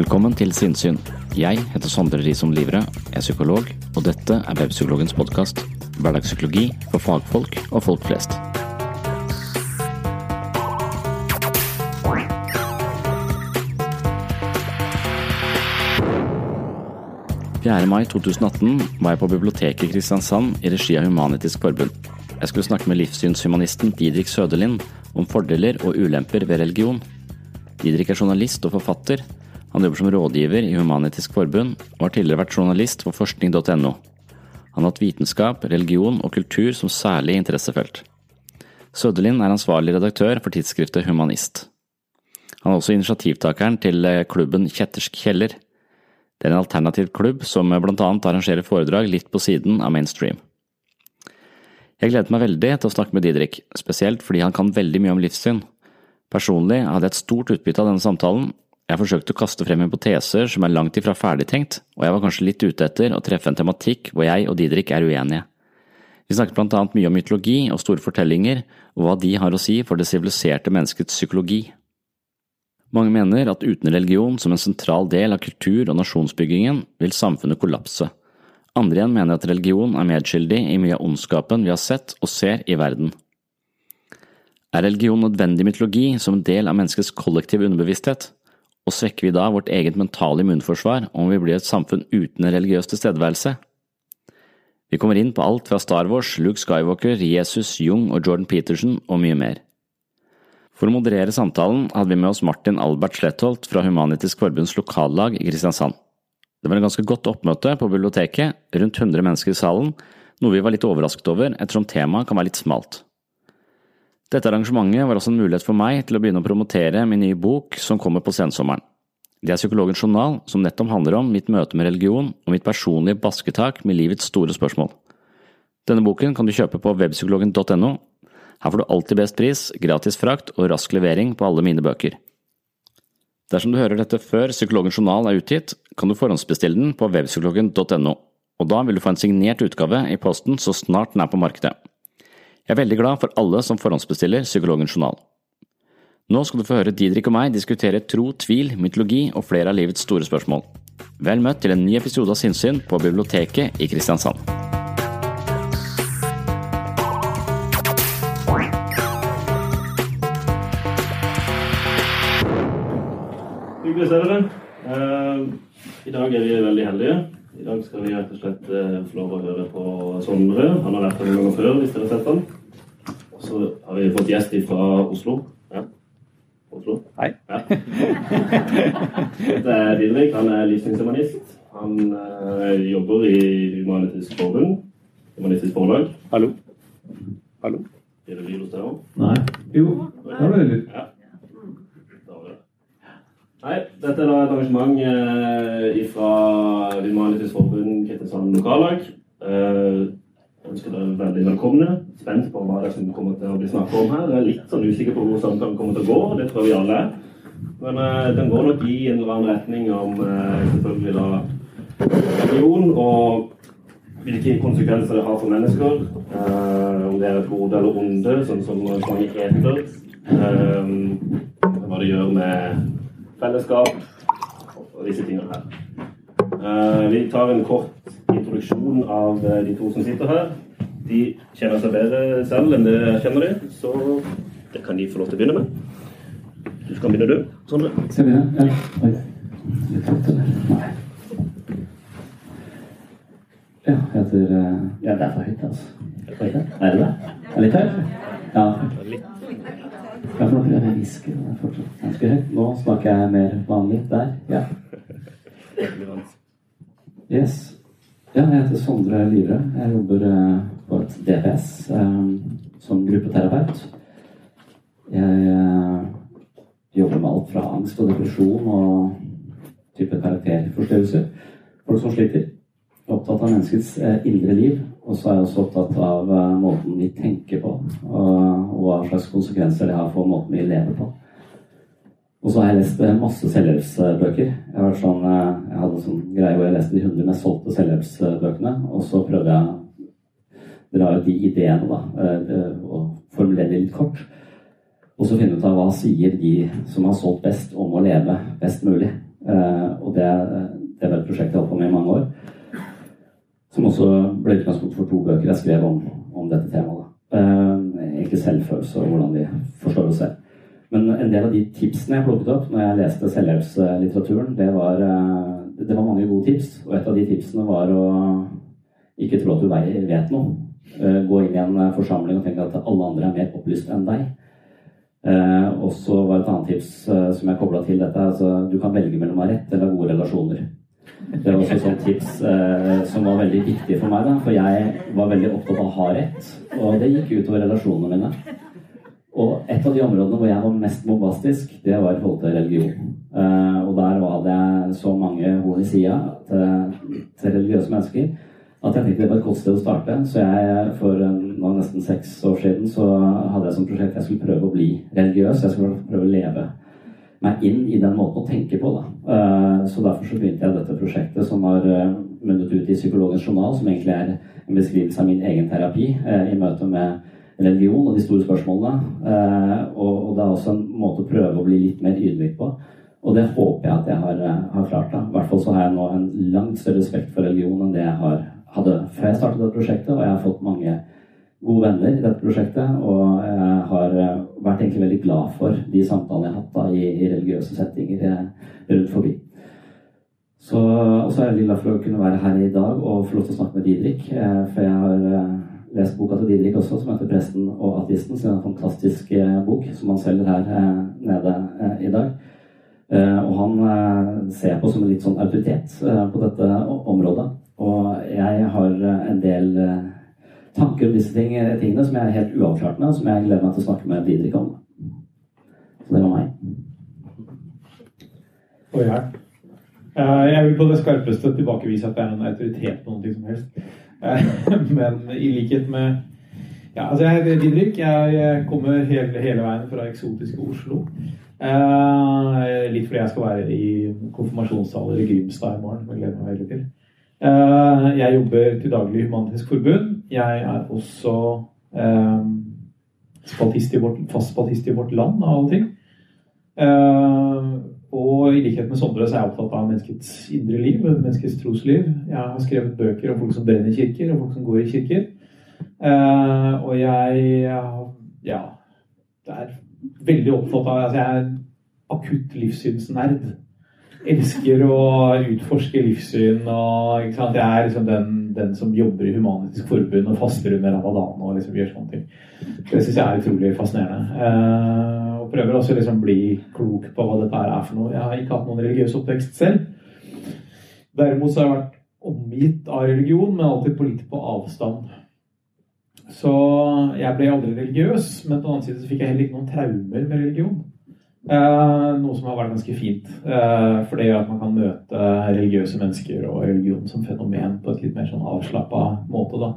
Velkommen til Sinnsyn. Jeg heter Sondre Risom Livre, er psykolog, og dette er Webpsykologens podkast. Hverdagspsykologi for fagfolk og folk flest. «4. mai 2018 var jeg på biblioteket i Kristiansand i regi av Human-Etisk Forbund. Jeg skulle snakke med livssynshumanisten Didrik Søderlind om fordeler og ulemper ved religion. Didrik er journalist og forfatter. Han jobber som rådgiver i Human-Etisk Forbund, og har tidligere vært journalist for forskning.no. Han har hatt vitenskap, religion og kultur som særlig interessefelt. Søderlind er ansvarlig redaktør for tidsskriftet Humanist. Han er også initiativtakeren til klubben Kjettersk kjeller. Det er en alternativ klubb som blant annet arrangerer foredrag litt på siden av mainstream. Jeg gledet meg veldig til å snakke med Didrik, spesielt fordi han kan veldig mye om livssyn. Personlig hadde jeg et stort utbytte av denne samtalen. Jeg forsøkte å kaste frem hypoteser som er langt ifra ferdigtenkt, og jeg var kanskje litt ute etter å treffe en tematikk hvor jeg og Didrik er uenige. Vi snakket blant annet mye om mytologi og store fortellinger, og hva de har å si for det siviliserte menneskets psykologi. Mange mener at uten religion som en sentral del av kultur- og nasjonsbyggingen, vil samfunnet kollapse. Andre igjen mener at religion er medskyldig i mye av ondskapen vi har sett og ser i verden. Er religion nødvendig mytologi som en del av menneskets kollektive underbevissthet? Og svekker vi da vårt eget mentale immunforsvar om vi blir et samfunn uten en religiøs tilstedeværelse? Vi kommer inn på alt fra Star Wars, Luke Skywalker, Jesus, Jung og Jordan Peterson og mye mer. For å moderere samtalen hadde vi med oss Martin Albert Slettholt fra Humanitisk Forbunds lokallag i Kristiansand. Det var en ganske godt oppmøte på biblioteket, rundt 100 mennesker i salen, noe vi var litt overrasket over ettersom temaet kan være litt smalt. Dette arrangementet var også en mulighet for meg til å begynne å promotere min nye bok som kommer på sensommeren. Det er Psykologens journal, som nettopp handler om mitt møte med religion og mitt personlige basketak med livets store spørsmål. Denne boken kan du kjøpe på webpsykologen.no. Her får du alltid best pris, gratis frakt og rask levering på alle mine bøker. Dersom du hører dette før Psykologens journal er utgitt, kan du forhåndsbestille den på webpsykologen.no, og da vil du få en signert utgave i posten så snart den er på markedet. Jeg er veldig glad for alle som forhåndsbestiller Psykologens journal. Nå skal du få høre Didrik og meg diskutere tro, tvil, mytologi og flere av livets store spørsmål. Vel møtt til en ny episode av Sinnsyn på biblioteket i Kristiansand. Hyggelig å se dere. Uh, I dag er vi veldig heldige. I dag skal vi rett og slett uh, få lov å høre på Sondre. Han har vært her noen ganger før, hvis dere har sett han. Så har vi fått gjest fra Oslo. Ja. Oslo. Hei. Ja. Det er Didrik. Han er livssynshumanist. Han uh, jobber i Humanitisk Forbund. Humanitisk Forlag. Hallo. Hallo. Er det lyd hos deg òg? Nei. Jo, da var det litt. Ja. Hei. Nei, dette er da et arrangement eh, fra Humanitisk Forbund Kristiansand lokallag. Eh, ønsker dere veldig velkomne. Spent på hva det som kommer til å bli snakket om her. Jeg er litt sånn usikker på hvor samtalen kommer til å gå. Det tror vi alle. Men eh, den går nok i en eller annen retning om eh, selvfølgelig da religion og hvilke konsekvenser det har for mennesker. Eh, om det er et gode eller onde, sånn som mange heter. Eh, hva det gjør med fellesskap og disse tingene her. Eh, vi tar en kort introduksjon av eh, de to som sitter her. De kjenner seg bedre selv enn det jeg kjenner de, så det kan de få lov til å begynne med. Du skal begynne, du. Sondre. Skal vi begynne? Ja. Oi. Ja, jeg heter eh, Ja, det er for høyt, altså. Er? Er det det? Er det litt høyt? Ja. Ja, for nå prøver jeg å hviske. Det er fortsatt ganske høyt. Nå snakker jeg mer vanlig. Der. Ja. Yes. Ja, jeg heter Sondre Livre. Jeg jobber eh, på et DPS eh, som gruppeterapeut. Jeg eh, jobber med alt fra angst og depresjon og type karakterforstyrrelser. Folk som sliter. Er opptatt av menneskets indre liv. Og så er jeg også opptatt av måten vi tenker på, og hva slags konsekvenser det har for måten vi lever på. Og så har jeg lest eh, masse selvhjelpsbøker. Jeg, sånn, eh, jeg hadde en sånn greie hvor jeg leste de 100 mest solgte selvhjelpsbøkene. Og så prøvde jeg å dra ut de ideene, da, eh, og formulere de litt kort. Og så finne ut av hva sier de som har solgt best, om å leve best mulig. Og det, det var et prosjekt jeg holdt på med i mange år. Som også ble utgangspunkt for to bøker jeg skrev om, om dette temaet. egentlig selvfølelse og hvordan vi forstår oss selv. Men en del av de tipsene jeg plukket opp når jeg leste selvhjelpslitteraturen, det var, eh, det var mange gode tips. Og et av de tipsene var å ikke tro at du vet noe. Eh, Gå inn i en eh, forsamling og tenke at alle andre er mer opplyst enn deg. Og så var et annet tips som jeg kobla til dette. Altså, du kan velge mellom å ha rett eller gode relasjoner. Det var også et sånt tips eh, som var veldig viktig for meg. Da, for jeg var veldig opptatt av å ha rett, og det gikk utover relasjonene mine. Og et av de områdene hvor jeg var mest bombastisk, det var i forhold til religion. Uh, og der var det så mange horn i sida til, til religiøse mennesker at jeg tenkte det var et godt sted å starte. Så jeg for eh, nå nesten seks år siden så hadde jeg som prosjekt jeg skulle prøve å bli religiøs. Jeg skulle prøve å leve meg inn i den måten å tenke på. Da. Uh, Så derfor så begynte jeg dette prosjektet som har eh, munnet ut i Psykologens journal, som egentlig er en beskrivelse av min egen terapi eh, i møte med religion og de store spørsmålene. Eh, Og og det er også en måte å prøve å bli litt mer ydmyk på. Og det håper jeg at jeg har, eh, har klart. da. I hvert fall så har jeg nå en langt større respekt for religion enn det jeg har, hadde før jeg startet dette prosjektet, og jeg har fått mange gode venner i dette prosjektet, og jeg har eh, vært egentlig veldig glad for de samtalene jeg har hatt da, i, i religiøse settinger rundt forbi. Så, og så er jeg veldig glad for å kunne være her i dag og få lov til å snakke med Didrik, for jeg har lest boka til Didrik også, som heter 'Presten og ateisten'. som er en fantastisk eh, bok som han selger her eh, nede eh, i dag. Og han ser på som en litt sånn autoritet på dette området. Og jeg har en del tanker om disse ting, tingene som jeg er helt uavklart med, og som jeg gleder meg til å snakke med Didrik om. Så det var meg. Og jeg. Jeg vil på det skarpeste tilbakevise at det er noen autoritet på noe som helst. Men i likhet med ja, altså Jeg heter Didrik. Jeg kommer hele, hele veien fra eksotiske Oslo. Eh, litt fordi jeg skal være i konfirmasjonstaler i Grimstad i morgen. Jeg gleder meg veldig til. Eh, jeg jobber til daglig i Human-Etisk Forbund. Jeg er også eh, i vårt, fast spaltist i Vårt Land, av alle ting. Eh, og i likhet med Sondre så er jeg opptatt av menneskets indre liv, menneskets trosliv. Jeg har skrevet bøker om folk som brenner kirker, og folk som går i kirker. Uh, og jeg ja, er veldig opptatt av altså Jeg er akutt livssynsnerd. Elsker å utforske livssyn. og? Jeg er liksom den, den som jobber i Human-Etisk Forbund og faster under ramadan og liksom gjør sånne ting. Det syns jeg er utrolig fascinerende. og prøver også liksom bli klok på hva dette er for noe. Jeg har ikke hatt noen religiøs oppvekst selv. Derimot så har jeg vært omgitt av religion, men alltid på litt på avstand. Så jeg ble aldri religiøs, men på den annen side så fikk jeg heller ikke noen traumer med religion. Eh, noe som har vært ganske fint. Eh, for det gjør at man kan møte religiøse mennesker og religion som fenomen på et litt mer sånn avslappa måte. da.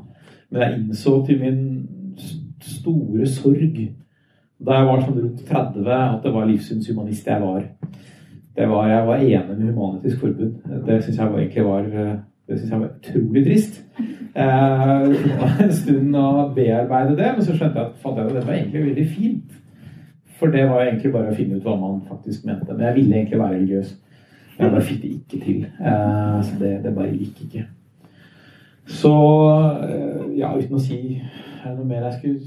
Men jeg innså til min store sorg da jeg var sånn rundt 30, at det var livssynshumanist jeg var. Det var, Jeg var enig med Humanitisk Forbund. Det syns jeg egentlig var det synes jeg var utrolig trist. Eh, en stund å bearbeide det, men så skjønte jeg at det var egentlig veldig fint. For det var egentlig bare å finne ut hva man faktisk mente. Men jeg ville egentlig være religiøs. Men jeg bare fikk det ikke til. Eh, så det, det, bare gikk ikke. Så eh, ja, uten å si noe mer jeg skulle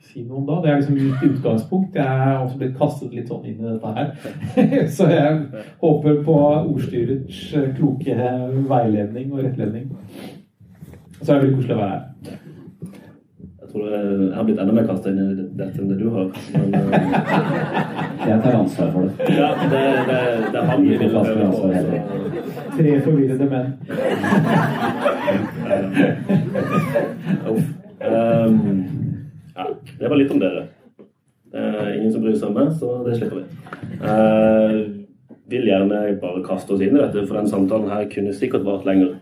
si noe om da. Det er liksom mitt utgangspunkt. Jeg er også blitt kastet litt sånn inn i dette her. Så jeg håper på ordstyrets eh, kloke veiledning og rettledning. Så er det veldig koselig å være her. Tror jeg har blitt enda mer kasta inn i dette enn det du har. Men, uh... jeg tar ansvar for det. Ja, det, det, det er han vi vil høre på. Tre forvirrede menn. um, ja, det var litt om dere. Uh, ingen som bryr seg om meg, så det slipper vi. Uh, vil gjerne bare kaste oss inn i dette, for den samtalen her kunne sikkert vart lenger.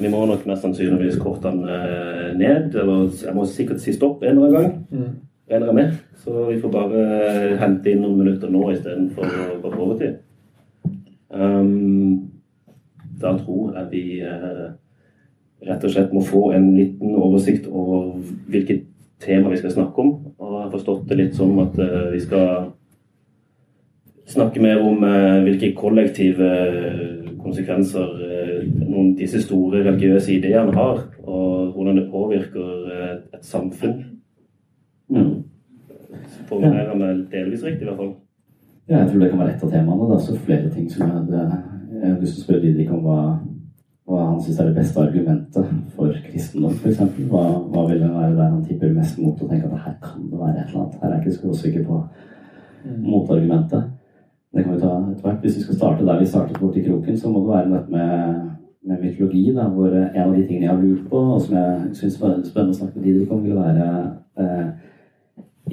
Vi må nok mest sannsynligvis korte den uh, ned. Eller jeg må sikkert si stopp en eller annen gang. Mm. Regner jeg med. Så vi får bare hente inn noen minutter nå istedenfor å gå på overtid. Um, da tror jeg vi rett og slett må få en liten oversikt over hvilket tema vi skal snakke om. Og jeg har forstått det litt som at uh, vi skal snakke mer om uh, hvilke kollektive eh, konsekvenser uh, noen disse store religiøse ideene har, og hvordan det påvirker et samfunn. Mm. Formulerer han meg delvis riktig, i hvert fall. Ja, jeg tror det kan være ett av temaene. Det er også flere ting som jeg hadde, jeg hadde lyst til å spørre Didrik om hva hva han syns er det beste argumentet for kristendom, f.eks. Hva, hva vil det være der han tipper mest mot og tenker at her kan det være et eller annet? Her er jeg ikke skråsikker på mm. motargumentet. Det kan vi ta etter hvert. Hvis vi skal starte der vi startet borti kroken, så må det være dette med, med mytologi, da, hvor en av de tingene jeg har lurt på, og som jeg syns var spennende å snakke med Didrik om, vil være eh,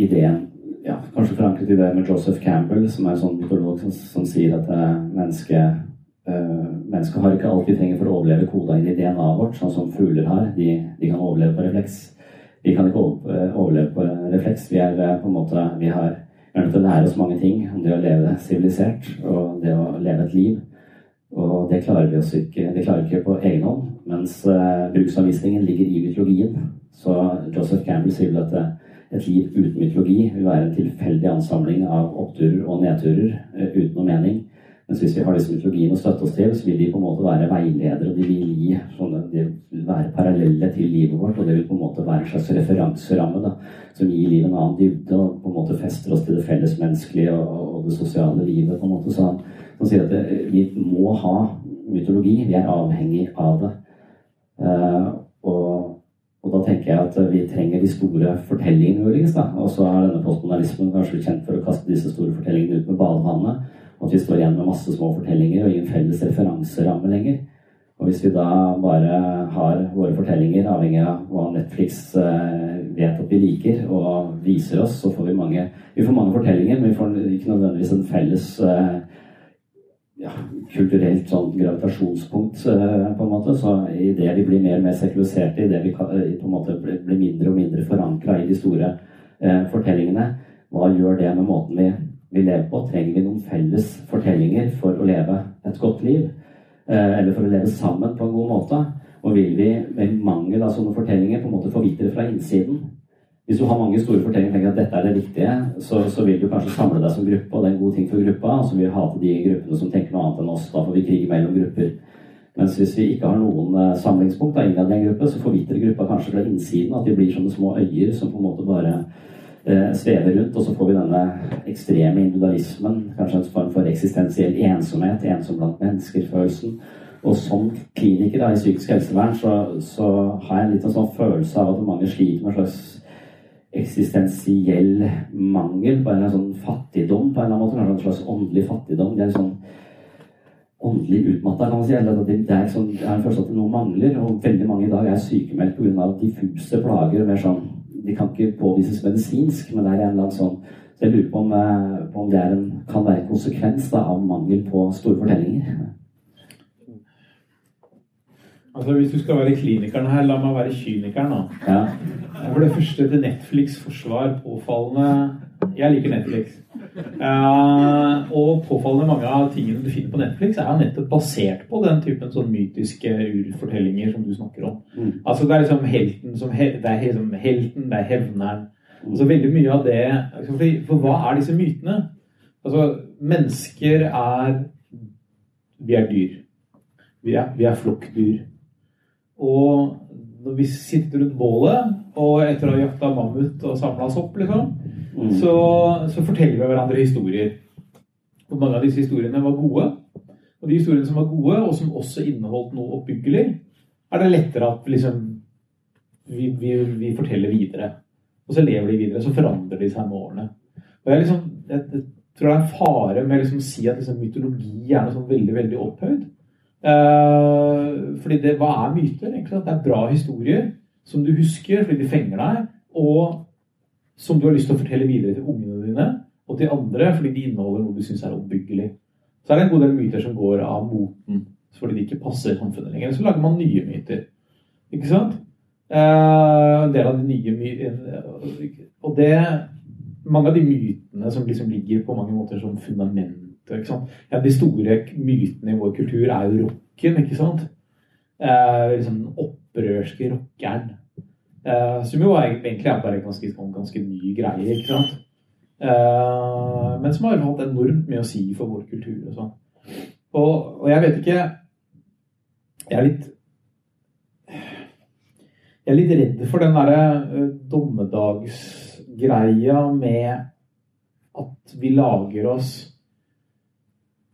ideen ja, Kanskje forankret i det med Joseph Campbell, som er en sånn mytolog som, som sier at eh, mennesket eh, mennesker har ikke alt vi trenger for å overleve koda inn i DNA-et vårt, sånn som fugler har. De, de, kan overleve på refleks. Vi kan ikke eh, overleve på refleks. Vi er eh, på en måte Vi har nødt til å lære oss mange ting om det å leve sivilisert og det å leve et liv. Og det klarer vi oss ikke, det klarer ikke på egen hånd. Mens uh, bruksanvisningen ligger i mytologien. Så Joseph Campbell sier vel at et liv uten mytologi vil være en tilfeldig ansamling av oppturer og nedturer uh, uten noe mening. Mens hvis vi har disse mytologiene å støtte oss til, så vil de på en måte være veiledere. og De vil gi sånne, de vil være parallelle til livet vårt, og det vil på en måte være en slags referanseramme da, som gir livet en annen dybde og på en måte fester oss til det fellesmenneskelige og, og det sosiale livet. på en måte. Så han sier at det, vi må ha mytologi. Vi er avhengig av det. Uh, og, Og da tenker jeg at vi trenger de store fortellingene muligens. Og så er denne postmodernismen kanskje kjent for å kaste disse store fortellingene ut med badevannet. At vi står igjen med masse små fortellinger og ingen felles referanseramme lenger. Og hvis vi da bare har våre fortellinger, avhengig av hva Netflix eh, vet at vi liker, og viser oss, så får vi mange Vi får mange fortellinger, men vi får ikke nødvendigvis en felles eh, ja, kulturelt sånn gravitasjonspunkt, eh, på en måte. Så idet vi blir mer og mer sekuliserte, idet vi på en måte blir mindre og mindre forankra i de store fortellingene, hva gjør det med måten vi, vi lever på? Trenger vi noen felles fortellinger for å leve et godt liv? Eh, eller for å leve sammen på en god måte. Og vil vi med mangel av sånne fortellinger på en måte få vite det fra innsiden? Hvis du har mange store fortellinger tenker at dette er det viktige, så, så, vil du kanskje samle deg som gruppe, og det er en god ting for gruppa. Og så vil vi hate de gruppene som tenker noe annet enn oss. Da får vi krig mellom grupper. Mens hvis vi ikke har noen samlingspunkt samlingspunkt innad i en gruppe, så forvitrer gruppa kanskje fra innsiden. At de blir sånne små øyer som på en måte bare eh, svever rundt. Og så får vi denne ekstreme individualismen, kanskje en form for eksistensiell ensomhet, ensom blant mennesker-følelsen. Og som kliniker da, i psykisk helsevern så, så, har jeg en liten sånn følelse av at mange sliter med en slags eksistensiell mangel, bare en sånn fattigdom på en eller annen måte. En slags åndelig fattigdom. Det er sånn åndelig utmatta, kan man si. Eller det, det er sånn, jeg har en følelse at noe mangler. Og veldig mange i dag er sykemeldt pga. diffuse plager. mer sånn, De kan ikke påvises medisinsk, men det er en eller annen sånn så jeg lurer på om, eh, på om det en, kan være en konsekvens da, av mangel på store fortellinger. Altså Hvis du skal være klinikeren her, la meg være kynikeren. da. Ja. For det første til Netflix' forsvar påfallende Jeg liker Netflix. Uh, og påfallende mange av tingene du finner på Netflix, er nettopp basert på den typen sånn mytiske urfortellinger som du snakker om. Mm. Altså Det er liksom helten som he det er liksom helten, det er hevneren. Mm. Altså Veldig mye av det liksom, for, for hva er disse mytene? Altså Mennesker er Vi er dyr. Vi er, vi er flokkdyr. Og når vi sitter rundt bålet, og etter å ha jakta mammut og samla sopp, liksom, mm. så, så, forteller vi hverandre historier. Og mange av disse historiene var gode. Og de historiene som var gode, og som også inneholdt noe oppbyggelig, er det lettere at liksom, vi, vi, vi, forteller videre. Og så lever de videre. Så forandrer de seg med årene. Og jeg, liksom, jeg, jeg tror det er en fare med liksom å si at liksom, mytologi er noe sånn veldig, veldig opphøyd. Uh, fordi det, Hva er myter? egentlig? Det er bra historier som du husker fordi de fenger deg, og som du har lyst til å fortelle videre til ungene dine og til andre fordi de inneholder noe du syns er oppbyggelig. Så er det en god del myter som går av moten fordi de ikke passer samfunnet lenger. Så lager man nye myter. Ikke sant? Uh, en del av de nye mytene Og det Mange av de mytene som liksom ligger på mange måter som fundament ja, de store mytene i vår kultur er jo rocken, ikke sant? Eh, liksom den opprørske rockeren. Eh, som jo egentlig er bare en ganske, sånn ganske ny greie, ikke sant? Eh, men som har hatt enormt mye å si for vår kultur og sånn. Og, og, jeg vet ikke Jeg er litt Jeg er litt redd for den derre uh, dommedagsgreia med at vi lager oss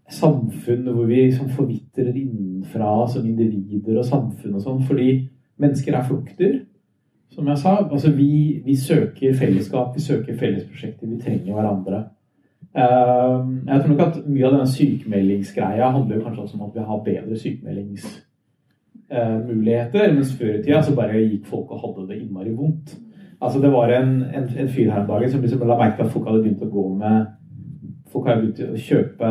samfunn hvor vi liksom forvitrer innenfra som individer og samfunn og sånn, fordi mennesker er flukter, Som jeg sa, altså vi, vi, søker fellesskap, vi søker fellesprosjekter, vi trenger hverandre. Ehm, jeg tror nok at mye av denne sykemeldingsgreia handler jo kanskje også om at vi har bedre sykemeldingsmuligheter, mens før i tida så bare gikk folk og hadde det innmari vondt. Altså Det var en, en, en fyr her om dagen som liksom la merke til at folk hadde begynt å gå med Folk hadde begynt å kjøpe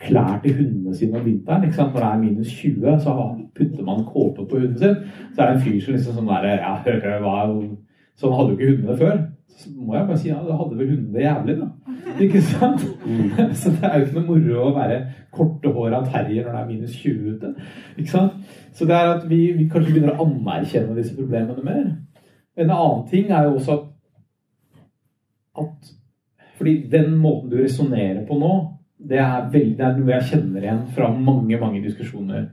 klær til hundene sine om vinteren. ikke sant? Når det er minus 20, så putter man kåpe på hunden sin. Så er det en fyr som liksom sånn der Ja, hva Sånn hadde jo ikke hundene før. Så må jeg bare si ja, da hadde vel hundene det jævlig, da. Ikke sant? Mm. Så det er jo ikke noe moro å være kortehåra terrier når det er minus 20 ute. Ikke sant? Så det er at vi, vi kanskje begynner å anerkjenne disse problemene mer. En annen ting er jo også at, at fordi den måten du resonnerer på nå, det er, veldig, det er noe jeg kjenner igjen fra mange mange diskusjoner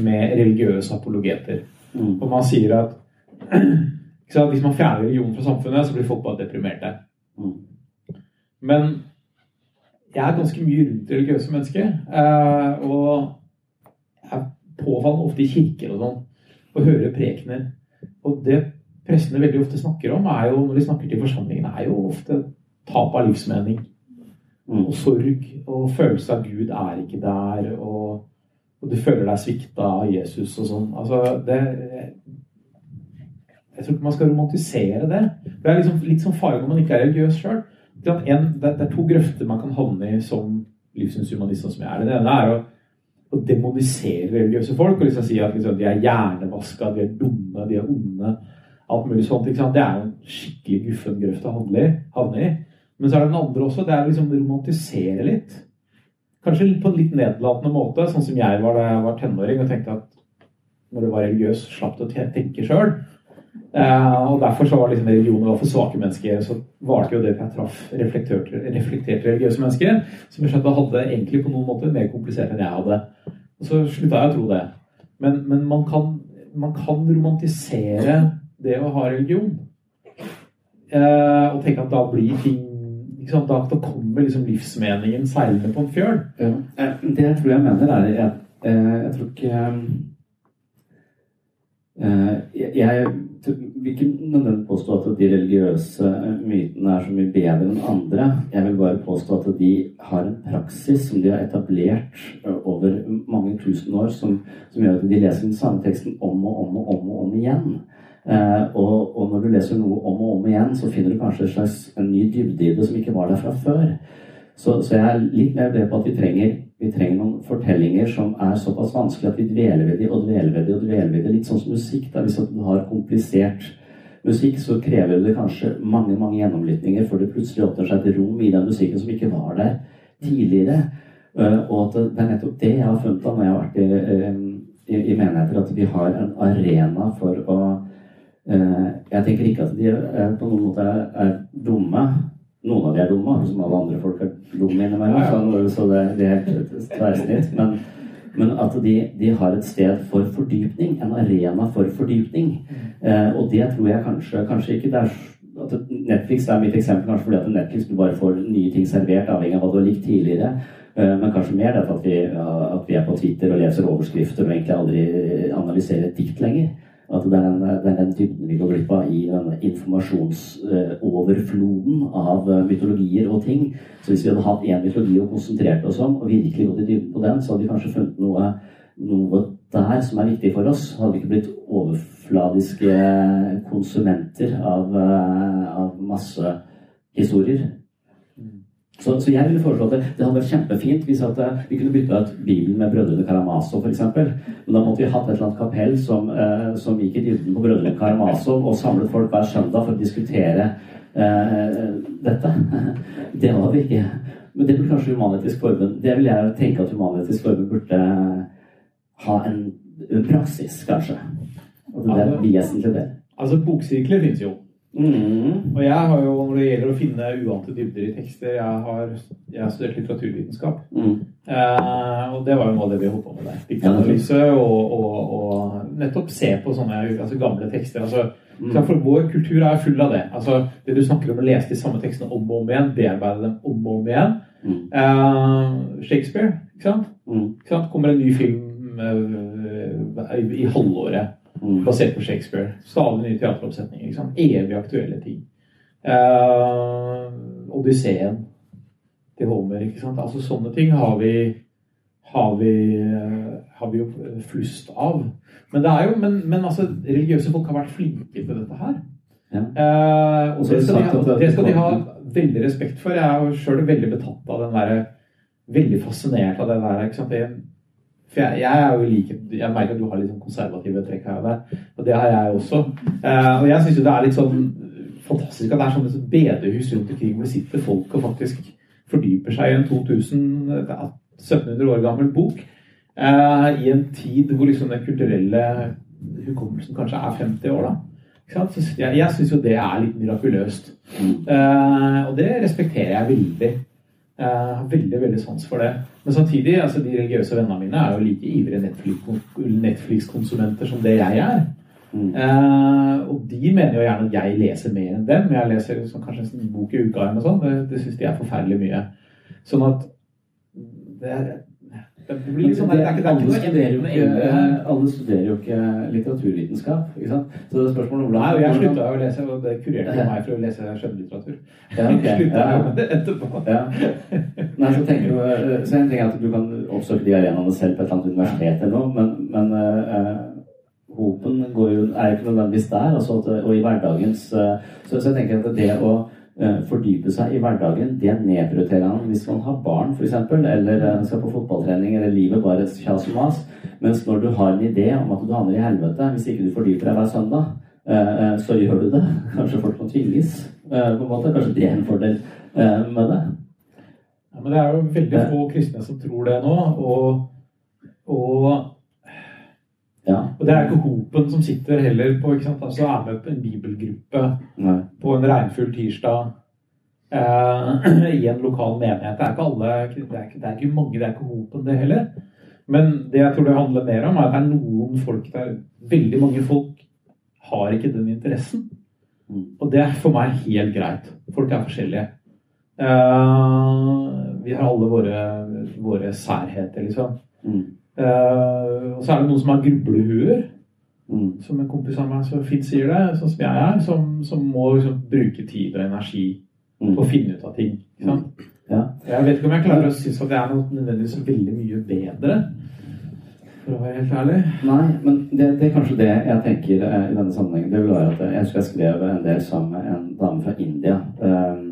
med religiøse apologeter. Mm. Og man sier at hvis man fjerner religionen fra samfunnet, så blir folk bare deprimerte. Mm. Men jeg er ganske mye rundt religiøse mennesker. Eh, og jeg er påfallende ofte i kirker og sånn og hører prekener. Og det prestene veldig ofte snakker om, er jo, når de snakker til forsamlingene, er jo ofte tap av livsmening. Mm. Og sorg og følelse av Gud er ikke der, og, og du føler deg svikta av Jesus og sånn. Altså, det Jeg tror ikke man skal romantisere det. Det er liksom, litt sånn farlig når man ikke er religiøs sjøl. Det, er to grøfter man kan havne i som livssynshumanist, sånn som jeg er. Det ene er å, å demonisere religiøse folk og liksom si at liksom, de er hjernevaska, de er dumme, de er onde. Alt mulig sånt. Det er en skikkelig guffen grøft å havne i. Men så er det den andre også. Det er å liksom romantisere litt. Kanskje på en litt nedlatende måte, sånn som jeg var da jeg var tenåring og tenkte at når du var religiøs, slapp du å tenke sjøl. Eh, og derfor så var liksom religionen for svake mennesker. Så varte jo det til jeg traff reflekterte religiøse mennesker som jeg skjønte hadde egentlig på noen måter mer komplisert enn jeg hadde. Og så slutta jeg å tro det. Men, men man, kan, man kan romantisere det å ha religion. Eh, og tenke at da blir ting sant? Da, da kommer liksom livsmeningen seilende på en fjøl. Ja. Eh, Det jeg tror jeg mener, er Jeg, eh, jeg tror ikke eh, Jeg, jeg vil ikke nødvendigvis påstå at de religiøse mytene er så mye bedre enn andre. Jeg vil bare påstå at de har en praksis som de har etablert eh, over mange tusen år, som, som gjør at de leser den samme teksten om og om og om, og om igjen. Eh, og, og når du leser noe om og om igjen, så finner du kanskje en slags en ny dybde i det som ikke var der fra før. Så, så jeg er litt mer bred på at vi trenger, vi trenger noen fortellinger som er såpass vanskelig at vi dveler ved de og dveler ved de og dveler ved de. Litt sånn som musikk. da, Hvis du har komplisert musikk, så krever det kanskje mange mange gjennomlytninger før det plutselig åpner seg et rom i den musikken som ikke var der tidligere. Eh, og at det er nettopp det jeg har funnet av når jeg har vært i, eh, i, i menigheter, at vi har en arena for å Jeg tenker ikke at de eh, på noen måte er, dumme. Noen av de er dumme, som alle andre folk er dumme innimellom. Så, så det, det er helt tverrsnitt. Men, men at de, de har et sted for fordypning. En arena for fordypning. Eh, og det tror jeg kanskje Kanskje ikke det er at Netflix er mitt eksempel kanskje fordi at Netflix du bare får nye ting servert, avhengig av hva du har likt tidligere. Eh, Men kanskje mer dette at vi, at vi er på Twitter og leser overskrifter og egentlig aldri analyserer et dikt lenger. At det er det den dybden vi går glipp av i denne informasjonsoverfloden av eh, mytologier og ting. Så hvis vi hadde hatt én mytologi og konsentrert oss om, og virkelig gått i dybden på den, så hadde vi kanskje funnet noe, noe der som er viktig for oss. Hadde vi ikke blitt overfladiske konsumenter av, eh, av masse historier. Så, så jeg ville foreslå at det, det hadde vært kjempefint hvis at eh, vi kunne bytta ut Bibelen med Brødrene Karamazov f.eks. Men da måtte vi hatt et eller annet kapell som, eh, som gikk i dybden på Brødrene Karamazov og samlet folk hver søndag for å diskutere eh, dette. Det var vi ikke. Men det burde kanskje Human-Etisk Forbund Det vil jeg tenke at Human-Etisk Forbund burde ha en, en praksis, kanskje. At det er vesentlig det. Altså, boksirkler finnes jo. Mm. Og jeg har jo, når det gjelder å finne uante dybder i tekster, jeg har, jeg har studert litteraturvitenskap. Mm. Eh, og det var jo noe av det vi holdt på med der. Diktanalyse og, og, og nettopp se på sånne altså gamle tekster. altså Mm. For vår kultur er full av det. altså Det du snakker om å lese de samme tekstene om og om igjen, bearbeide dem om og om igjen. Mm. Eh, Shakespeare, ikke sant? Mm. Ikke sant? Kommer en ny film eh, i, i halvåret Mm. basert på Shakespeare. Stadig nye teateroppsetninger. Liksom. Evig aktuelle ting. Uh, Odysseen til Homer. ikke sant? Altså Sånne ting har vi, har vi, eh, har vi jo flust av. Men, det er jo, men, men altså, religiøse folk har vært flinke til dette her. Ja. Uh, og det skal, de, det skal de ha veldig respekt for. Jeg er jo sjøl veldig betatt av den derre Veldig fascinert av det der. ikke sant? Det, for jeg, jeg er jo like, Jeg merker at du har litt sånn konservative trekk her og der. Og det har jeg også. Eh, og jeg syns jo det er litt sånn fantastisk at det er sånne bedehus rundt omkring hvor det sitter folk og faktisk fordyper seg i en 2000, det er 1700 år gammel bok. Eh, I en tid hvor liksom den kulturelle hukommelsen kanskje er 50 år, da. Så jeg jeg syns jo det er litt mirakuløst. Eh, og det respekterer jeg veldig. Jeg har veldig veldig sans for det. Men samtidig, altså de religiøse vennene mine er jo like ivrige Netflix- Netflix-konsumenter som det jeg er. Mm. Eh, og de mener jo gjerne at jeg leser mer enn dem. Jeg leser liksom, kanskje en bok i uka eller noe sånt. Det, det syns de er forferdelig mye. Sånn at det er, Det liksom, det det er alle, studerer jo ikke, alle studerer jo ikke litteraturvitenskap. Ikke sant? Så det er spørsmålet om Nei, jeg slutta å lese, og det kurerte meg for å lese skjønnlitteratur. Ja, okay. Ja. etterpå. Ja. Nei, så tenker du, eh, så en ting er at du kan oppsøke de arenaene selv på et eller annet universitet eller noe, men, men uh, hopen går jo, er jo ikke nødvendigvis der. Altså at, og i hverdagens uh, så, så jeg tenker at det å fordype seg i hverdagen, det nedprioriterer han hvis man har barn f.eks., eller eh, skal på fotballtrening, eller livet bare kjas og mas. Mens når du har en idé om at du havner i helvete hvis ikke du fordyper deg hver søndag, eh, eh, så gjør du det. Kanskje folk må tvinges. eh, på en måte. Kanskje det er en fordel eh, med det. Ja, men det er jo veldig få kristne som tror det nå. Og, og, Ja. og det er ikke hopen som sitter heller på ikke sant? Altså er med på en bibelgruppe Nei. på en regnfull tirsdag eh, i en lokal menighet. Det er ikke alle, det er ikke, det er ikke mange, det er ikke hopen det heller. Men det jeg tror det handler mer om, er at det er noen folk der Veldig mange folk har ikke den interessen. Mm. Og det er for meg helt greit. Folk er forskjellige. Eh, vi har alle våre, våre særheter, liksom. Mm. Eh, og så er det noen som har grublehuer, Mm. som en kompis av meg så fint sier det, sånn som jeg er, som, som må liksom, bruke tid og energi Mm. på å finne ut av ting. Sant? Ja. Jeg vet ikke om jeg klarer å synes at det er noe nødvendigvis veldig mye bedre, for å være helt ærlig. Nei, men det, det er kanskje det jeg tenker eh, i denne sammenhengen. Det vil være at jeg husker jeg skrev en del sammen med en dame fra India. Um,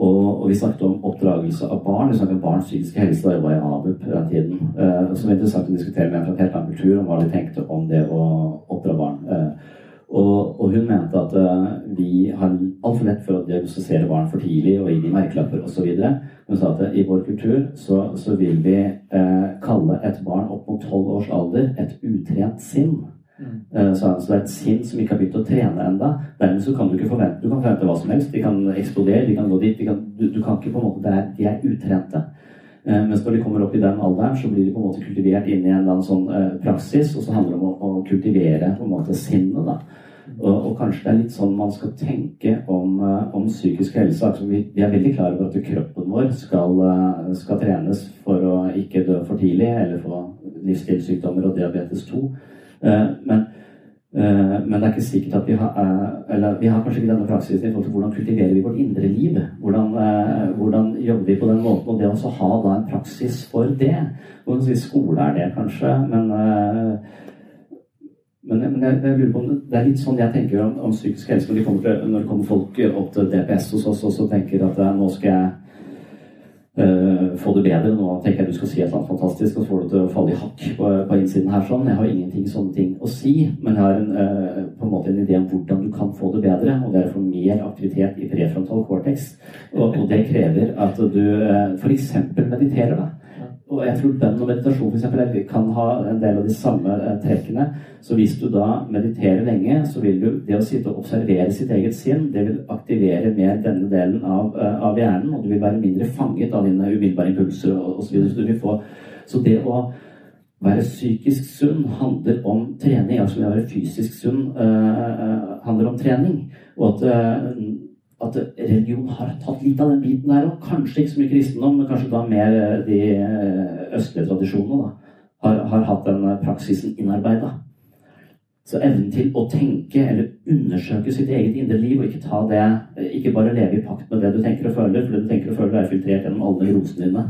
og, og vi snakket om oppdragelse av barn. Vi snakket om barns psykiske helse da jeg var i ABUP den tiden. Uh, som er interessant å diskutere med en fra en helt annen kultur om hva de tenkte om det å oppdra barn. Uh, og, og hun mente at uh, vi har altfor lett for å diagnostisere barn for tidlig og gi dem merkelapper osv. Hun sa at i vår kultur så, så vil vi kalle et barn opp mot tolv års alder et utrent sinn. Eh, så, det er et sinn som ikke har begynt å trene enda. Dermed så kan du ikke forvente Du kan forvente hva som helst. De kan eksplodere, de kan gå dit. Kan, du, du kan ikke på en måte det er, De er utrente. Eh, mens når de kommer opp i den alderen, så blir de på en måte kultivert inn i en eller annen sånn eh, praksis, og så handler det om å, å kultivere på en måte sinnet. da. Og, og kanskje det er litt sånn man skal tenke om, om psykisk helse. Altså, vi, vi er veldig klar over at kroppen vår skal, skal trenes for å ikke dø for tidlig eller få livsstilssykdommer og diabetes 2. Eh, men, eh, men det er ikke sikkert at vi har eh, Eller vi har kanskje ikke denne praksisen i forhold til hvordan kultiverer vi vårt indre liv. Hvordan, hvordan jobber vi på den måten. Og det å ha da en praksis for det. Kan si skole er det, kanskje, men men, men jeg, jeg lurer på om det, det er litt sånn jeg tenker om, om psykisk helse når, de kommer når det kommer folk opp til DPS hos oss og tenker at nå skal jeg eh, få det bedre. Nå tenker jeg du skal si et eller annet fantastisk, og så får du til å falle i hakk på, på innsiden her. sånn. Jeg har ingenting sånne ting å si, men jeg har en, uh, på en måte en idé om hvordan du kan få det bedre. Og det er få mer aktivitet i prefrontal cortex. Og, og det krever at du uh, f.eks. mediterer. da. Og jeg tror bønn og meditasjon for eksempel, kan ha en del av de samme eh, trekkene. Så hvis du da mediterer lenge, så vil du det å sitte og observere sitt eget sinn, det vil aktivere mer denne delen av, eh, av hjernen, og du vil være mindre fanget av dine umiddelbare impulser osv. Så, så det å være psykisk sunn handler om trening. Altså det å være fysisk sunn uh, handler om trening. Og at eh, at religion har tatt litt av den biten der òg. Kanskje ikke så mye kristendom, men kanskje da mer eh, de eh, østlige tradisjonene da, har, har hatt den eh, praksisen innarbeida. Så evnen til å tenke eller undersøke sitt eget indre liv, og ikke det Ikke bare leve i pakt med det du tenker og føler, for det du tenker og føler er filtrert gjennom alle rosene dine.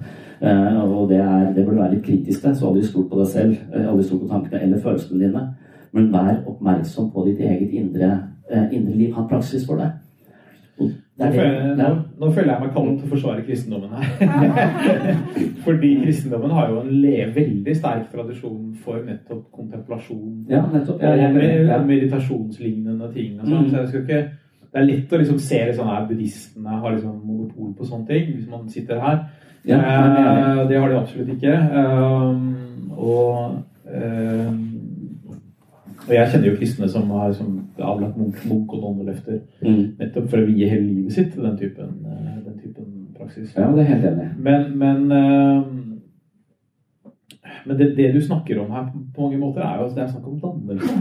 Og det, er, det burde være litt kritisk så Så aldri stol på deg selv, aldri stol på tankene eller følelsene dine. Men vær oppmerksom på ditt eget indre, indre liv. Ha praksis for det. Nå er føler, jeg, nå, nå føler jeg meg kallet til å forsvare kristendommen her. Fordi kristendommen har jo en veldig sterk tradisjon for nettopp kontemplasjon. Ja, nettopp. Ja, jeg- med, ja. meditasjonslignende ting sånn. Mm. Så jeg skal ikke det er lett å liksom se litt sånn her buddhistene har liksom monopol på sånne ting, hvis man sitter her. Ja, jeg. Eh, det har de absolutt ikke. Um, og eh, og jeg kjenner jo kristne som har som avlagt munk, munk og nonneløfter Mm. nettopp for å vie hele livet sitt til den typen, eh, den typen praksis. ja, det er helt enig. Men, men, eh, men det, det du snakker om her på, på mange måter, er jo at det er snakk om dannelse.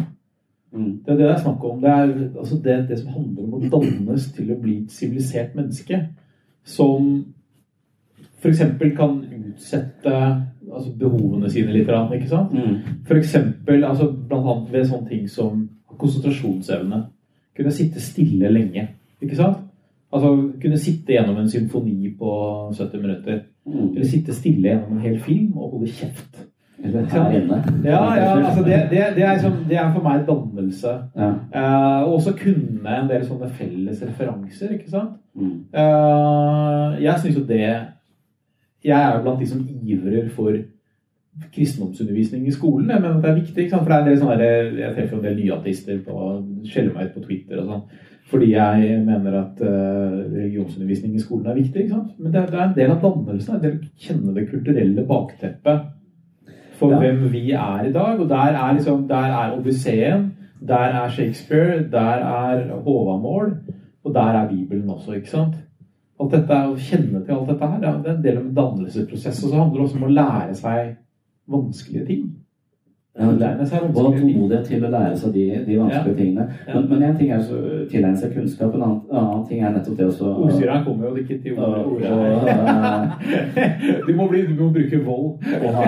Mm. Det er det det er snakk om. Det er altså det, det som handler om å dannes til å bli et sivilisert menneske. Som f.eks. kan utsette altså behovene sine litt. Ikke sant? Mm. For eksempel altså, blant annet ved sånne ting som konsentrasjonsevne. Kunne sitte stille lenge. Ikke sant? Altså kunne sitte gjennom en symfoni på 70 minutter. Mm. Eller sitte stille gjennom en hel film og holde kjeft. Eller her inne. Ja, ja altså det, det, det, er liksom, det er for meg dannelse. Ja. uh, og også kunne en del sånne felles referanser, ikke sant. Mm. Uh, jeg syns jo det Jeg er jo blant de som ivrer for kristendomsundervisning i skolen. Jeg mener at det er viktig. Ikke sant? For det er en del sånne der, Jeg treffer en del nyateister på skjeller meg ut på Twitter og sånn. Fordi jeg mener at eh, religionsundervisning i skolen er viktig. Men det er, det er en del av dannelsen. En del kjenner det kulturelle bakteppet for Ja. hvem vi er i dag. Og der er liksom, der er Odysseen, der er Shakespeare, der er Håvamål, og der er Bibelen også, ikke sant? Alt dette, Å kjenne til alt dette her, ja, det er en del av en dannelsesprosess. Og så handler det også om å lære seg vanskelige ting. Ja, Lære seg Og vanskelige ting. tålmodighet til å lære seg de, de vanskelige Ja. tingene. Men, men en ting er å tilegne seg kunnskap, en annen, annen ting er nettopp det å Ordstyreren kommer jo ikke til ordet. Uh. Du må, bli, du må bruke vold. Og.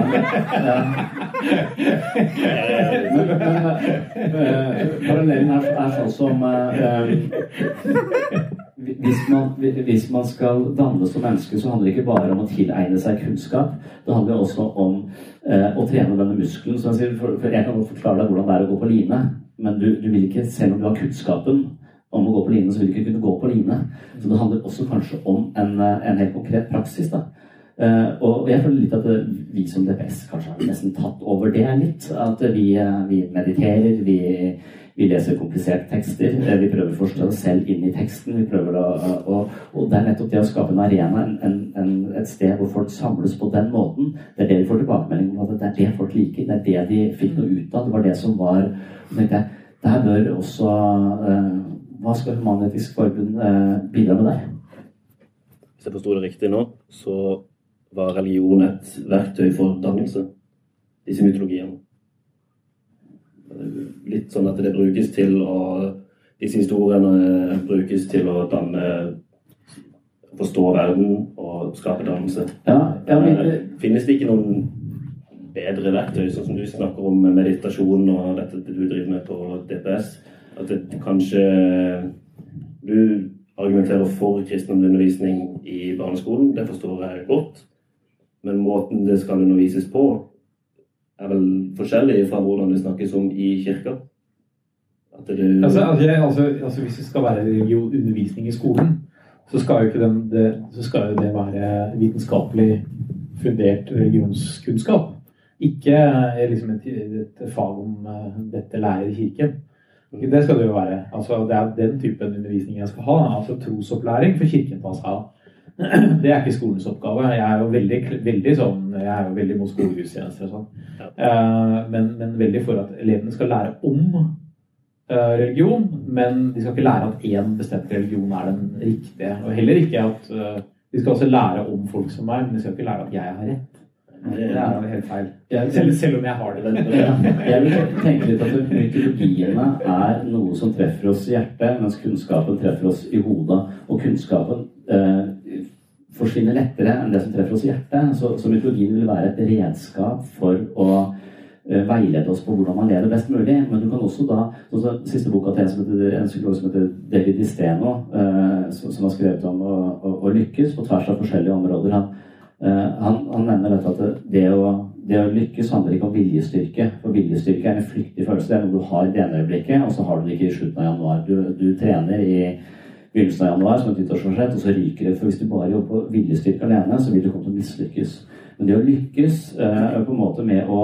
Men, men eh, parallellen er, er sånn som eh, hvis, man, hvis man skal dannes som menneske, så handler det ikke bare om å tilegne seg kunnskap. Det handler også om eh, å trene denne muskelen. Så jeg, for, for jeg kan forklare deg hvordan det er å gå på line, men du, du vil ikke, selv om du har kunnskapen om å gå på line, så vil du ikke kunne gå på line. Så det handler også kanskje om en, en helt konkret praksis. da. Uh, og jeg føler litt at eh, vi som DPS kanskje har nesten tatt over det litt. At vi, uh, vi mediterer, vi, vi leser kompliserte tekster. eh, Vi prøver å forstå oss selv inn i teksten. vi prøver å, å, Og det er nettopp det å skape en arena, en, en, et sted hvor folk samles på den måten. Det er det de får tilbakemelding om. at Det er det folk liker. Det er det de fikk noe ut av. Det var det som var så tenkte jeg, Der bør også eh, Hva skal Human-Etisk Forbund eh, bidra med der? Hvis jeg forsto det riktig nå, så var religion et verktøy for dannelse. Disse mytologiene. Litt sånn at det brukes til å Disse historiene brukes til å danne Forstå verden og skape dannelse. Ja, ja Eh, Finnes det ikke noen bedre verktøy, sånn som du snakker om med meditasjon og dette du driver med på DPS? At det kanskje Du argumenterer for kristendomsundervisning i barneskolen, det forstår jeg godt. Men måten det skal undervises på, er vel forskjellig fra hvordan det snakkes om i kirka? Det, Altså, altså, altså, altså Hvis det skal være religionundervisning i skolen, så skal jo den, det, så skal jo det være vitenskapelig fundert religionskunnskap. Ikke eh, liksom et, et fag om eh, dette lærer i kirken. Det skal det jo være. Altså, det er den typen undervisning jeg skal ha. Altså trosopplæring for kirken tar seg av. Det er ikke skolens oppgave. Jeg er jo veldig, veldig sånn, jeg er jo veldig mot skolegudstjenester og sånn. Eh, men, men veldig for at elevene skal lære om eh, religion, men de skal ikke lære at én bestemt religion er den riktige. Og heller ikke at eh, De skal også lære om folk som meg, men de skal ikke lære at jeg har rett. Det er jo helt feil. Selv, selv om jeg har det. Jeg vil tenke litt at mytologiene er noe som treffer oss i hjertet, mens kunnskapen treffer oss i hodet. Og kunnskapen eh, forsvinner lettere enn det som treffer oss i hjertet. Så, så mytologien vil være et redskap for å uh, veilede oss på hvordan man lever best mulig. Men du kan også da også Siste boka til en, psykolog som heter David Disteno, uh, som, som har skrevet om å, å, å lykkes på tvers av forskjellige områder. Han, Eh, han, han nevner dette at det å, det å lykkes handler ikke om viljestyrke. For viljestyrke er en flyktig følelse. Det er noe du har i det ene øyeblikket, og så har du det ikke i slutten av januar. Du, du trener i begynnelsen av januar som et nyttårsforsett, og så ryker det. For hvis du bare jobber på viljestyrke alene, så vil du komme til å mislykkes. Men det å lykkes eh, på en måte med å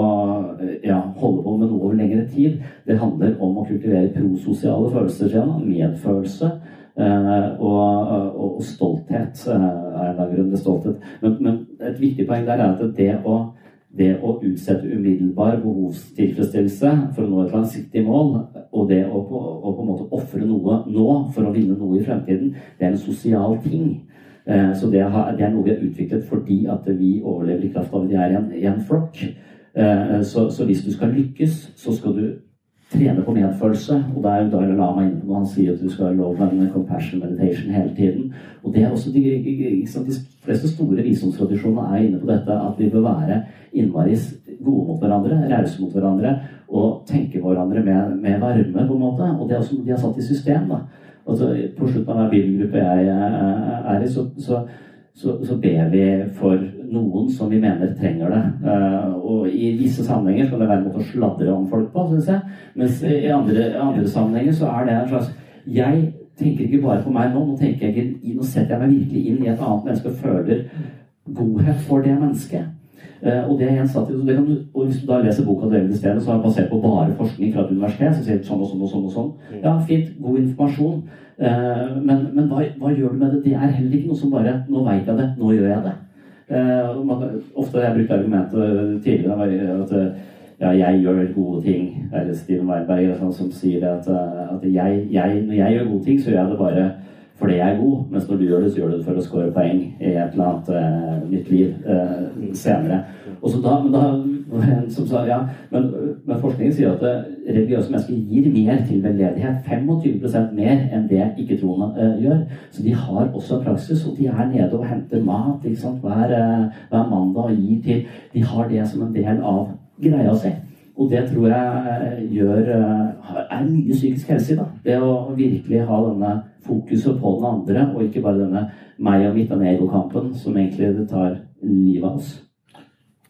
eh, ja, holde på med noe over lengre tid, det handler om å kultivere prososiale følelser, gjennom medfølelse. Eh, og, og, og stolthet eh, er en av grunnene til stolthet. Men, men et viktig poeng der er at det å, det å utsette umiddelbar behovstilfredsstillelse for å nå et langsiktig mål, og det å på, å på en måte ofre noe nå for å vinne noe i fremtiden, det er en sosial ting. Eh, Så det, er noe vi har utviklet fordi at vi overlever i kraft av at vi er i en, i en flokk. Eh, Så, så hvis du skal lykkes, så skal du trene på medfølelse. Og da er Dalai Lama inne på han sier at du skal ha love and compassion meditation hele tiden. Og det er også de, de fleste store visdomstradisjonene er inne på dette at vi bør være innmari gode mot hverandre, rause mot hverandre og tenke hverandre med, med, varme, på en måte. Og det er også de har satt i system. da. Altså, på slutten av hver bibelgruppe jeg er i, så, så, så, så ber vi for noen som vi mener trenger det. Uh, og i visse sammenhenger skal det være en måte å sladre om folk på, syns jeg. Mens i andre, andre, sammenhenger så er det en slags Jeg tenker ikke bare på meg nå, nå, tenker jeg, nå setter jeg meg virkelig inn i et annet menneske og føler godhet for det mennesket. Uh, og det er en satt, og, du, og Hvis du da leser boka til stedet, så er det basert på bare forskning fra et universitet. som sier sånn og sånn og sånn og sånn. Ja, fint. God informasjon. Uh, men, men hva, hva, gjør du med det? Det er heller ikke noe som bare Nå veit jeg det. Nå gjør jeg det. Man, ofte har jeg brukt argumentet tidligere at ja, jeg gjør gode ting. Eller Steven Weinberg sånn, som sier at, at jeg, jeg, når jeg gjør gode ting, så gjør jeg det bare fordi jeg er god, mens når du gjør det, så gjør du det for å score poeng i et eller annet uh, nytt liv uh, senere. Og så da, men da som sa, ja, men, men forskningen sier at eh, religiøse mennesker gir mer til veldedighet. 25% mer enn det ikke-troende gjør. Så de har også praksis, og de er nede og henter mat hver, hver, mandag og gir til De har det som en del av greia si. Og det tror jeg gjør, er mye psykisk helse i. da. Det å virkelig ha denne fokuset på den andre, og ikke bare denne meg og mitt, og ego-kampen som egentlig det tar livet av oss.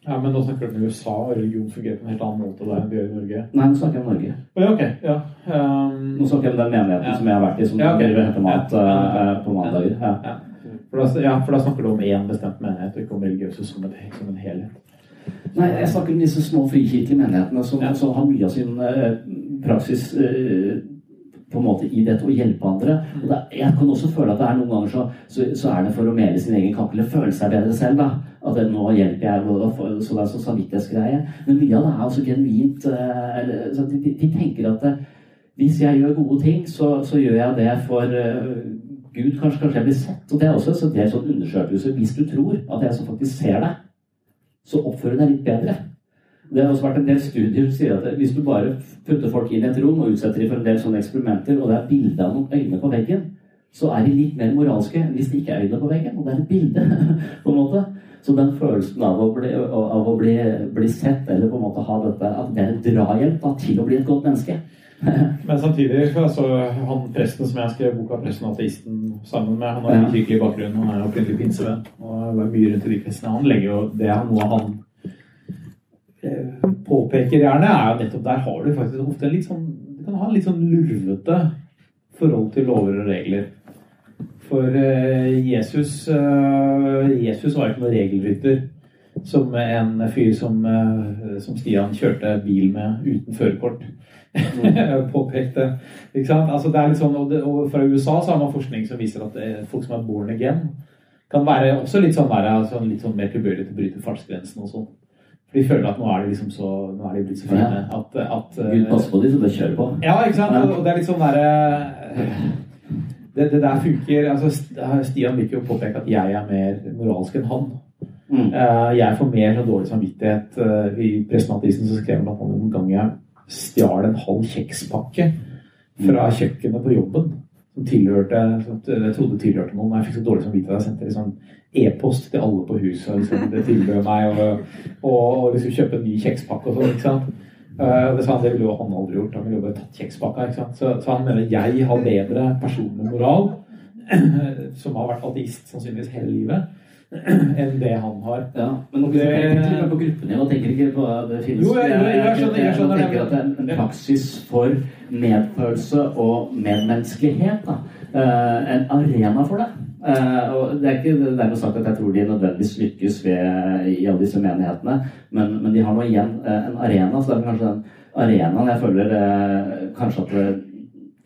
Ja, Men nå snakker du om USA, og religion fungerer på en helt annen måte der enn det gjør i Norge? Nei, nå snakker jeg om Norge. Ja, ok, ja. Um, nå snakker jeg om den menigheten ja. som jeg har vært i, som ja, okay. henter mat uh, på mandager. Ja. For, da, ja, for da snakker du om én bestemt menighet, og ikke om religiøse som, et, som en helhet? Nei, jeg snakker om disse små frikirkelige menighetene som, som har mye av sin uh, praksis uh, på en måte i dette å hjelpe andre. Og det, jeg kan også føle at det er noen ganger så, så, så er det for å mele sin egen kake eller føle seg bedre selv. da, At det, nå hjelper jeg, og, så det er sånn samvittighetsgreie. Men mye av det er også genuint uh, de, de, de, tenker at hvis jeg gjør gode ting, så, så gjør jeg det for Gud. Kanskje, kanskje jeg blir sett. Og det er også en er sånn undersøkelse. Hvis du tror at jeg som faktisk ser deg, så oppfører du deg litt bedre. Det har også vært en del studier som sier at hvis du bare putter folk inn i et rom og utsetter dem for en del sånne eksperimenter, og det er bilde av noen øyne på veggen, så er de litt mer moralske hvis det ikke er øyne på veggen. Og det er et bilde, på en måte. Så den følelsen av å bli, av å bli, bli sett, eller på en måte ha dette, at det er en drahjelp da, til å bli et godt menneske. Men samtidig, altså, han presten som jeg skrev boka 'Presten og ateisten' sammen med, han har en kirkelig bakgrunn, han er opprinnelig pinsevenn og var mye rundt i de kristne. Han legger jo, Det er noe han påpeker gjerne, er jo nettopp der har du faktisk ofte en litt sånn Du kan ha en litt sånn lurvete forhold til lover og regler. For uh, Jesus, uh, Jesus var ikke noen regelrytter som en fyr som, uh, som Stian kjørte bil med uten førerkort. Mm. påpekte. Ikke sant? Altså, det er litt sånn, og, det, og, Fra USA så har man forskning som viser at folk som er born again, kan være også litt sånn, være, altså, litt sånn mer tilbøyelig til å bryte fartsgrensen og sånn. For de føler at nå er de liksom så Nå er de blitt så fine at, at Gud passer på de, så bare kjører på. Ja, ikke sant. Og det er litt sånn derre det, det, der funker altså Stian vil jo påpeke at jeg er mer moralsk enn han. Mm. Eh, jeg får mer så dårlig samvittighet. Eh, I Prestenattisen så skrev han at han en gang jeg stjal en halv kjekspakke fra mm. kjøkkenet på jobben som tilhørte, jeg trodde tilhørte noen. Jeg fikk så dårlig samvittighet. Jeg sendte liksom e-post til alle på huset. Liksom, det tilbød meg å liksom kjøpe en ny kjekspakke og sånn. Uh, det sa han, det ville jo han aldri gjort. Han ville jo bare tatt kjekspakka. ikke sant? Så, så han mener jeg har bedre personlig moral, som har vært ateist sannsynligvis hele livet enn det han har. Ja, men nå det, tenker på gruppene og tenker ikke på det finnes jo, jeg, jeg, jeg, skjønner, jeg, skjønner, tenker at det er en praksis for medfølelse og medmenneskelighet. Da. Uh, en arena for det. Uh, og Det er ikke dermed sagt at jeg tror de nødvendigvis lykkes ved, i alle disse menighetene, men, men de har nå igjen uh, en arena. Så det er kanskje den arenaen jeg føler kanskje at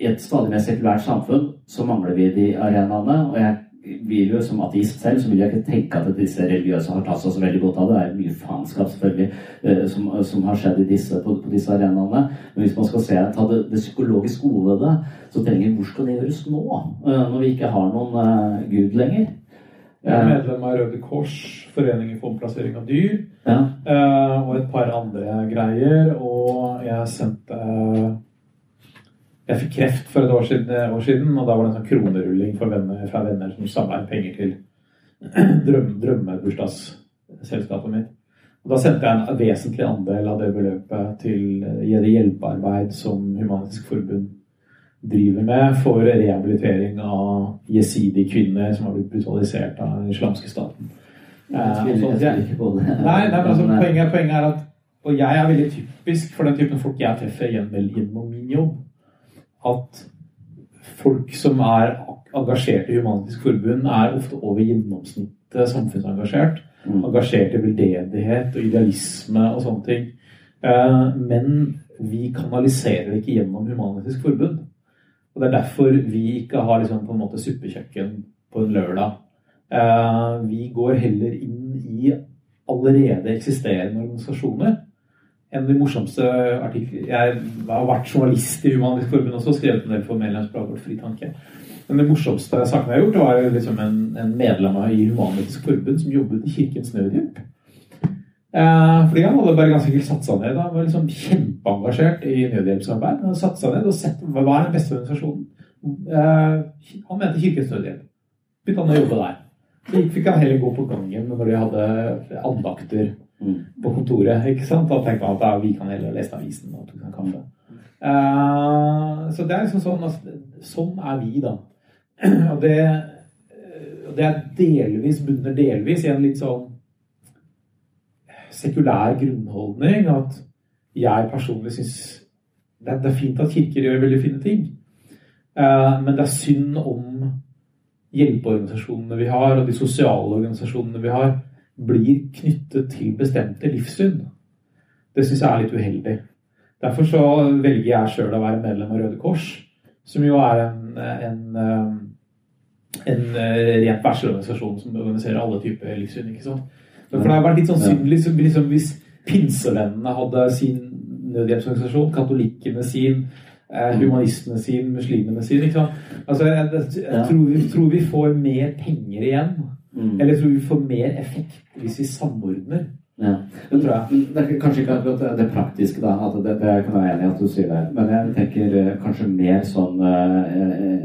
i et stadig mer sekulært samfunn så mangler vi de arenaene. og jeg vil jo som ateist selv så vil jeg ikke tenke at disse religiøse har tatt seg så veldig godt av det. Det er mye faenskap selvfølgelig eh, som, som, har skjedd disse, på, på, disse arenaene. Men hvis man skal se, ta det, det psykologiske gode ved det, så trenger vi hvor skal det gjøres nå? Eh, når vi ikke har noen uh, gud lenger. Jeg er medlem av Røde Kors, Foreningen for omplassering av dyr, ja. uh, og et par andre greier. Og jeg sendte Jeg fikk kreft for et år siden, år siden og da var det en sånn kronerulling venner, fra venner som samla inn penger til drøm, drømmebursdagsselskapet mitt. Og da sendte jeg en vesentlig andel av det beløpet til det hjelpearbeid som Humanisk Forbund driver med for rehabilitering av jesidi-kvinner som har blitt brutalisert av den islamske staten. Jeg tviler ikke på det. Nei, nei altså, poenget, poenget er at Og jeg er veldig typisk for den typen folk jeg treffer gjennom min jobb. At folk som er engasjert i Humanitisk Forbund, er ofte over gjennomsnittet samfunnsengasjert. Mm. Engasjert i veldedighet og idealisme og sånne ting. Eh, men vi kanaliserer det ikke gjennom Humanitisk Forbund. Og Det er derfor vi ikke har liksom på en måte suppekjøkken på en lørdag. Uh, vi går heller inn i allerede eksisterende organisasjoner. En av de morsomste artikler Jeg har vært journalist i Humanisk Forbund også, skrevet en del for medlemsbladet vårt Fritanke. Men det morsomste saken jeg har gjort, var liksom en, en medlem i Humanistisk Forbund som jobbet i Kirkens Nødhjelp. Eh, fordi han hadde bare ganske enkelt satt seg ned. Han var liksom kjempeengasjert i nødhjelpsarbeid. Han satt seg ned og sett hva er den beste organisasjonen. Eh, han mente Kirkens Nødhjelp. Begynte han å jobbe der. Så fikk han heller gå på gangen når de hadde andakter på kontoret. ikke sant? Da tenkte at vi kan heller lese avisen og ta kaffe. Uh, så det er liksom sånn altså, Sånn er vi, da. Og det, det er delvis, bunner delvis i en litt sånn sekulær grunnholdning at jeg personlig syns det, det, er fint at kirker gjør veldig fine ting. Uh, men det er synd om hjelpeorganisasjonene vi har, og de sosiale organisasjonene vi har, blir knyttet til bestemte livssyn. Det syns jeg er litt uheldig. Derfor så velger jeg sjøl å være medlem av Røde Kors, som jo er en, en, eh, en eh, rent verdslig som organiserer alle typer livssyn. ikke sant? For det har vært litt sånn synd liksom, liksom, hvis pinsevennene hadde sin nødhjelpsorganisasjon, katolikkene sin, eh, mm. humanistene sin, muslimene sin. Ikke sant? Altså, jeg, jeg, jeg tror, jeg tror, vi, får mer penger igjen. Mm. Eller tror vi får mer effekt hvis vi samordner. Ja. Det tror jeg. Det er kanskje ikke akkurat det praktiske, da. At det, det kan jeg være enig i at du sier det. Men jeg tenker eh, kanskje mer sånn eh,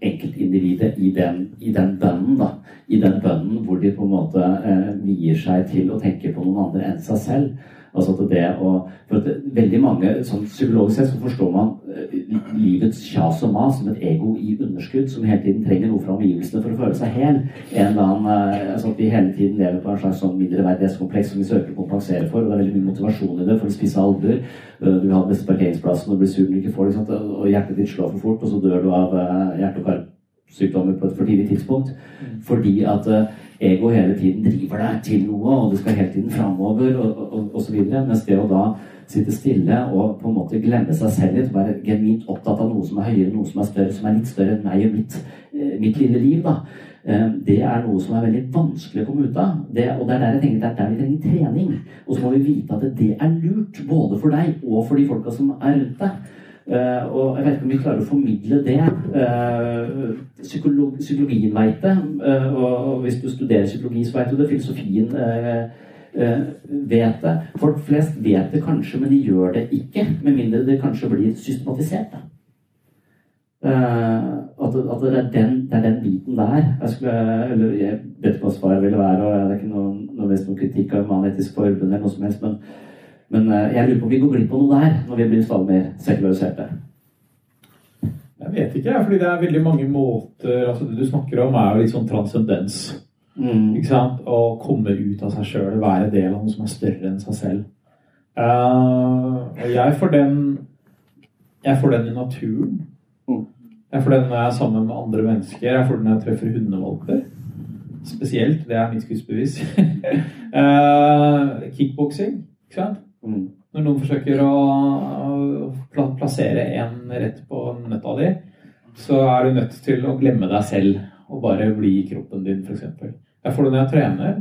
enkeltindividet i den, i den bønnen, da. I den bønnen hvor de på en måte eh, vier seg til å tenke på noen andre enn seg selv. Altså at det å, for at veldig mange, sånn Psykologisk sett så forstår man eh, livets kjas og mas som et ego i underskudd som hele tiden trenger noe fra omgivelsene for å føle seg hel. En eller annen, eh, altså At vi hele tiden lever på en slags sånn mindreverdighetskompleks som vi søker å kompensere for. og Det er veldig mye motivasjon i det for å spisse albuer. Eh, du vil ha den beste parkeringsplassen og blir sur når du ikke får det. Og hjertet ditt slår for fort, og så dør du av hjerte- og karsykdommer på et for tidlig tidspunkt. Mm. Fordi at ego hele tiden driver deg til noe, og du skal hele tiden framover, osv. Mens det å da sitte stille og på en måte glemme seg selv litt, være genuint opptatt av noe som er høyere, noe som er større, som er litt større enn meg og mitt, eh, mitt lille liv, da. Eh, det er noe som er veldig vanskelig å komme ut av. Det, og det er der jeg tenker, det er der vi trenger trening. Og så må vi vite at det er lurt, både for deg og for de folka som er rundt deg. Uh, og jeg vet ikke om vi klarer å formidle det. Uh, psykolog, psykologien veit det. Uh, og hvis du studerer psykologi, så veit du det. Filosofien vet det. Folk flest vet det kanskje, men de gjør det ikke. Med mindre det kanskje blir systematisert. At, at, det, er den, det er den biten der jeg, skulle, eller jeg vet ikke hva svaret ville være, og det er ikke noen, noen, noen kritikk av Human-Etisk Forbund eller noe som helst, men men eh, jeg lurer på om vi går glipp av noe der, når vi blir stadig mer sekulariserte. Jeg vet ikke, fordi det er veldig mange måter altså Det du snakker om, er jo litt sånn transcendens. Mm. Ikke sant? Å komme ut av seg sjøl, være del av noe som er større enn seg selv. Uh, og jeg får den Jeg får den i naturen. Mm. Jeg får den når jeg er sammen med andre mennesker. Jeg får den når jeg treffer hundevalper. Spesielt. Det er mitt skussbevis. uh, kickboksing. Ikke sant? Mm. Når noen forsøker å, plassere en rett på nøtta di, så er du nødt til å glemme deg selv og bare bli kroppen din, f.eks. Jeg får det når jeg trener.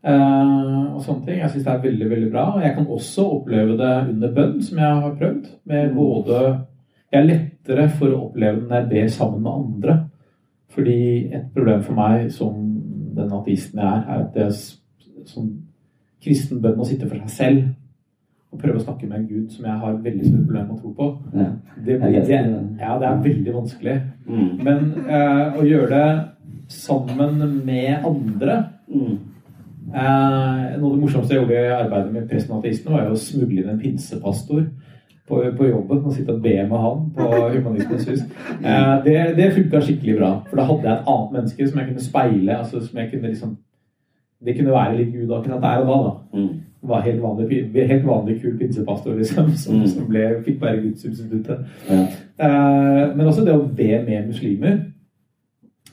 Uh, og sånne ting. Jeg syns det er veldig veldig bra. Jeg kan også oppleve det under bønn, som jeg har prøvd. Med mm. både Jeg er lettere for å oppleve det når jeg ber sammen med andre. Fordi et problem for meg som den ateisten jeg er, er at det er som kristen bønn å sitte for seg selv og prøve å snakke med en gud som jeg har veldig store problemer med å tro på. Ja. Det, det, ja, det er veldig vanskelig. Mm. Men eh, å gjøre det sammen med andre Mm. eh, Noe av det morsomste jeg gjorde i arbeidet med presten og ateisten, var jo å smugle inn en pinsepastor på, på jobben og sitte og be med han på Humanismens hus. Eh, det det funka skikkelig bra. For da hadde jeg et annet menneske som jeg kunne speile. altså som jeg kunne liksom Det kunne være litt Gud akkurat der og da. da. Mm. Var helt vanlig, helt vanlig kul pinsepastor liksom, som, som ble, fikk være gudssubstituttet. Ja. Eh, men også det å be med muslimer.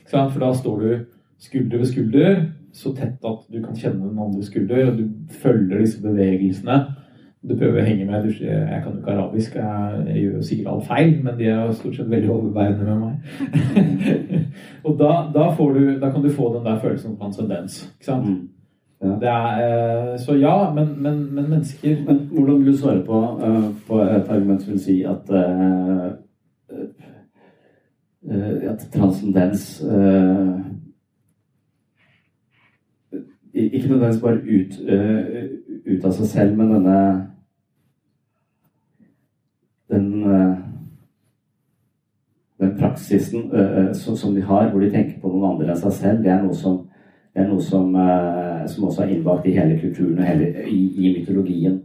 For da står du skulder ved skulder, så tett at du kan kjenne den andre skulder, og du følger disse bevegelsene. Du prøver å henge med. Du, jeg kan jo ikke arabisk, jeg, gjør jo sikkert alt feil, men de er jo stort sett veldig overbærende med meg. og da, da, får du, da kan du få den der følelsen av transcendens. Ikke sant? Mm. Er, eh, så ja, men, men, men mennesker Men hvordan vil du svare på, eh, på et argument som vil si at eh, at transcendens Ikke nødvendigvis bare ut, ut av seg selv, men denne Den den praksisen som, som de har, hvor de tenker på noen andre enn seg selv, det er noe som, det er noe som, eh, som også er innbakt i hele kulturen og hele, i, i mytologien.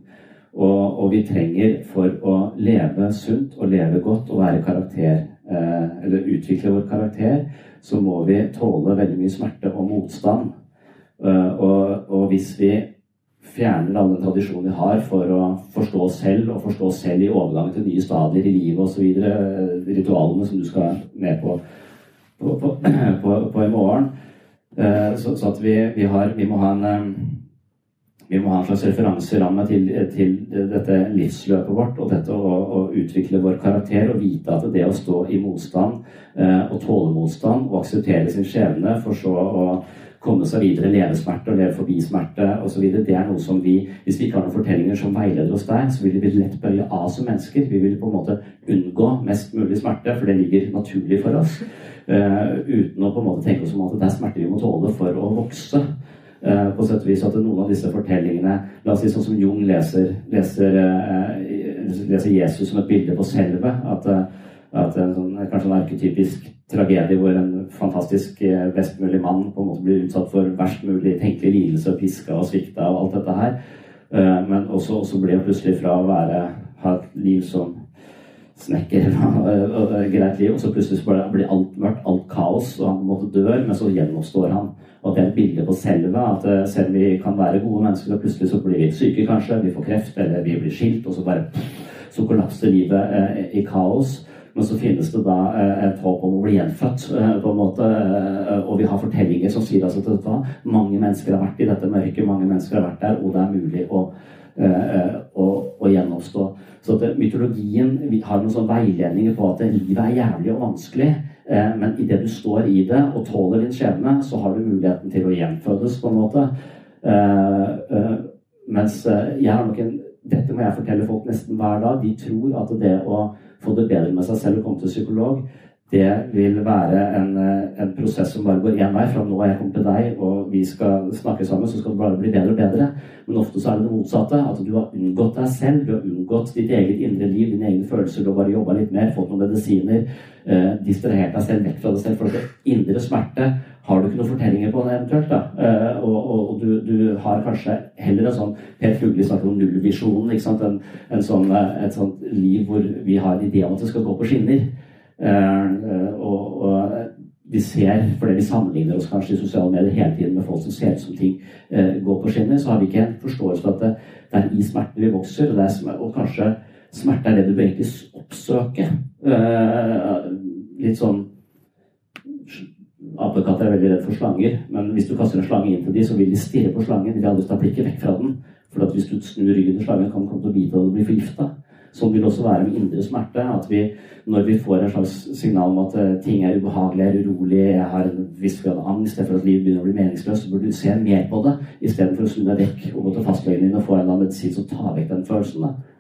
Og, og vi trenger for å leve sunt og leve godt og være karakter, eh, eller utvikle vår karakter, så må vi tåle veldig mye smerte og motstand. Eh, og, og hvis vi fjerner all den tradisjonen vi har for å forstå oss selv, og forstå oss selv i overgangen til nye stadier i livet osv., ritualene som du skal med på, på, på, på i morgen. Eh, Så, så vi, vi, har, vi må ha en eh, vi må ha en slags referanseramme til, til dette livsløpet vårt og dette å, å utvikle vår karakter og vite at det å stå i motstand eh, og tåle motstand og akseptere sin skjebne, for så å komme seg videre, leve smerte og leve forbi smerte osv., det er noe som vi Hvis vi ikke har noen fortellinger som veileder oss der, så vil vi lett bøye av som mennesker. Vi vil på en måte unngå mest mulig smerte, for det ligger naturlig for oss. Uh, uten å på en måte tenke oss om at det er smerte vi må tåle for å vokse. Uh, på sett og vis at noen av disse fortellingene La oss si sånn som Jung leser, leser, uh, leser Jesus som et bilde på selve. At, at en sånn, kanskje en arketypisk tragedie hvor en fantastisk eh, best mulig mann på en måte blir utsatt for verst mulig tenkelig lidelse og piska og svikta og alt dette her. Eh, men også, også blir han plutselig fra å være, ha et liv som snekker og greit liv, og så plutselig blir alt mørkt, alt kaos, og han på en måte dør, men så gjenoppstår han. Og det er et bilde på selve at eh, selv om vi kan være gode mennesker, og plutselig så blir vi syke kanskje, vi får kreft, eller vi blir skilt, og så bare så kollapser livet i kaos. Men så finnes det da eh, et håp om å bli gjenfødt, eh, på en måte. eh, Og vi har fortellinger som sier altså at mange mennesker har vært i dette mørket, mange mennesker har vært der, og det er mulig å, å, gjenoppstå. Så at mytologien har noen sånne veiledninger på at livet er jævlig og vanskelig. Men idet du står i det og tåler din skjebne, så har du muligheten til å gjenfødes, på en måte. Mens jeg har nok en Dette må jeg fortelle folk nesten hver dag. De tror at det å få det bedre med seg selv og komme til psykolog, det vil være en, eh, en prosess som bare går én vei. Fra nå har jeg kommet til deg, og vi skal snakke sammen, så skal det bare bli bedre og bedre. Men ofte så er det det motsatte. At du har unngått deg selv. Du har unngått ditt eget indre liv, dine egne følelser. Du har bare jobba litt mer, fått noen medisiner. Eh, distrahert deg selv vekk fra deg selv. For at indre smerte har du ikke noen fortellinger på det eventuelt. da. Eh, og og, og du, du har kanskje heller en sånn Per Fugli snakker om nullvisjonen. ikke sant? En, en sånn, eh, et sånt liv hvor vi har en idé om at det skal gå på skinner. Eh, og, og vi ser, fordi vi sammenligner oss kanskje i sosiale medier hele tiden med folk som ser ut som ting eh, går på skinner, så har vi ikke en forståelse for at det, det er i smerten vi vokser. Og, er, og kanskje smerte er det du bør egentlig oppsøke. Eh, litt sånn Apekatter er veldig redd for slanger, men hvis du kaster en slange inn til dem, så vil de stirre på slangen. De vil aldri ta blikket vekk fra den. For at hvis du snur ryggen til slangen, kan den komme til å bite og bli forgifta. Sånn vil også være med indre smerte. At vi, når vi får en slags signal om at eh, ting er ubehagelig, er urolig, jeg har en viss grad av angst for at livet begynner å bli meningsløst, så burde du se mer på det istedenfor å snu deg vekk og gå til fastlegen din og få en medisin som tar vekk den følelsen. Da.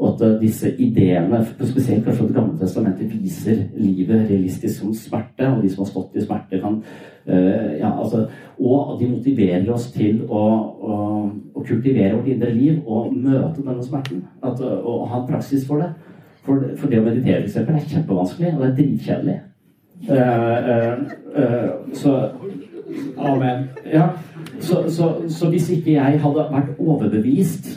Og at eh, disse ideene, spesielt kanskje Det gamle testamentet, viser livet realistisk som smerte. Og de som har stått i smerte, kan uh, ja, altså, Og de motiverer oss til å, å, å, kultivere vårt indre liv og møte denne smerten. At, og ha en praksis for det. For, for det å meditere for eksempel, er kjempevanskelig, og det er dritkjedelig. Uh, uh, så Amen. Ja, så, så, så hvis ikke jeg hadde vært overbevist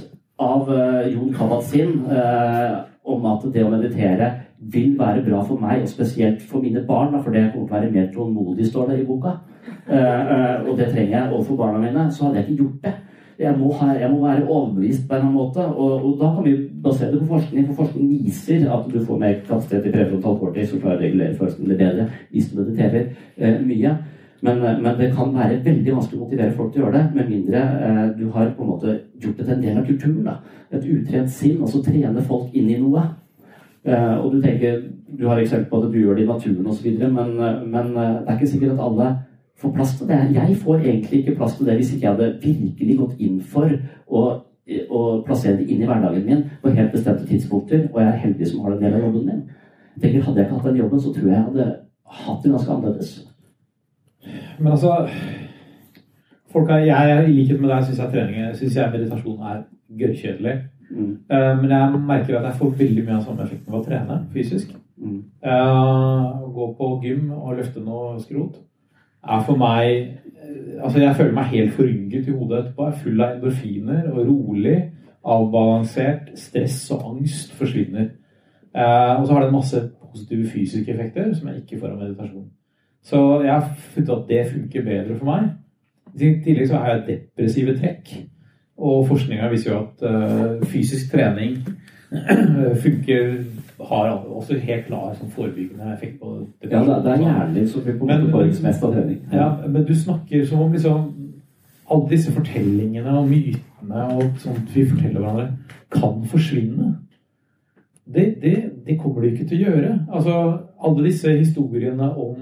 av uh, Jon Kabat-Zinn uh, om at det å meditere vil være bra for meg, og spesielt for mine barn, for det kommer til å være mer tålmodig, står det i boka. Uh, og det trenger jeg overfor barna mine. Så hadde jeg ikke gjort det. Jeg må, ha, jeg må være overbevist på en eller annen måte. Og, og, da kan vi basere det på forskning. For forskning viser at du får mer kapasitet i prefrontal cortex og klarer å regulere følelsene bedre hvis du mediterer mye. Men, men, det kan være veldig vanskelig å motivere folk til å gjøre det, med mindre eh, du har på en måte gjort det til en del av kulturen. Da. Et utrent sinn, og så trene folk inn i noe. Eh, og du tenker, du har eksempel på at du gjør det i naturen osv., men, men det er ikke sikkert at alle får plass til det. Jeg får egentlig ikke plass til det hvis ikke jeg hadde virkelig gått inn for å, å plassere det inn i hverdagen min på helt bestemte tidspunkter, og jeg er heldig som har en del av jobben min. Tenker, Hadde jeg ikke hatt den jobben, så tror jeg jeg hadde hatt det ganske annerledes. Men altså folk er, jeg, I likhet med deg syns jeg trening synes jeg meditasjon er gørrkjedelig. Mm. Uh, men jeg merker at jeg får veldig mye av samme effekten ved å trene fysisk. Mm. Uh, gå på gym og løfte noe skrot er for meg Altså, jeg føler meg helt forynget i hodet etterpå. Jeg er full av endorfiner og rolig, avbalansert. Stress og angst forsvinner. Uh, og så har det masse positive fysiske effekter som jeg ikke får av meditasjon. Så jeg har funnet at det funker bedre for meg. I tillegg så har jeg depressive trekk. Og forskninga viser jo at uh, fysisk trening funker har også helt klar sånn forebyggende effekt på depresjon. Ja, det er hjernen som blir på en måte mest av trening. Ja, men du snakker som om liksom alle disse fortellingene og mytene og sånt vi forteller hverandre, kan forsvinne. Det, det, det kommer de ikke til å gjøre. Altså, alle disse historiene om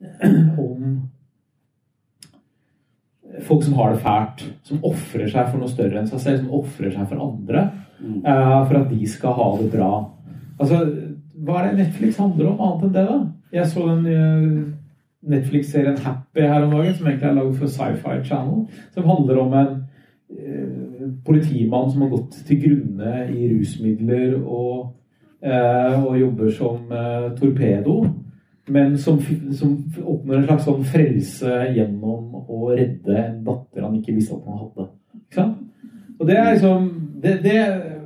om folk som har det fælt, som ofrer seg for noe større enn seg selv, som ofrer seg for andre uh, for at de skal ha det bra. Altså, Hva er det Netflix handler om, annet enn det? da? Jeg så den uh, Netflix-serien Happy her om dagen, som egentlig er laget for Sci-Fi Channel, som handler om en uh, politimann som har gått til grunne i rusmidler og, og jobber som torpedo men som, som, oppnår en slags sånn frelse gjennom å redde en datter han ikke visste at han hadde. Ikke sant? Og det er liksom det, det,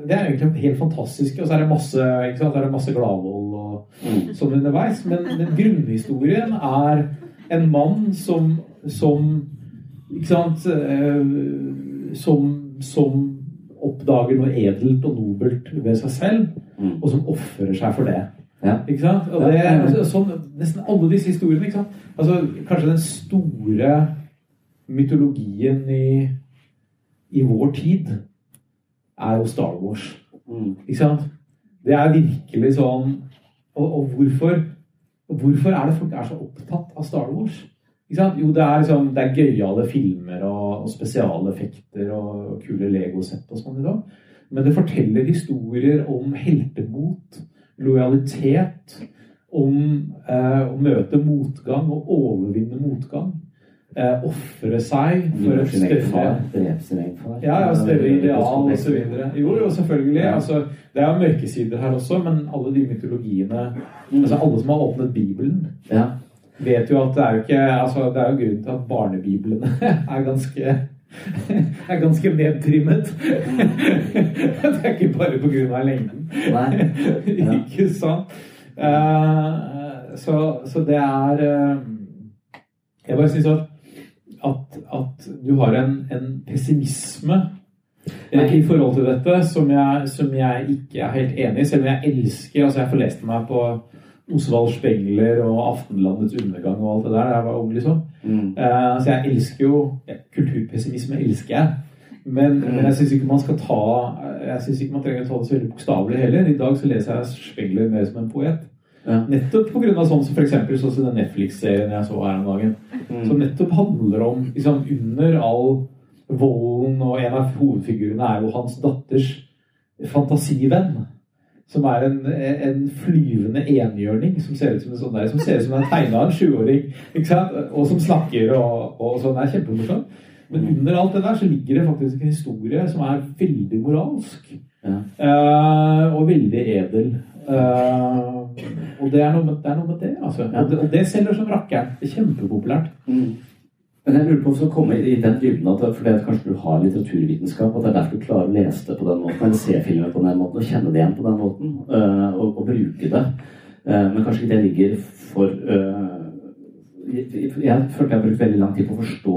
det er egentlig helt fantastisk. Og så er det masse, ikke sant? Er det masse gladvold og mm. sånn underveis. Men, men grunnhistorien er en mann som, som Ikke sant eh, Som, som oppdager noe edelt og nobelt ved seg selv, mm. og som ofrer seg for det. Ja. Ikke sant? Og det altså, sånn, Nesten alle disse historiene. ikke sant? Altså, Kanskje den store mytologien i, i vår tid er jo Star Wars. Mm. Ikke sant? Det er virkelig sånn Og, og hvorfor, hvorfor er det folk er så opptatt av Star Wars? Jo, det er, liksom, det er gøyale filmer og, og spesiale effekter og kule legosett og sånn i dag. Men det forteller historier om heltemot lojalitet, om eh, å møte motgang og overvinne motgang. Eh, Ofre seg for et større ja, ja, større ideal osv. Jo, jo, selvfølgelig. Altså, det er mørkesider her også, men alle de mytologiene mm. altså Alle som har åpnet Bibelen, ja. vet jo at det er jo ikke altså, Det er jo grunnen til at barnebiblene er ganske er ganske nedtrimmet. det er ikke bare pga. lengden. Nei. Ja. ikke sant? Uh, så, så, det er uh, Jeg bare syns at, at, at, du har en, en pessimisme i forhold til dette som jeg, som jeg, ikke er helt enig i, selv om jeg elsker altså Jeg forleste meg på Osvald Spengler og Aftenlandets undergang og alt det der jeg var liksom. Mm. Uh, så jeg elsker jo ja, Kulturpessimisme elsker jeg. Men, mm. men jeg syns ikke man skal ta Jeg synes ikke man trenger å ta det så veldig bokstavelig heller. I dag så leser jeg Spengler mer som en poet. Ja. Nettopp pga. sånn som f.eks. sånn som den Netflix-serien jeg så her om dagen. Mm. Som nettopp handler om liksom, Under all volden, og en av hovedfigurene er jo hans datters fantasivenn. Som er en, en flyvende enhjørning som ser ut som en sånn der, som ser ut som en tegna av en sjuåring. Og som snakker og, og sånn. Det er kjempemorsomt. Men under alt det der så ligger det faktisk en historie som er veldig moralsk. Ja. Uh, og veldig edel. Uh, og det er, med, det er noe med det, altså. Ja. Og, det, og det selger som rakkeren. Det er kjempepopulært. Mm. Men jeg lurer på om å komme i den dybden at fordi at kanskje du har litteraturvitenskap, at det er derfor du klarer å lese det på den måten, eller se filmer på den måten, og kjenne det igjen på den måten, øh, og, og bruke det. Eh, men kanskje ikke det ligger for øh, jeg, følte jeg har brukt veldig lang tid på å forstå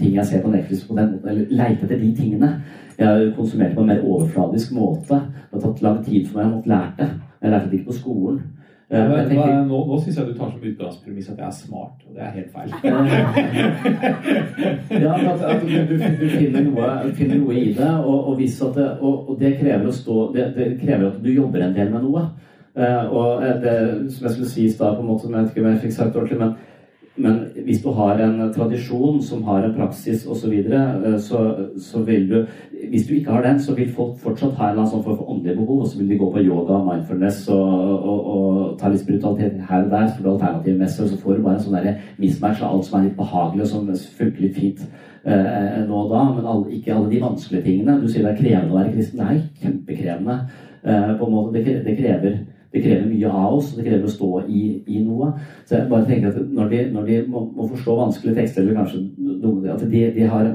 ting jeg ser på Netflix på den måten, eller leite etter de tingene. Jeg har konsumert på en mer overfladisk måte. Det har tatt lang tid for meg å måtte lære det. Jeg lærte det ikke på skolen. Eh, men tenker- nå nå syns jeg du tar som utgangspremiss at jeg er smart, og det er helt feil. Ja, at, at du, du, du finner, noe, finner noe i det, og, og, det, og, og det krever stå det, det krever at du jobber en del med noe. Uh, og eh, det, som jeg skulle si i stad, på en måte som jeg ikke om jeg fikk sagt ordentlig, men, men hvis du har en tradisjon som har en praksis osv., så, videre, eh, så så vil du Hvis du ikke har den, så vil folk fortsatt ha en eller annen sånn form for åndelig behov, og så vil de gå på yoga, mindfulness og, og, og ta litt brutalitet her og der, så får du alternativmesser, og så får du bare en sånn mismatch av alt som er litt behagelig, og som funker litt fint eh, nå og da, men alle, ikke alle de vanskelige tingene. Du sier det er krevende å være kristen. Det er kjempekrevende. Eh, på en måte. Det, det, krever, det krever mye av oss, og det krever å stå i, i noe. Så jeg bare tenker at når de, når de må, må forstå vanskelige tekster, eller kanskje dumme At de, de har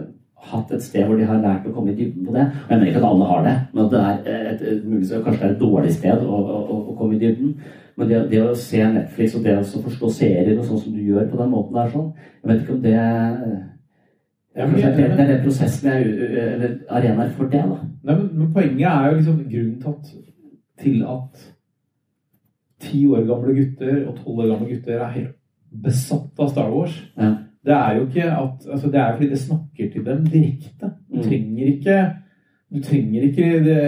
hatt et sted hvor de har lært å komme i dybden på det. Og jeg mener ikke at alle har det, men at det er et, et, mulig, kanskje det er et dårlig sted å, å, å- komme i dybden. Men det, det å se Netflix og det å forstå serier og sånn som du gjør på den måten der sånn, jeg vet ikke om det Ja, det, er den prosessen jeg er Eller arenaer for det, da. Nei, men, men poenget er jo liksom grunnen til at, til at ti år gamle gutter og tolv år gamle gutter er helt besatt av Star Wars. Ja. Det er jo ikke at altså Det er fordi det snakker til dem direkte. Du Mm. trenger ikke Du trenger ikke det,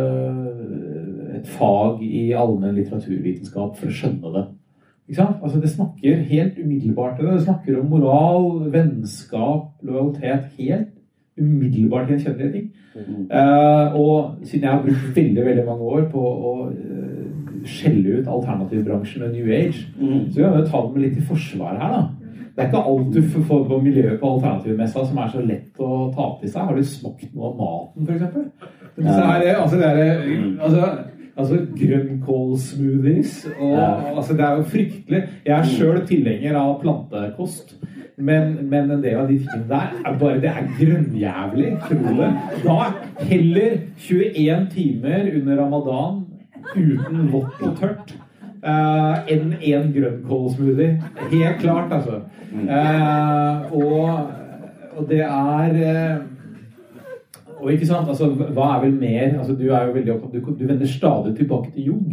eh, et fag i allmenn litteraturvitenskap for å skjønne det. Altså Det snakker helt umiddelbart til det. Det snakker om moral, vennskap, lojalitet. Helt umiddelbart gjenkjennelige ting. Eh, og siden jeg har brukt veldig veldig mange år på å eh, skjelle ut alternativbransjen med New Age, Mm. så kan jo ta det med litt i forsvar her, da. Det er ikke alt du får på miljøet på alternativmessa som er så lett å ta til seg. Har du smakt noe av maten, f.eks.? Ja. Altså, det er, altså, altså grønnkålsmoothies og Ja. altså, Det er jo fryktelig. Jeg er sjøl tilhenger av plantekost. Men, men en del av de tingene der er bare Det er grønnjævlig. Tro det. Da heller 21 timer under ramadan uten vått og tørt Uh, enn en grønnkålsmoothie. Helt klart, altså. Uh, og, og det er uh, Og ikke sant, altså, hva er vel mer altså, Du er jo veldig opptatt du, du vender stadig tilbake til Jung.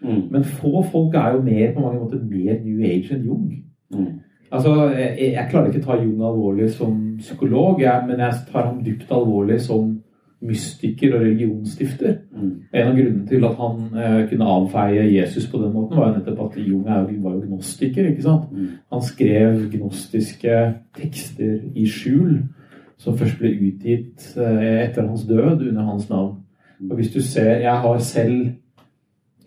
Mm. Men få folk er jo mer på mange måter mer New Age enn Jung. Mm. Altså, jeg, jeg klarer ikke å ta Jung alvorlig som psykolog, jeg, men jeg tar ham dypt alvorlig som mystiker og religionsstifter. Mm. En av grunnene til at han eh, kunne avfeie Jesus på den måten, var jo nettopp at Jung er, var jo gnostiker. ikke sant? Mm. Han skrev gnostiske tekster i skjul, som først ble utgitt eh, etter hans død under hans navn. Og hvis du ser Jeg har selv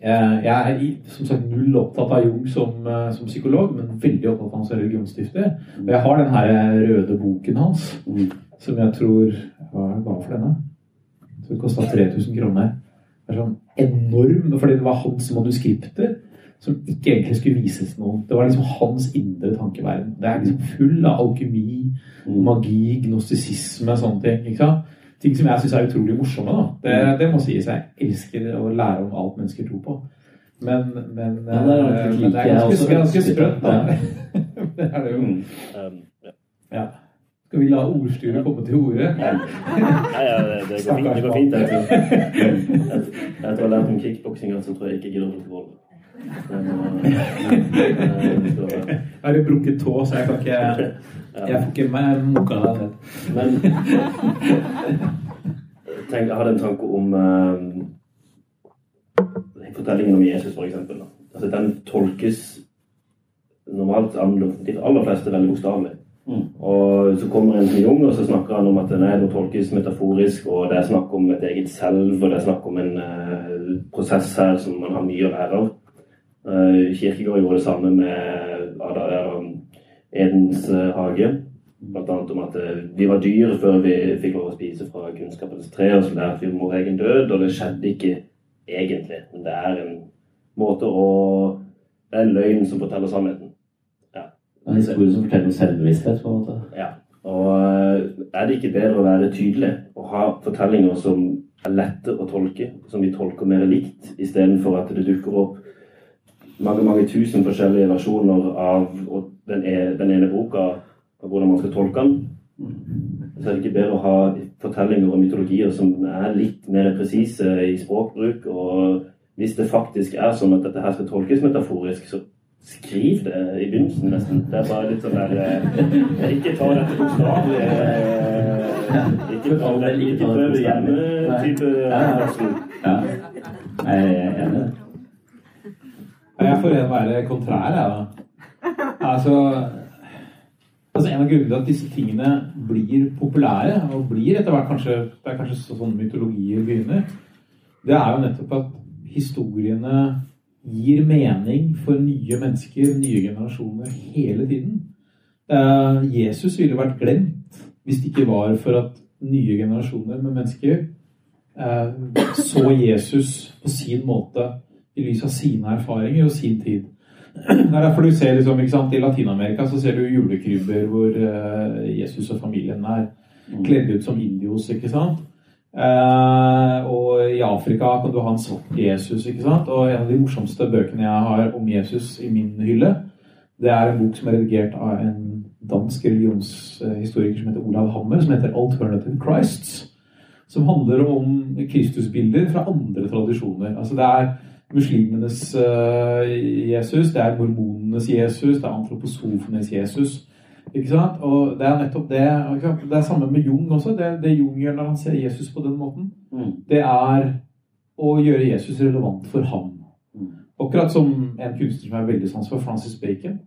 jeg, jeg er som sagt null opptatt av Jung som, eh, som psykolog, men veldig opptatt av hans religionsstifter. Og jeg har den her røde boken hans, Mm. som jeg tror Hva hva for denne? Det kosta 3000 kroner. Det er sånn enorm, fordi det var hans manuskripter som ikke egentlig skulle vises noen. Det var liksom hans indre tankeverden. Det er liksom full av alkymi, Mm. magi, gnostisisme, sånne ting. ikke sant? Ting som jeg syns er utrolig morsomme. da. Det, det må sies. Jeg elsker å lære om alt mennesker tror på. Men, men, Ja, det er eh, men det er ganske, ganske sprøtt, da. Ja. det er det jo. Mm. Um, ja. Ja. Skal vi la ordstyret komme til orde? Nei, ja, det, det, går fint, det går fint. Jeg tror, jeg, jeg tror jeg har lært om kickboksing, så tror jeg ikke gidder å bruke vold. Det skal være- Jeg har jo brukket tå, så jeg kan ikke Jeg får ikke meg moka deg ned. Men tenk, jeg hadde en tanke om eh, fortellingen om Jesus, for eksempel. Altså, den tolkes normalt de aller fleste veldig bokstavelig. Mm. Og så kommer en til Jung, og så snakker han om at nei, det tolkes metaforisk, og det er snakk om et eget selv, og det er snakk om en uh, prosess her som man har mye å lære av. Uh, Kirkegård gjorde det samme med uh, Edens hage. Blant annet om at vi var dyr før vi fikk lov å spise fra kunnskapens tre, og så lærte vi om vår egen død, og det skjedde ikke egentlig. Men det er en måte å Det er en løgn som forteller sannheten. En historie som forteller om selvbevissthet, på en måte. Ja. Og eh, er det ikke bedre å være tydelig og ha fortellinger som er lette å tolke, som vi tolker mer likt, istedenfor at det dukker opp mange mange tusen forskjellige versjoner av ene, den ene boka og hvordan man skal tolke den? Så er det ikke bedre å ha fortellinger og mytologier som er litt mer presise i språkbruk. Og hvis det faktisk er sånn at dette her skal tolkes metaforisk, så Skriv det i begynnelsen, nesten. Det er bare litt sånn der eh, Ikke ta dette bokstavelig. Eh, ikke ta det ikke prøv det hjemme-type versjon. Ja. Jeg er enig. Jeg får en være kontrær, jeg, da. Altså, altså En av grunnene til at disse tingene blir populære, og blir etter hvert kanskje Det er kanskje sånn mytologier begynner, det er jo nettopp at historiene gir mening for nye mennesker, nye generasjoner, hele tiden. Uh, Jesus ville vært glemt hvis det ikke var for at nye generasjoner med mennesker uh, så Jesus på sin måte i lys av sine erfaringer og sin tid. Det er derfor du ser liksom, sant, I Latin-Amerika så ser du julekrybber hvor uh, Jesus og familien er kledd ut som indios. ikke sant? Uh, og i Afrika kan du ha en svart Jesus. ikke sant? Og en av de morsomste bøkene jeg har om Jesus i min hylle, det er en bok som er redigert av en dansk religionshistoriker som heter Olav Hammer, som heter 'Alternative Christs'. Som handler om Kristusbilder fra andre tradisjoner. Altså Det er muslimenes uh, Jesus, det er mormonenes Jesus, det er antroposofenes Jesus. Ikke sant? Og det er nettopp det Det er samme med Jung også. Det, det Jung gjør når han ser Jesus på den måten, mm. det er å gjøre Jesus relevant for ham. Mm. Akkurat som en kunstner som er veldig sans for Francis Bacon.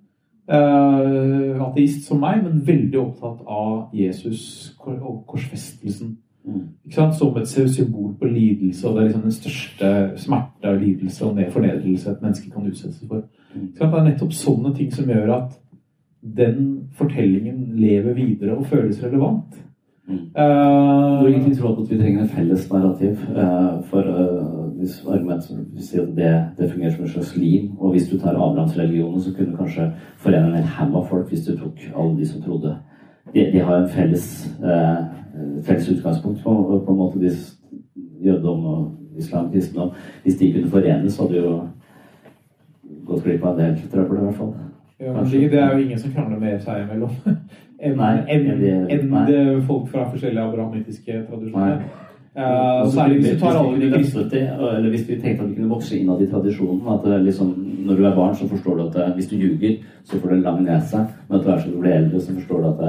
Uh, ateist som meg, men veldig opptatt av Jesus og korsfestelsen. Mm. Ikke sant? Som et symbol på lidelse, og det er liksom den største smerte og lidelse og fornedrelse et menneske kan utsettes for. Mm. Det er nettopp sånne ting som gjør at den fortellingen lever videre og føles relevant. Mm. Uh, du egentlig tror at vi trenger en felles narrativ. Uh, for uh, hvis argumentet sier at det, det, fungerer som en slags lim, og hvis du tar Abrahamsreligionen, så kunne du kanskje forene en haug av folk hvis du tok alle de som trodde. De, de har en felles, felles utgangspunkt på, på, en måte, de, jødedom og islam, kristendom. Hvis de kunne forenes, hadde jo gått glipp av en del trøbbel, i hvert fall. Ja, det er jo ingen som krangler med seg imellom. Enn en, folk fra forskjellige abrahamitiske tradisjoner. Uh, særlig hvis du tar alle de kristne Eller hvis vi tenkte at vi kunne vokse innad i tradisjonen. At liksom, når du er barn, så forstår du at hvis du ljuger, så får du en lang nese. Men etter hvert som du blir eldre, så forstår du at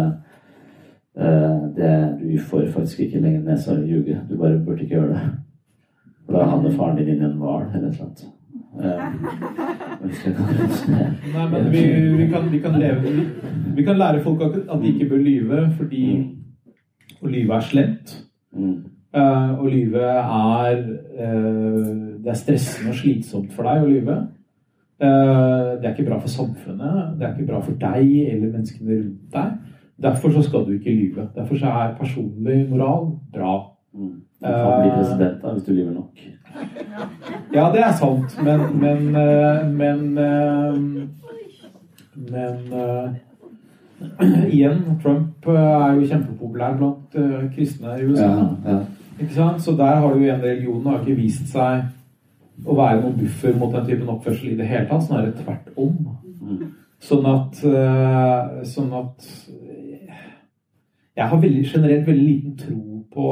uh, det, du får faktisk ikke lenger nese av å ljuge. Du bare burde ikke gjøre det. For da havner faren din inn i en hval eller noe sånt. Nei, men vi, vi, kan, vi, kan leve, vi, vi, kan lære folk at de ikke bør lyve, fordi å lyve er slemt. Uh, å lyve er uh, Det er stressende og slitsomt for deg å lyve. Uh, det er ikke bra for samfunnet, det er ikke bra for deg eller menneskene rundt deg. Derfor så skal du ikke lyve. Derfor så er personlig moral bra. Mm. Du kan bli president da, hvis du lyver nok. Ja, det er sant, men Men, men, men, eh, men uh, igjen, Trump er jo kjempepopulær blant kristne i USA. Ja, ja. Ikke sant? Så der har du igjen religionen har ikke vist seg å være noen buffer mot den typen oppførsel i det hele tatt. Snarere tvert om. Mm. Sånn at, sånn at Jeg har veldig, generelt veldig liten tro på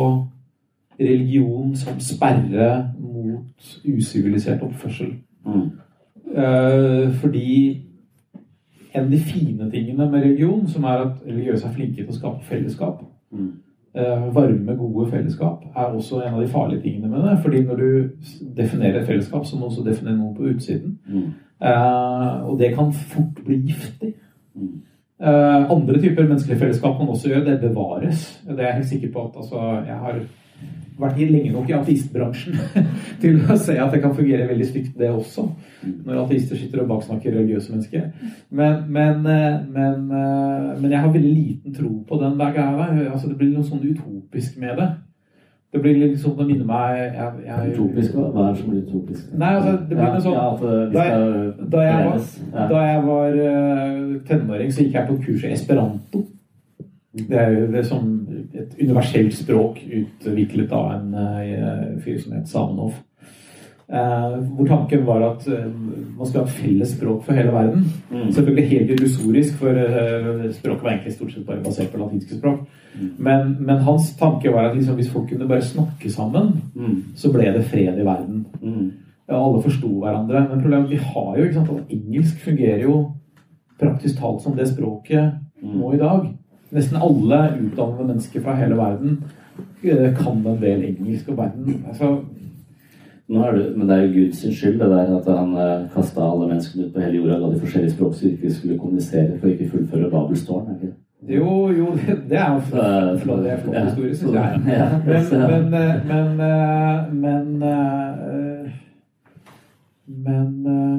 religion som sperre mot usivilisert oppførsel. Mm. Eh, fordi en av de fine tingene med religion, som er at religiøse er flinke til å skape fellesskap, mm. eh, varme, gode fellesskap, er også en av de farlige tingene med det. Fordi når du definerer et fellesskap, så må du også definere noen på utsiden. Mm. Eh, og det kan fort bli giftig. Eh, andre typer menneskelige fellesskap man også gjør, det bevares. Det er jeg helt sikker på at altså, jeg har vært lenge nok i ateistbransjen til å se at det kan fungere veldig stygt, det også. Når ateister sitter og baksnakker religiøse mennesker. Men, men, eh, men, eh, men jeg har veldig liten tro på den der greia. Altså, det blir noe sånn utopisk med det. Det blir litt sånn, det minner meg jeg, jeg, Utopisk? Hva er det som blir utopisk? Nei, altså, det blir Ja, noe sånn ja, at da, jeg, da, jeg var. Ja. da jeg var eh, tenåring, så gikk jeg på kurs i esperanto. Det er jo det som et universelt språk utviklet av en eh, fyr som het Samenhoff. Eh, hvor tanken var at eh, man skulle ha et felles språk for hele verden. Mm. Selvfølgelig helt illusorisk, for eh, språket var egentlig stort sett bare basert på latinske språk. Mm. Men, men hans tanke var at liksom, hvis folk kunne bare snakke sammen, Mm. så ble det fred i verden. Mm. Ja, alle forsto hverandre. Men problemet vi har jo ikke sant, at engelsk fungerer jo praktisk talt som det språket Mm. nå i dag. Nesten alle utdannede mennesker fra hele verden eh, kan en del engelsk. Og verden altså, det, men det er jo Guds skyld det der at han eh, kasta alle menneskene ut på hele jorda og ga de forskjellige språk så de ikke skulle kommunisere for å ikke fullføre Babels tårn. det ikke? Jo, jo, det, det er jo flott, det er flott historie, syns jeg. Ja, Men, men, eh, men, eh, men eh, Men eh,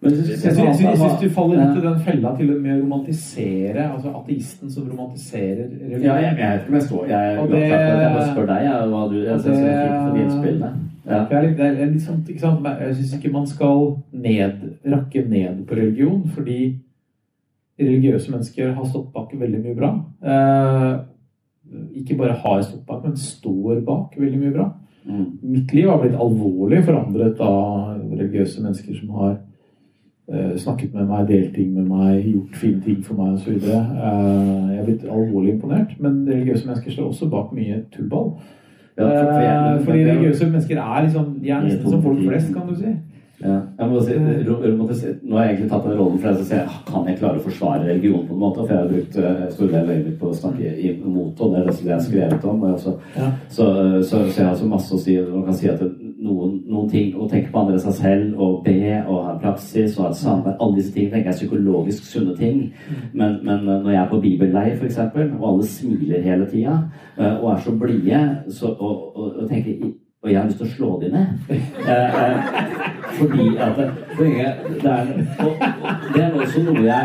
Men jeg synes, syns, jeg syns du faller ut i den fella til med å romantisere. Altså ateisten som romantiserer religion. Ja, jeg, vet ikke om jeg står Jeg Og glad jeg bare spør deg jeg, hva du Jeg synes det er for de innspillene. Ja. Det er litt, det sånn, ikke sant? Jeg syns ikke man skal ned, rakke ned på religion, fordi religiøse mennesker har stått bak veldig mye bra. Eh, ikke bare har stått bak, men står bak veldig mye bra. Mm. Mitt liv har blitt alvorlig forandret av religiøse mennesker som har snakket med meg, delt ting med meg, gjort fine ting for meg osv. Uh, jeg er blitt alvorlig imponert, men religiøse mennesker står også bak mye tullball. Ja, for- Eh, fordi religiøse mennesker er liksom De er nesten som folk flest, kan du si. Ja. Jeg må si, nå har jeg egentlig tatt den rollen for deg, så sier jeg, kan jeg klare å forsvare religion på en måte? For jeg har brukt uh, stor del av livet mitt på å snakke imot, og det er det jeg har skrevet om. Og så, Ja. så, så, så jeg har så masse å si. Man kan si at noen, noen ting Å tenke på andre seg selv, og be, og ha praksis, og ha et samvær Alle disse tingene tenker jeg er psykologisk sunne ting. Men, men uh, når jeg er på bibelleir, f.eks., og alle smiler hele tida, uh, og er så blide, så, og, og, og tenker og jeg har lyst til å slå de ned. Eh, eh, fordi at det, det, er, og, og det er også noe jeg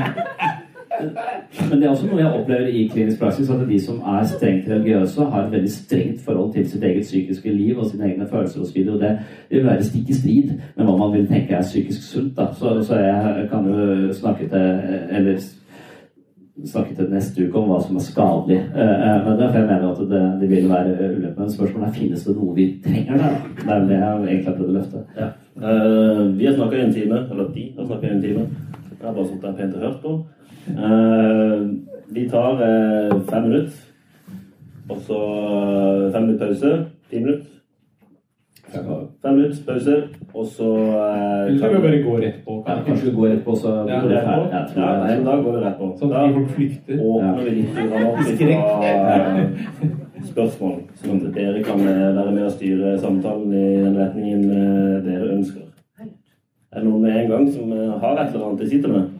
men det er også noe jeg opplever i klinisk praksis, at de som er strengt religiøse, har et veldig strengt forhold til sitt eget psykiske liv og sine egne følelser osv. Og det vil være stikk i strid med hva man vil tenke er psykisk sunt. Da. Så, så jeg kan jo snakke til Eller snakke til neste uke om hva som er skadelig Men med det. For jeg mener at det, det vil være ulempe. Men spørsmålet er finnes det noe vi trenger der? Det er det jeg egentlig har prøvd å løfte. Ja. Uh, vi har snakka i en time, eller de har snakka i en time. Jeg har bare sittet der pent og hørt på. Uh, vi tar uh, fem minutter, og så eh, fem minutter pause. Ti minutter. Fem minutter pause, og så eh, Eller kan vi bare gå rett på. Ja, kanskje vi går rett på, så Ja, går rett på? Jeg tror Ja, det er så da går vi rett på. Sånn at folk flykter. åpner vi litt fra spørsmål, sånn at dere kan eh, være med og styre samtalen i den retningen eh, dere ønsker. Er det noen med en gang som eh, har et eller annet de sitter med?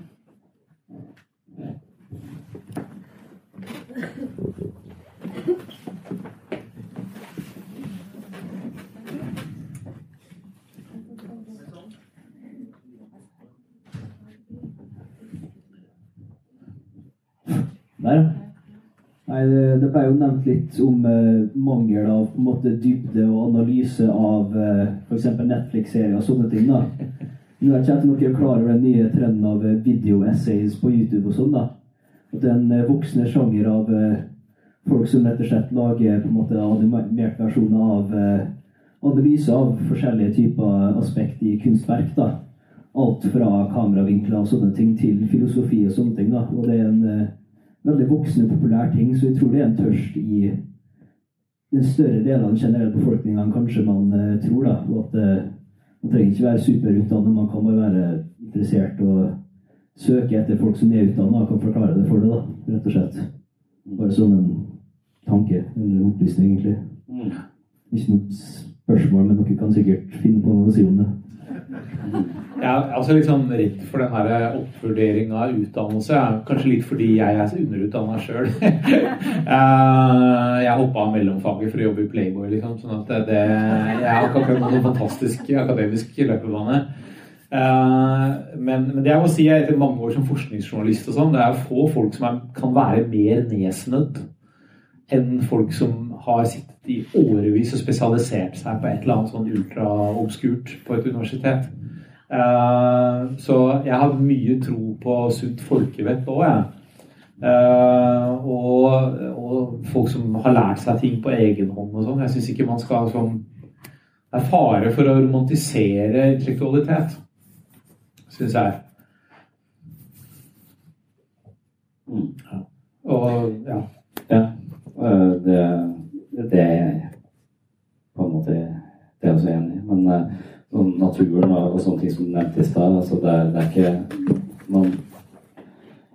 Nei. Nei, det, det ble jo nevnt litt om eh, mangel av på en måte, dybde og analyse av eh, f.eks. Netflix-serier og sånne ting. da. Nå er ikke er klar over den nye trenden av eh, video-essays på YouTube og sånn. da. At det er en eh, voksende sjanger av eh, folk som rett og slett lager på en måte animert versjoner av eh, analyse av forskjellige typer aspekt i kunstverk. da. Alt fra kameravinkler og sånne ting til filosofi og sånne ting. da. Og det er en eh, veldig voksende populær ting, så jeg tror det er en tørst i den større delen av den generelle befolkninga enn kanskje man uh, tror. da, og at uh, Man trenger ikke være superutdannet, man kan bare være interessert og søke etter folk som er utdanna og kan forklare det for deg, da, rett og slett. Bare som en tanke eller opplysning, egentlig. Ikke noe spørsmål, men dere kan sikkert finne på noe å si om det. Jeg er altså litt sånn redd for den her oppvurderinga av utdannelse. Kanskje litt fordi jeg er underutdanna sjøl. jeg hoppa av mellomfaget for å jobbe i Playboy, liksom. Sånn at det, jeg har ikke akkurat noen fantastisk akademisk løpebane. Men, men, det jeg må si er etter mange år som forskningsjournalist og sånn, det er få folk som er, kan være mer nedsnødd enn folk som har sittet i årevis og spesialisert seg på et eller annet sånn ultraobskurt på et universitet. Eh, så jeg har mye tro på sunt folkevett òg, jeg. Uh, og, og, folk som har lært seg ting på egen hånd og sånn. Jeg syns ikke man skal sånn Det er fare for å romantisere intellektualitet, syns jeg. Mm. Ja. Og ja. ja. Eh, det er jeg på en måte det er også sånn naturen og, og, sånne ting som du nevnte i stad. Altså det, det, er ikke man,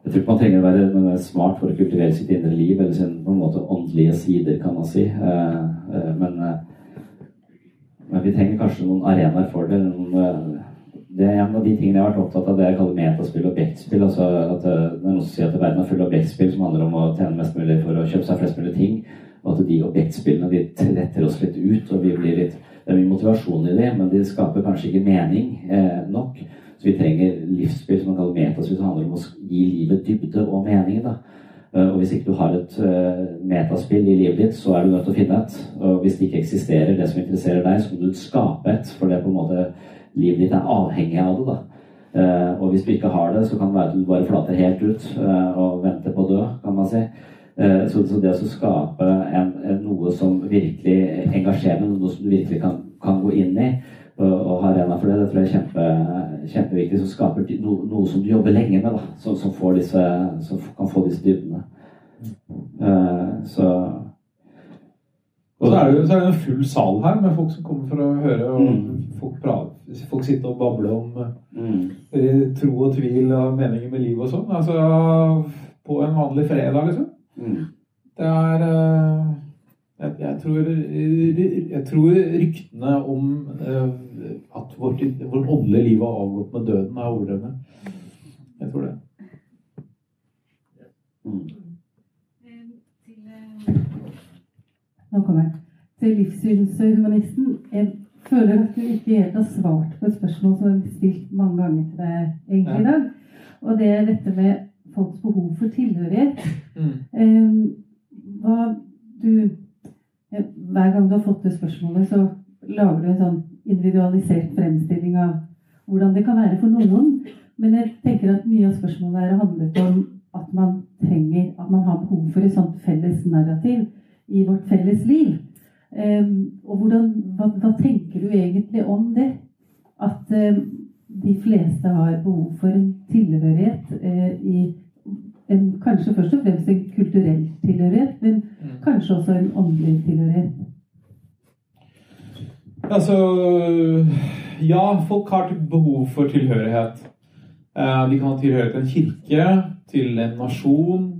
Jeg tror ikke man trenger å være smart for å kultivere sitt indre liv eller sin på en måte åndelige sider, kan man si. Eh, eh, men, eh, men, vi trenger kanskje noen arenaer for det. Noen, det er en av de tingene jeg har vært opptatt av, det jeg kaller metaspill og objektspill. Altså at det, er noen som sier at verden er full av objektspill som handler om å tjene mest mulig for å kjøpe seg flest mulig ting. Og at de objektspillene de tretter oss litt ut, og vi blir litt det er mye motivasjon i det, men de skaper kanskje ikke mening eh, nok. Så vi trenger livsspill som man kaller metaspill, som handler om å gi livet dybde og mening. da. Uh, og Hvis ikke du har et uh, metaspill i livet ditt, så er du nødt til å finne et. Og hvis det ikke eksisterer det som interesserer deg, så må du skape et. For det er på en måte livet ditt er avhengig av det. da. Uh, og hvis du ikke har det, så kan det være at du bare flater helt ut og venter på å dø, kan man si. Eh, så, det å skape en, en, noe som virkelig engasjerer noe som du virkelig kan, kan gå inn i, og, og ha arena for det, det tror jeg er kjempe, kjempeviktig. Som skaper no, noe som du jobber lenge med, da, som, som, disse, som kan få disse dybdene. Uh, så og så er, det, så er det en full sal her med folk som kommer for å høre. og mm. folk, prate, folk sitter og babler om mm. Eh, tro og tvil og meninger med livet og sånn. Altså på en vanlig fredag, liksom. Mm. Det er eh, jeg, jeg, tror, jeg, tror, ryktene om eh, at vårt, vårt åndelige liv har avgått med døden, er overdrevne. Jeg tror det. Mm. Nå kommer jeg. Til livssynshumanisten. Jeg føler at du ikke helt har svart på et spørsmål som er stilt mange ganger til deg egentlig i dag. Og det er dette med folks behov for tilhørighet. Mm. hva du Hver gang du har fått det spørsmålet, så lager du en sånn individualisert fremstilling av hvordan det kan være for noen. Men jeg tenker at mye av spørsmålet her handlet om at man trenger, at man har behov for et sånt felles narrativ i vårt felles liv. Um, og hvordan, hva, hva, tenker du egentlig om det? At um, de fleste har behov for en tilhørighet eh, i en, kanskje først og fremst en kulturell tilhørighet, men mm. kanskje også en åndelig tilhørighet? Altså Ja, folk har behov for tilhørighet. Eh, de kan ha tilhørighet til en kirke, til en nasjon,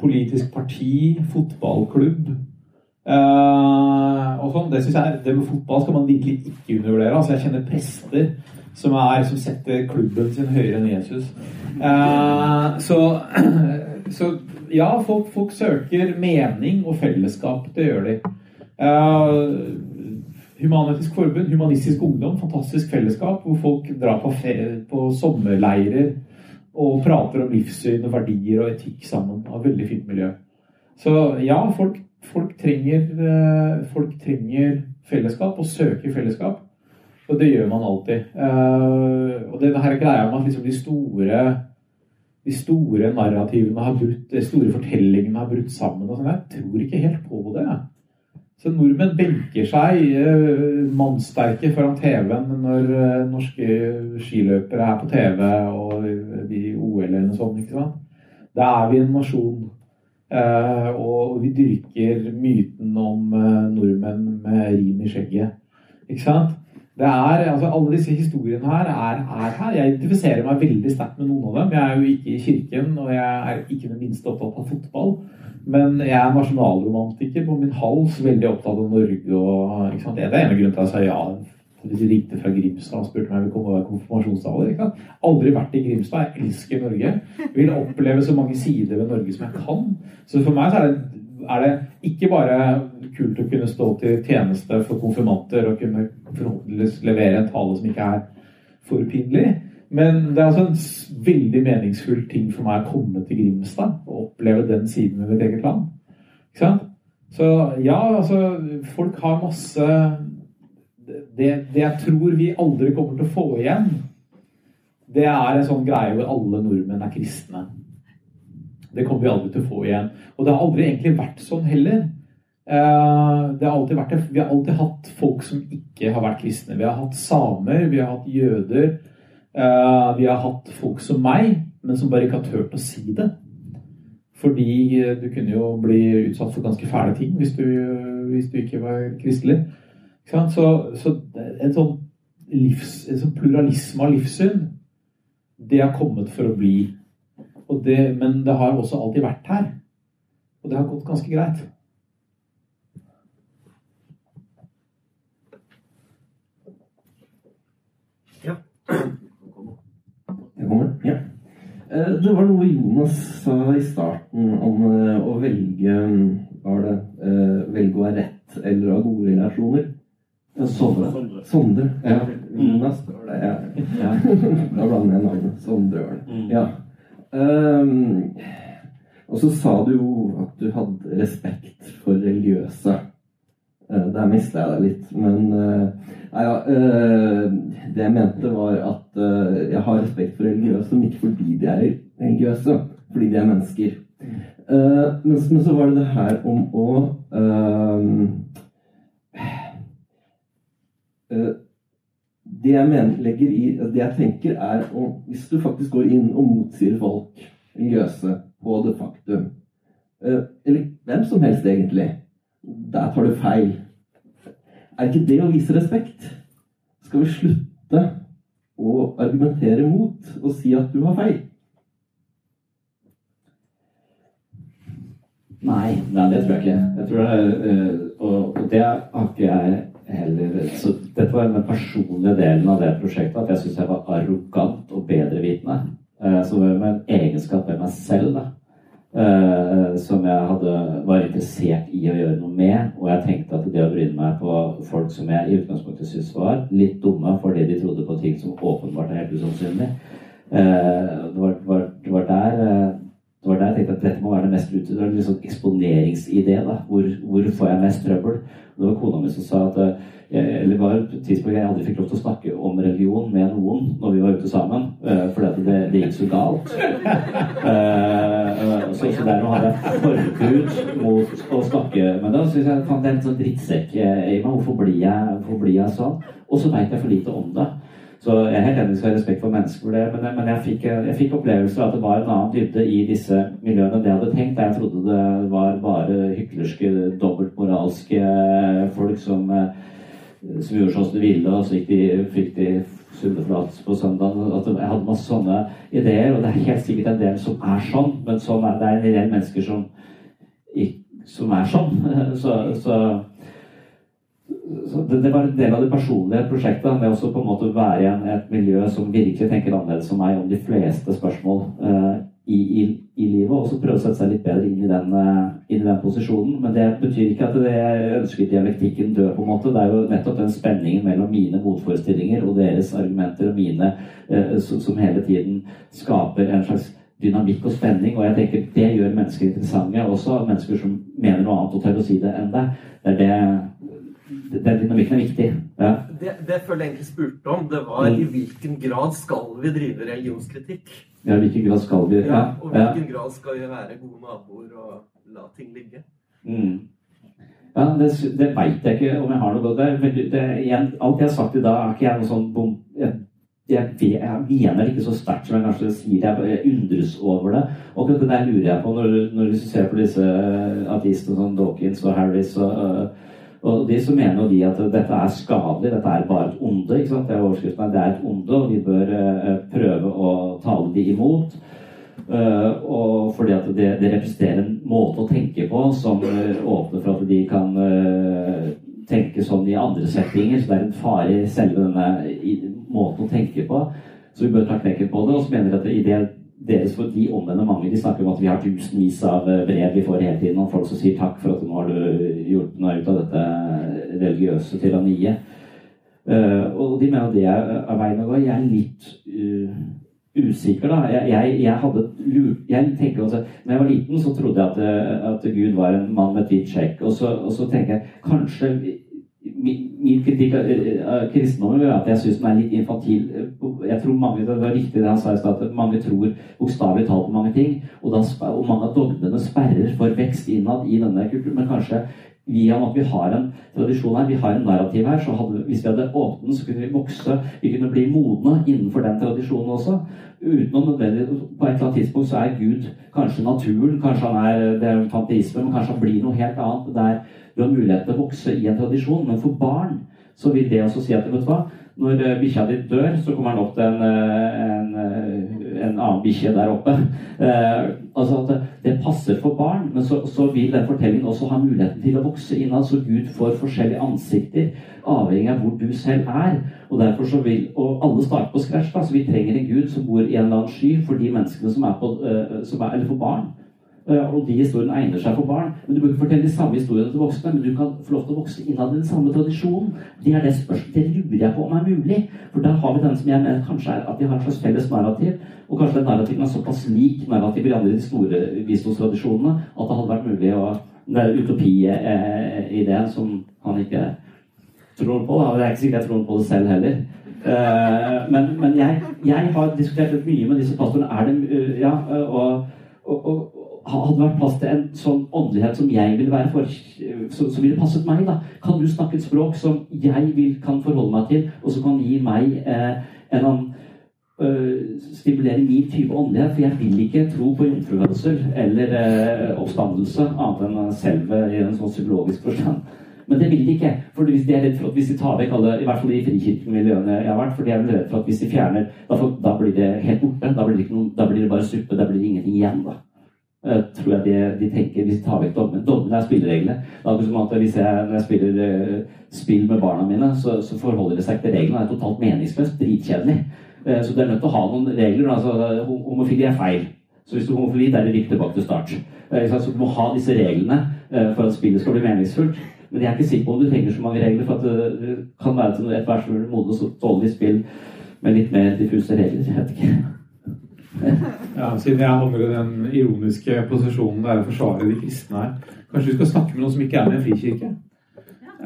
politisk parti, fotballklubb. Uh, og sånn, det synes jeg, det med Fotball skal man virkelig ikke undervurdere. Altså, jeg kjenner prester som, er, som setter klubben sin høyere enn Jesus. Uh, så, så, ja, folk, folk, søker mening og fellesskap. Det gjør de. Uh, Human-Etisk Forbund, Humanistisk Ungdom, fantastisk fellesskap hvor folk drar på, på sommerleirer og prater om livssyn og verdier og etikk sammen. Av veldig fint miljø. Så ja, folk, folk, trenger, uh, folk trenger fellesskap og søker fellesskap. Og det gjør man alltid. Uh, og det her greia med at liksom de store de store narrativene har brutt, de store fortellingene har brutt sammen. og sånn. Jeg tror ikke helt på det. Så nordmenn benker seg uh, mannsterke foran TV-en når uh, norske skiløpere er på TV og de OL-ene og sånn. ikke sant? Da er vi en nasjon. Uh, og vi dyrker myten om nordmenn med rim i skjegget. Ikke sant? Det er, altså Alle disse historiene her er, er, her. Jeg identifiserer meg veldig sterkt med noen av dem. Jeg er jo ikke i kirken, og jeg er ikke den minste opptatt av fotball. Men jeg er nasjonalromantiker på min hals, veldig opptatt av Norge. og ikke sant? Det er en av grunnene til at jeg sa ja de ringte fra Grimstad og spurte meg om jeg ville komme ikke sant? Aldri vært i Grimstad. Jeg elsker Norge. Jeg vil oppleve så mange sider ved Norge som jeg kan. Så for meg så er det, er det ikke bare kult å kunne stå til tjeneste for konfirmanter og kunne forhåpentligvis levere en tale som ikke er for pinlig. Men det er altså en veldig meningsfull ting for meg å komme til Grimstad og oppleve den siden ved mitt eget land. Ikke sant? Så ja, altså Folk har masse det, det, jeg tror vi aldri kommer til å få igjen, det er en sånn greie hvor alle nordmenn er kristne. Det kommer vi aldri til å få igjen. Og det har aldri egentlig vært sånn heller. Eh, det har vært, vi har alltid hatt folk som ikke har vært kristne. Vi har hatt samer, vi har hatt jøder. Eh, vi har hatt folk som meg, men som bare ikke har turt å si det. Fordi du kunne jo bli utsatt for ganske fæle ting hvis du, hvis du ikke var kristelig. Så, så en sånn livs, en sånn pluralisme av livssyn, det har kommet for å bli. Det, men det har også alltid vært her. Og det har gått ganske greit. Ja. Jeg kommer. Ja. Eh, det var noe Jonas sa i starten om eh, å velge var det, eh, velge å ha rett eller ha gode relasjoner. Sondre. Sondre. Ja. Jonas var det. Ja. ja. Da blander jeg navnet. Sondre var det. Mm. Ja. Um, og så sa du jo at du hadde respekt for religiøse. Uh, der mista jeg deg litt. Men uh, ja, uh, det jeg mente, var at jeg har respekt for religiøse, men ikke fordi de er religiøse. Fordi de er mennesker. Men, men, så var det det her om å Eh, det jeg mener, legger i, det jeg tenker, er om Hvis du faktisk går inn og motsier folk, religiøse, på det faktum eh, Eller hvem som helst, egentlig. Der tar du feil. Er ikke det å vise respekt? Skal vi slutte å argumentere mot og si at du har feil? Nei, nei det tror jeg ikke. Jeg tror det, er, og, og det har ikke jeg heller Så dette var den personlige delen av det prosjektet, at jeg syntes jeg var arrogant og bedrevitende. Så som var en egenskap ved meg selv da, uh, som jeg hadde, var interessert i å gjøre noe med. Og jeg tenkte at det å bryne meg på folk som jeg i utgangspunktet syntes var litt dumme fordi de trodde på ting som åpenbart er helt usannsynlig, uh, det, var, var, det, var, der det var der jeg tenkte at dette må være det mest ute. Det var en sånn eksponeringsidé. da, hvor, hvor, får jeg mest trøbbel? Det var kona mi som sa at eh, eller var et tidspunkt jeg aldri fikk lov til å snakke om religion med noen når vi var ute sammen. Uh, fordi det, det, gikk så galt. Uh, så, så dermed hadde jeg forbud mot å snakke med dem. Så jeg fant en sånn drittsekk i meg. Hvorfor blir jeg, hvorfor blir jeg sånn? Og så veit jeg for lite om det. Så jeg er helt enig skal ha respekt for mennesker for det, men, men jeg, fikk, fikk opplevelser av at det var en annen dybde i disse miljøene enn det jeg hadde tenkt. Jeg trodde det var bare hyklerske, dobbeltmoralske folk som, som gjorde sånn som de ville, og så gikk de, fikk de sunneflat på søndag. At jeg hadde masse sånne ideer, og det er helt sikkert en del som er sånn, men sånn er, det er en del mennesker som, som er sånn. Så, så det, det, var en del av det personlige prosjektet. Med også på en måte være i et miljø som virkelig tenker annerledes som meg om de fleste spørsmål uh, i, i, i, livet. Og så prøve å sette seg litt bedre inn i, den, uh, inn i den posisjonen. Men det betyr ikke at det ønsket dialektikken dør, på en måte. Det er jo nettopp den spenningen mellom mine motforestillinger og deres argumenter og mine uh, som, som hele tiden skaper en slags dynamikk og spenning. Og jeg tenker det gjør mennesker interessante. Også mennesker som mener noe annet og tør å si det enn deg. Det er det den dynamikken er viktig. Ja. Det, det føler jeg egentlig spurte om. Det var mm. i hvilken grad skal vi drive religionskritikk? Ja, hvilken grad skal vi ja, Og hvilken grad skal vi være gode naboer og la ting ligge? Mm. Ja, Det, det veit jeg ikke om jeg har noe godt det, det, igjen, Alt jeg har sagt i dag, er ikke jeg noe sånn bom, jeg, jeg, jeg, mener det ikke så sterkt som jeg kanskje sier. Jeg, jeg undres over det. Og det der lurer jeg på når, når du ser på disse artistene som Dawkins og Harris og uh, og de så mener de at dette er skadelig, dette er bare et onde. ikke sant? Det er overskriften er det er et onde, og vi bør uh, prøve å tale de imot. Uh, og fordi at det, det, representerer en måte å tenke på som uh, åpner for at de kan tenke sånn i andre settinger. Så det er en fare i selve denne måten å tenke på. Så vi bør ta knekken på det. Og så mener vi at i det deres for de omvendte mange. De snakker om at vi har tusenvis av eh, brev vi får hele tiden om folk som sier takk for at nå har du gjort noe ut av dette religiøse tyranniet. Uh, og de mener det er veien å gå. Jeg er litt uh, usikker, da. Jeg, jeg, jeg, hadde Jeg tenker også Når jeg var liten, så trodde jeg at, at Gud var en mann med et hvitt skjegg. Og, og, så tenker jeg kanskje min kritikk av kristendommen er at jeg syns den er litt infantil. Jeg tror mange, Det var riktig det han sa i stad, at mange tror bokstavelig talt på mange ting. Og, da, og mange av dogmene sperrer for vekst innad i denne kulturen. Men kanskje via at vi har en tradisjon her, vi har en narrativ her, så hadde, hvis vi hadde åpnet så kunne vi vokse, vi kunne bli modne innenfor den tradisjonen også. Utenom nødvendig På et eller annet tidspunkt så er Gud kanskje naturen, kanskje han er det er panteisme, men kanskje han blir noe helt annet. der du har mulighet til å vokse i en tradisjon. Men for barn så vil det også si at vet du hva, når eh, bikkja di dør, så kommer han opp til en, eh, en, eh, en annen bikkje der oppe. Eh, altså at Det passer for barn, men så, så, vil den fortellingen også ha muligheten til å vokse innad, så Gud får forskjellige ansikter avhengig av hvor du selv er. Og derfor så vil, og alle starter på scratch, da, så vi trenger en Gud som bor i en eller annen sky for de menneskene som er på, som er, eller for barn. Eh, og de historiene egner seg for barn. Men Du bør ikke fortelle de samme historiene til voksne, men du kan få lov til å vokse innad i den samme tradisjonen. Det er det spørsmålet. Det lurer jeg på om er mulig. For da har vi den som jeg mener kanskje er at vi har en slags felles narrativ. Og kanskje den narrativen er såpass lik narrativet i andre de store visdomstradisjonene at det hadde vært mulig å Det er utopi-ideen som han ikke tror på. Det er ikke sikkert jeg tror på det selv heller. Eh, men, men jeg, jeg, har diskutert mye med disse pastorene. Er det Ja, og, og, og hadde vært plass til en sånn åndelighet som jeg ville være for, som, som, ville passet meg. da. Kan du snakke et språk som jeg vil, kan forholde meg til, og som kan gi meg eh, en annen øh, Stimulere min type åndelighet? For jeg vil ikke tro på jomfrufødsel eller eh, oppstandelse, annet enn selve i en sånn psykologisk forstand. Men det vil de ikke. for hvis de er redd for at hvis de tar vekk alle, i hvert fall de frikirkemiljøene jeg har vært, for de er redd for at hvis de fjerner, da, får, da blir det helt borte. Da blir det, noen, da blir det bare suppe. Da blir det ingenting igjen. da. Uh, tror jeg de, de, tenker hvis de tar vekk dommene. Dommene er spillereglene. Det er som at hvis jeg, Når jeg spiller uh, spill med barna mine, så, så forholder det seg til reglene. Det er totalt meningsløst. Dritkjedelig. Uh, så det er nødt til å ha noen regler. Altså, homofili er feil. Så hvis du er homofili, da er det riktig tilbake til start. så du må ha disse reglene for at spillet skal bli meningsfullt. Men jeg er ikke sikker på om du trenger så mange regler, for at det kan være til et vers modne, tålelig spill med litt mer diffuse regler. Jeg vet ikke. Ja, Siden jeg havner i den ironiske posisjonen der å forsvare de kristne her. Kanskje vi skal snakke med noen som ikke er med i en frikirke?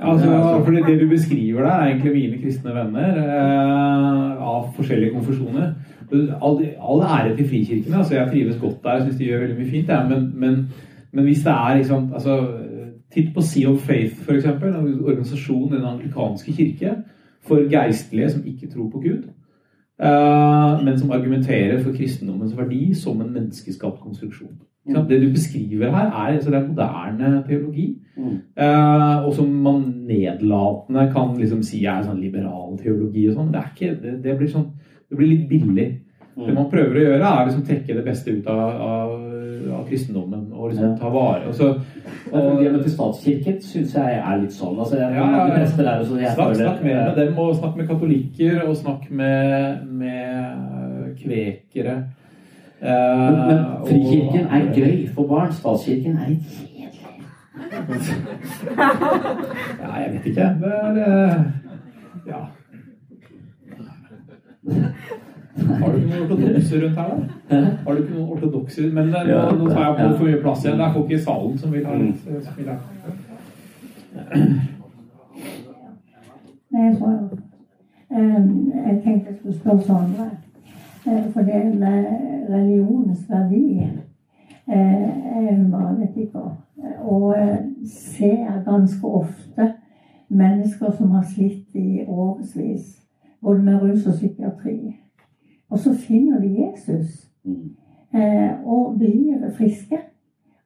Altså, for Det du beskriver der, er egentlig mine kristne venner eh, av forskjellige konfesjoner. All, all ære til frikirkene. altså Jeg trives godt der, jeg syns de gjør veldig mye fint. Ja. Men, men, men, hvis det er liksom, altså, Titt på Sea of Faith, f.eks. En organisasjon i den anglikanske kirke for geistlige som ikke tror på Gud. Eh, men som argumenterer for kristendommens verdi som en menneskeskapt konstruksjon. Mm. Det du beskriver her, er, altså det er moderne teologi. Mm. Uh, og som man nedlatende kan liksom si er sånn liberal teologi og sånn. Det, det, det, blir sånn, det blir litt billig. Mm. Det man prøver å gjøre, er liksom trekke det beste ut av, av av kristendommen og liksom ta vare og så, og, Det med til statskirken syns jeg er litt sånn. Altså, jeg, ja, ja, ja. Der, så snakk, snakk mer med dem, og snakk med katolikker, og snakk med, med kvekere. Men, men frikirken frikirken er gøy for barn. Statskirken er litt kjedelig. ja, jeg vet ikke. Det er eh, Ja. Har du ikke noen ortodokser rundt her, da? Har du ikke noen ortodokser? Men nå, nå tar jeg på for mye plass igjen. Det er folk i salen som vil ha litt spill her. Jeg tenkte jeg skulle spørre Sondre. For det med religionens verdi er humanetiker. Og ser ganske ofte mennesker som har slitt i årevis, både med rus og psykiatri. Og så finner de Jesus eh, og blir friske.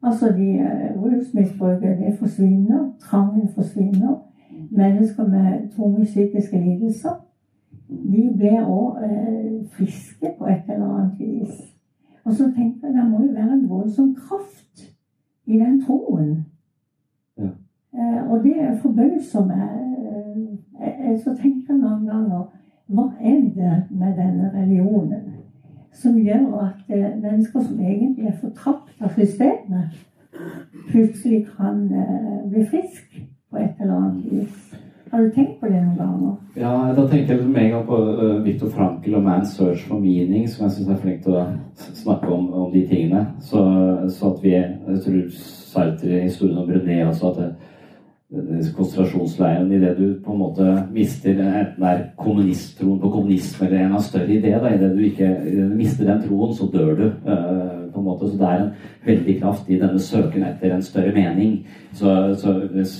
Altså de eh, rusmisbrukere forsvinner, trangen forsvinner. Mennesker med tunge psykiske lidelser de blir òg eh, friske på et eller annet vis. Og så tenker jeg det må jo være en voldsom kraft i den troen. Ja. Eh, og det forbauser meg. Jeg, jeg så tenker mange ganger hva er det med denne religionen som gjør at eh, mennesker som egentlig er fortapt av systemet, plutselig kan eh, bli frisk på et eller annet vis? Har du tenkt på det noen ganger? Ja, da tenker jeg med en gang på uh, Viktor Frankel og 'Man's Search for Meaning', som jeg syns er flink til å snakke om, om de tingene. Så, så, at vi Jeg tror Sartre i historien om Brené også at det, konsentrasjonsleiren idet du på en måte mister enten det er kommunisttroen på kommunisme eller en av større idé. Idet du ikke mister den troen, så dør du. Uh, på en måte, Så det er en veldig kraft i denne søken etter en større mening. Så, så hvis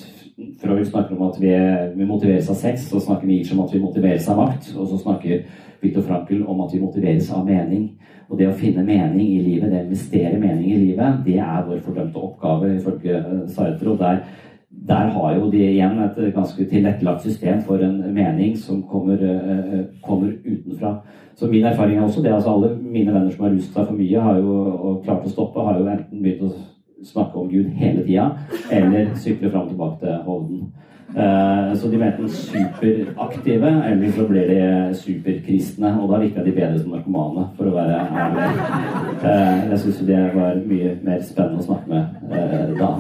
Freud snakker om at vi, vi motiveres av sex, så snakker Nietzsche om at vi motiveres av makt. Og så snakker Viktor Frankel om at vi motiveres av mening. Og det å finne mening i livet, det å investere mening i livet, det er vår fordømte oppgave ifølge Sartre. Og der der har jo de igjen et ganske tilrettelagt system for en mening som kommer, uh, kommer, utenfra. Så min erfaring er også det. altså Alle mine venner som har ruset seg for mye har jo, og klart å stoppe, har jo enten begynt å snakke om Gud hele tida, eller sykle fram og tilbake til Hovden. Uh, så de ble enten superaktive, eller så blir de superkristne. Og da virka de bedre som narkomane, for å være ærlig. Jeg syns det var mye mer spennende å snakke med da.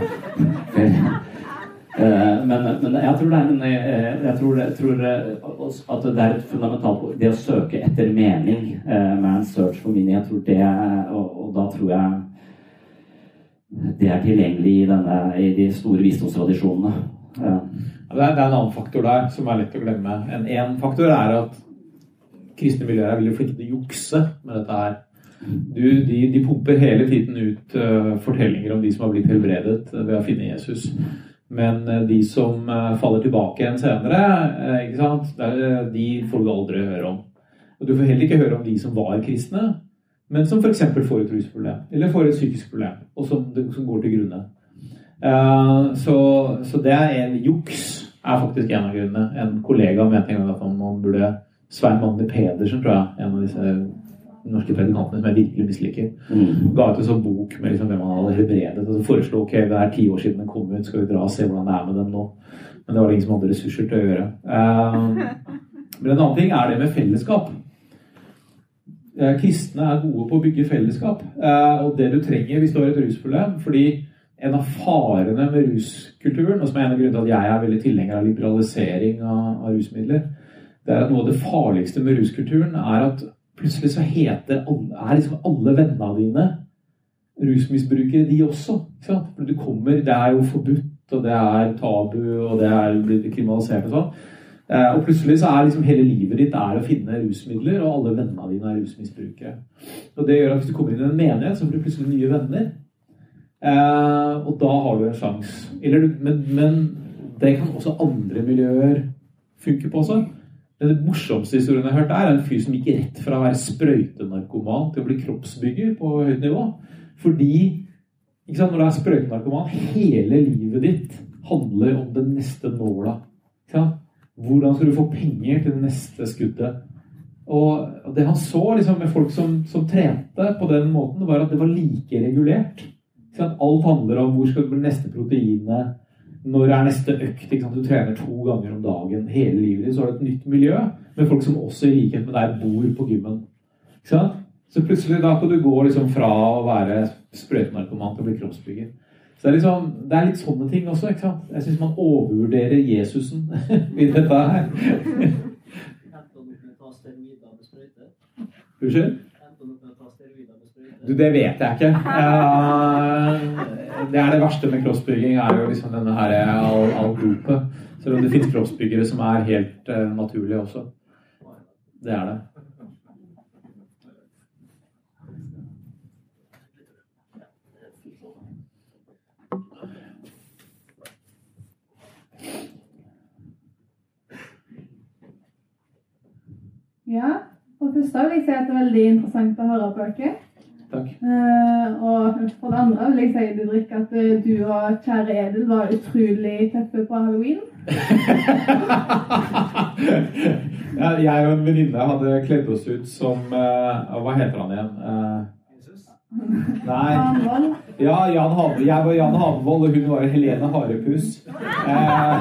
Eh, men, men, jeg tror det er en, eh, jeg tror, jeg tror eh, at det er et fundamentalt Det å søke etter mening, man search for meaning, jeg tror det og, og da tror jeg det er tilgjengelig i, denne, i de store visdomstradisjonene. Ja. Det, er, det, er, en annen faktor der som er lett å glemme. En én faktor er at kristne miljøer er veldig flinke til å jukse med dette her. Du, de, de, pumper hele tiden ut fortellinger om de som har blitt helbredet ved å finne Jesus. Men eh, de som eh, faller tilbake igjen senere, eh, sant? de får du aldri høre om. Og Du får heller ikke høre om de som var kristne, men som f.eks. får et rusproblem eller får et psykisk problem, og som, som går til grunne. Så, så, det er en juks er faktisk en av grunnene. En kollega mente en gang at man burde Svein Magne Pedersen, tror jeg, en av disse norske predikantene som jeg virkelig misliker. Mm. Ga ut en sånn bok med liksom hvem han hadde helbredet. Og så foreslo ok, det er ti år siden den kom ut, skal vi dra og se hvordan det er med den nå. Men det var det ingen som hadde ressurser til å gjøre. Um, men en annen ting er det med fellesskap. Uh, kristne er gode på å bygge fellesskap. Uh, og det du trenger hvis du har et rusproblem fordi en av farene med ruskulturen, og som er en av grunnene til at jeg er veldig tilhenger av liberalisering av, av rusmidler, det er at noe av det farligste med ruskulturen er at Plutselig så heter er liksom alle vennene dine rusmisbrukere, de også. For du kommer, Det er jo forbudt, og det er tabu, og det er blitt kriminalisert og sånn. Eh, og plutselig så er liksom hele livet ditt er å finne rusmidler, og alle vennene dine er rusmisbrukere. Og det gjør at hvis du kommer inn i en menighet, så får du plutselig nye venner. Eh, og da har du en sjanse. Men, men det kan også andre miljøer funke på også. Den morsomste historien jeg har hørt, er en fyr som gikk rett fra å være sprøytenarkoman til å bli kroppsbygger på høyt nivå. Fordi sant, når du er sprøytenarkoman, hele livet ditt handler om den neste nåla. Hvordan skal du få penger til det neste skuddet? Og det han så liksom, med folk som, som, trente på den måten, var at det var like regulert. Alt handler om hvor skal det neste proteinet når er neste økt? Du trener to ganger om dagen hele livet ditt. Så har du et nytt miljø med folk som også i likhet med deg bor på gymmen. Så plutselig da kan du gå liksom fra å være sprøytenarkoman til å bli kroppsbygger. Så det er, liksom, det er litt sånne ting også. ikke sant? Jeg syns man overvurderer Jesusen i dette her. Unnskyld? Du, det vet jeg ikke. det er det verste med kroppsbygging, er jo liksom denne her all, all. Selv om det finnes kroppsbyggere som er helt uh, naturlige også. Det er det. Ja, og vil jeg si at det er veldig interessant å høre på dere. Uh, og for det andre vil jeg si Didrik, at eh, du og kjære Edel var utrolig tøffe på halloween. ja, jeg og en venninne hadde kledd oss ut som uh, Hva heter han igjen? Uh, Nei. Ja, Jan Have, jeg var Jan Havevold, og hun var Helene Harepus. Eh,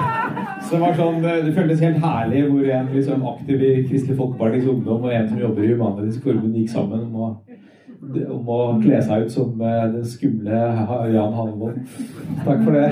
så det var sånn, det føltes helt herlig hvor en liksom, aktiv i Kristelig Folkepartis Ungdom og en som jobber i Humanitisk Forbund, gikk sammen å, om å kle seg ut som eh, den skumle Jan Hannevold. Takk for det.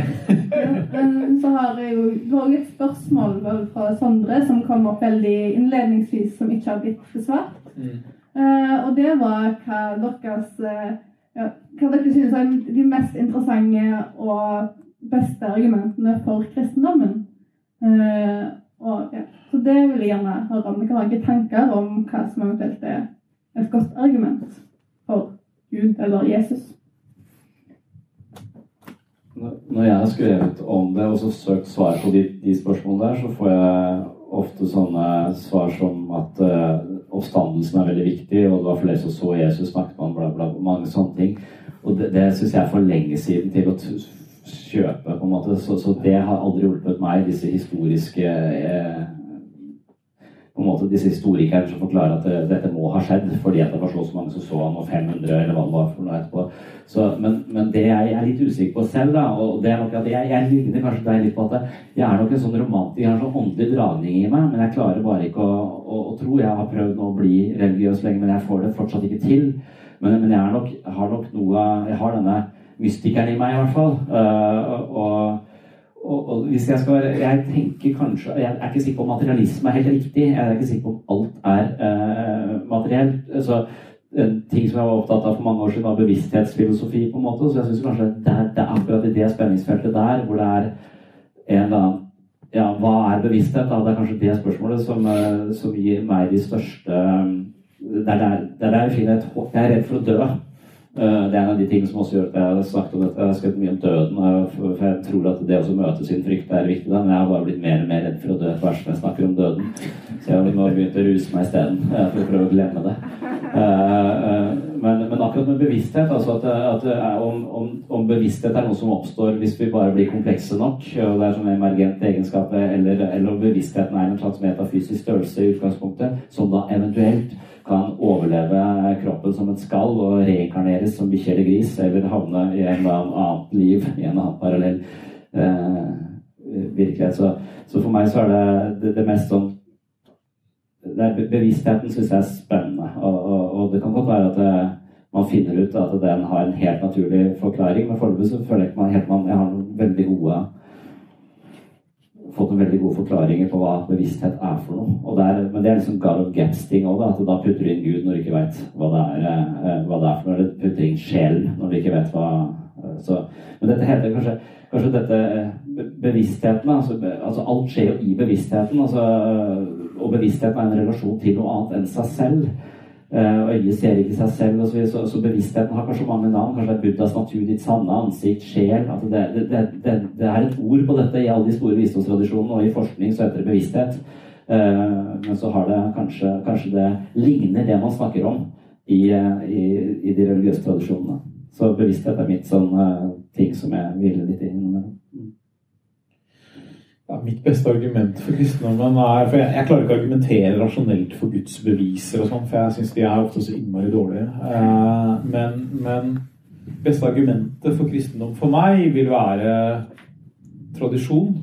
Så har jeg jo Du et spørsmål fra Sondre som kom opp veldig innledningsvis, som ikke har blitt besvart. Mm. Eh, og det var hva deres eh, ja, Hva dere synes er de mest interessante og beste argumentene for kristendommen. Eh, og, ja. Så det vil jeg gjerne høre om dere har noen tanker om hva som eventuelt er et godt argument for Gud eller Jesus. Når jeg har skrevet om det og så søkt svar på de, de spørsmålene der, så får jeg ofte sånne svar som at uh, oppstandelsen er veldig viktig, og det var flere som så Jesus snakket man bla, bla, mange sånne ting. Og det, det syns jeg er for lenge siden til å kjøpe, på en måte. Så, så det har aldri hjulpet meg, disse historiske eh, på en måte disse historikerne som forklarer at det, dette må ha skjedd fordi at det var så, mange som så han, og 500 eller hva det var for noe etterpå. Så, men, men, det jeg er litt usikker på selv, da, og det er nok at jeg, jeg ligner kanskje deg litt på at jeg er nok en sånn romantiker, jeg har sånn åndelig dragning i meg, men jeg klarer bare ikke å, å, å, tro. Jeg har prøvd å bli religiøs lenge, men jeg får det fortsatt ikke til. Men, men jeg, nok, har nok noe Jeg har denne mystikeren i meg, i hvert fall. Uh, og og, og, hvis jeg skal Jeg tenker kanskje Jeg er ikke sikker på om materialisme er helt riktig. Jeg er ikke sikker på om alt er uh, materielt. Så en ting som jeg var opptatt av for mange år siden, var bevissthetsfilosofi. på en måte, Så jeg syns kanskje det er, det er akkurat i det spenningsfeltet der hvor det er en eller annen Ja, hva er bevissthet? da, Det er kanskje det spørsmålet som, uh, som gir meg de største Det er der jeg finner et håp. Jeg er redd for å dø. Eh, det er en av de tingene som også gjør at jeg har snakket om dette. Jeg har skrevet mye om døden, for jeg tror at det å møte sin frykt er viktig. Men jeg har bare blitt mer og mer redd for å dø hver som jeg snakker om døden. Så jeg har nå begynt å ruse meg isteden eh, for å prøve å glemme det. Eh, men, men akkurat med bevissthet, altså at, at om, om, om, bevissthet er noe som oppstår hvis vi bare blir komplekse nok, og det er sånn emergent egenskaper, eller, eller om bevisstheten er en slags metafysisk størrelse i utgangspunktet, som da eventuelt kan overleve kroppen som et skall og reinkarneres som bikkje eller gris, eller havne i en eller annet liv, i en annen parallell eh, virkelighet. Så, så, for meg så er det det, det mest sånn det Bevisstheten syns jeg er spennende. Og, og, og, det kan godt være at det, eh, man finner ut at den har en helt naturlig forklaring, men foreløpig så føler jeg ikke man helt man, jeg har noen veldig gode fått noen veldig gode forklaringer på hva bevissthet er for noe. Der, men det er liksom God of Gaps-ting òg, at da putter du inn Gud når du ikke vet hva eh, hva det er for noe. Eller putter inn sjelen når du ikke vet hva eh, så, Men dette heter kanskje, kanskje dette bevisstheten. Altså, altså, alt skjer jo i bevisstheten. Altså, og bevisstheten er en relasjon til noe annet enn seg selv. Uh, øyet ser ikke seg selv. Så, så, så, bevisstheten har kanskje mange navn. Kanskje det er Buddhas natur, ditt sanne ansikt, sjel. Det, det, det, det, er et ord på dette i alle de store visdomstradisjonene, og i forskning så heter det bevissthet. Uh, men så har det kanskje, kanskje det ligner det man snakker om i, uh, i, i de religiøse tradisjonene. Så bevissthet er mitt sånn ting som jeg hviler litt inn med ja, mitt beste argument for kristendommen er For jeg, jeg, klarer ikke å argumentere rasjonelt for Guds beviser og sånn, for jeg syns de er ofte så innmari dårlige. Eh, men, men beste argumentet for kristendom for meg vil være tradisjon.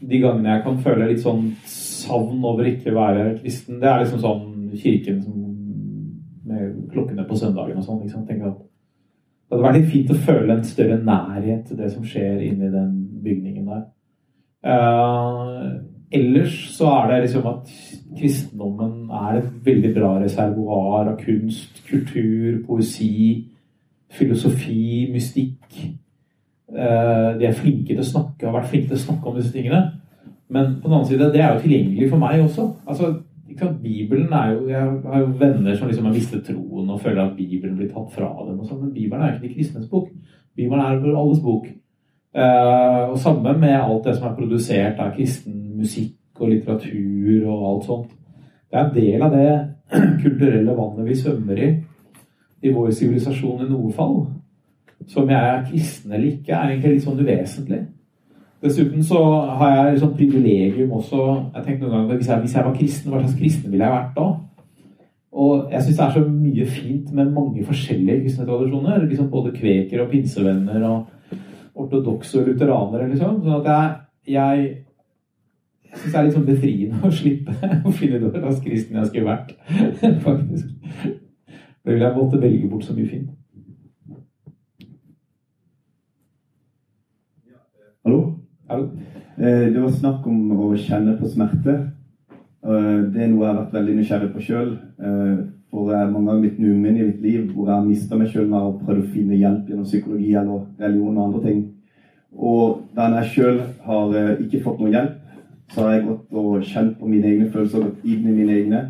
De gangene jeg kan føle litt sånn savn over ikke å være kristen, det er liksom sånn kirken som, med klokkene på søndagen og sånn. Liksom. Tenker at det hadde vært litt fint å føle en større nærhet til det som skjer inni den bygningen der. Uh, ellers så er det liksom at kristendommen er et veldig bra reservoar av kunst, kultur, poesi, filosofi, mystikk. Uh, de er flinke til å snakke, har vært flinke til å snakke om disse tingene. Men på den annen side, det er jo tilgjengelig for meg også. Altså, Bibelen er jo, Jeg har jo venner som liksom har mistet troen og føler at Bibelen blir tatt fra dem. og sånn, Men Bibelen er jo ikke de kristnes bok. Bibelen er alles bok. Uh, og samme med alt det som er produsert av kristen musikk og litteratur og alt sånt. Det er en del av det kulturelle vannet vi svømmer i i vår sivilisasjon i noe fall. Så om jeg er kristen eller ikke, er egentlig litt sånn uvesentlig. Dessuten så har jeg et sånt privilegium også jeg tenkte noen ganger, hvis jeg, hvis jeg var kristen, hva slags kristen ville jeg vært da? Og jeg syns det er så mye fint med mange forskjellige kristne tradisjoner. Liksom både kveker og pinsevenner og ortodokse lutheranere, liksom. Sånn at jeg, jeg, jeg syns det er litt sånn befriende å slippe å finne ut slags kristen jeg skulle vært, faktisk. Det ville jeg måtte velge bort så mye fint. Hallo? Hallo? Eh, Det var snakk om å kjenne på smerte. Eh, Det er noe jeg har vært veldig nysgjerrig på sjøl. For mange ganger mitt numen i mitt liv hvor jeg har mista meg sjøl med å prøve å finne hjelp gjennom psykologi eller religion og andre ting. Og da jeg sjøl har eh, ikke fått noe hjelp, så har jeg gått og kjent på mine egne følelser, gått inn i mine egne.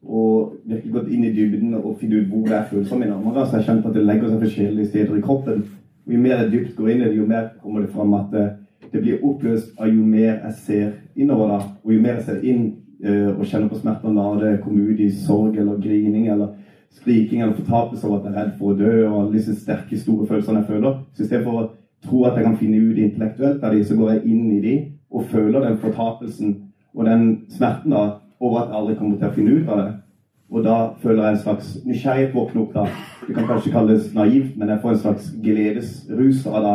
Og virkelig gått inn i dybden og finne ut hvor er følelsene mine. Andre, så jeg kjent at det legger seg forskjellige steder i kroppen. Og jo mer jeg dypt går inn i det, jo mer kommer det fram at eh, det blir oppløst av jo mer jeg ser innover. da, Og jo mer jeg ser inn eh, og kjenner på smerten, da det kommer ut i sorg eller grining eller skriking eller fortapelse av at jeg er redd for å dø og alle disse sterke, store følelsene jeg føler. Så istedenfor å tro at jeg kan finne ut intellektuelt av de, så går jeg inn i de og føler den fortapelsen og den smerten da, over at jeg aldri kommer til å finne ut av det. Og da føler jeg en slags nysgjerrighet våkne opp da. Det kan kanskje kalles naivt, men jeg får en slags gledesrus av da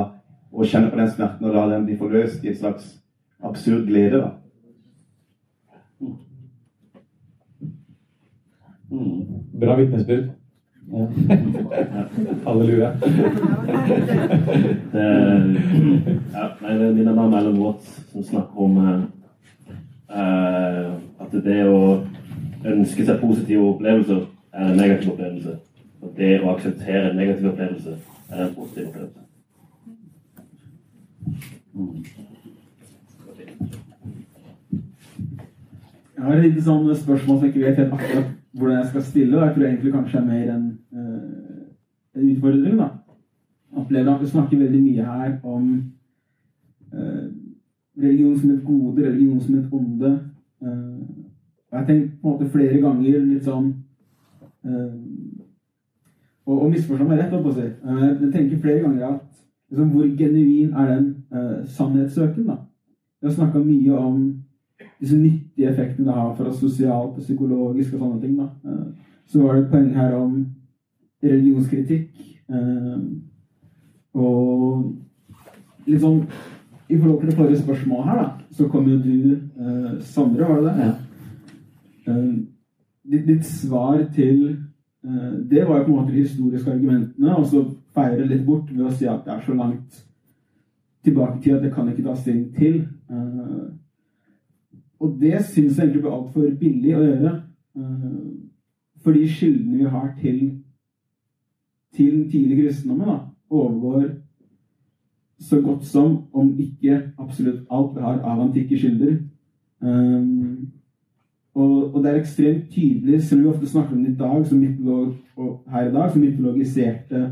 å kjenne på den smerten, og da den blir forløst i en slags absurd glede. da. Bra vitnesbyrd. Halleluja. Det, ja, nei, det er meg om Ellen Watts som snakker om eh, eh, at det å ønske seg positive opplevelser er en negativ opplevelse. Og det å akseptere en negativ opplevelse er en positiv opplevelse. Jeg har et lite sånn spørsmål som jeg ikke vet helt akkurat hvordan jeg skal stille. Og jeg tror egentlig kanskje er mer en, uh, en utfordring. da. Opplever at vi snakker veldig mye her om uh, religion som et gode, religion som et onde. Uh, jeg har tenkt på en måte flere ganger litt sånn Og, og misforstå meg rett, holdt på å si. Jeg tenker flere ganger at liksom, hvor genuin er den uh, sannhetssøken? da? Vi har snakka mye om disse nyttige effektene det har for oss sosialt og psykologisk og sånne ting. da. Eh, Så var det et poeng her om religionskritikk. eh, Og sånn I forhold til det forrige spørsmålet her, da, så kom jo du, eh, Sondre, var det det? Ja. Ditt, ditt svar til det var jo på en måte de historiske argumentene, og så feire litt bort ved å si at det er så langt tilbake til at det kan ikke ta stilling til. Eh, og det syns jeg egentlig blir altfor billig å gjøre. Uh, for de kildene vi har til, til den tidlige kristendommen, da, overgår så godt som, om ikke absolutt alt vi har av antikke kilder. Um, og, og, det er ekstremt tydelig, selv om vi ofte snakker om det i dag, som mytolog, og her i dag, som mytologiserte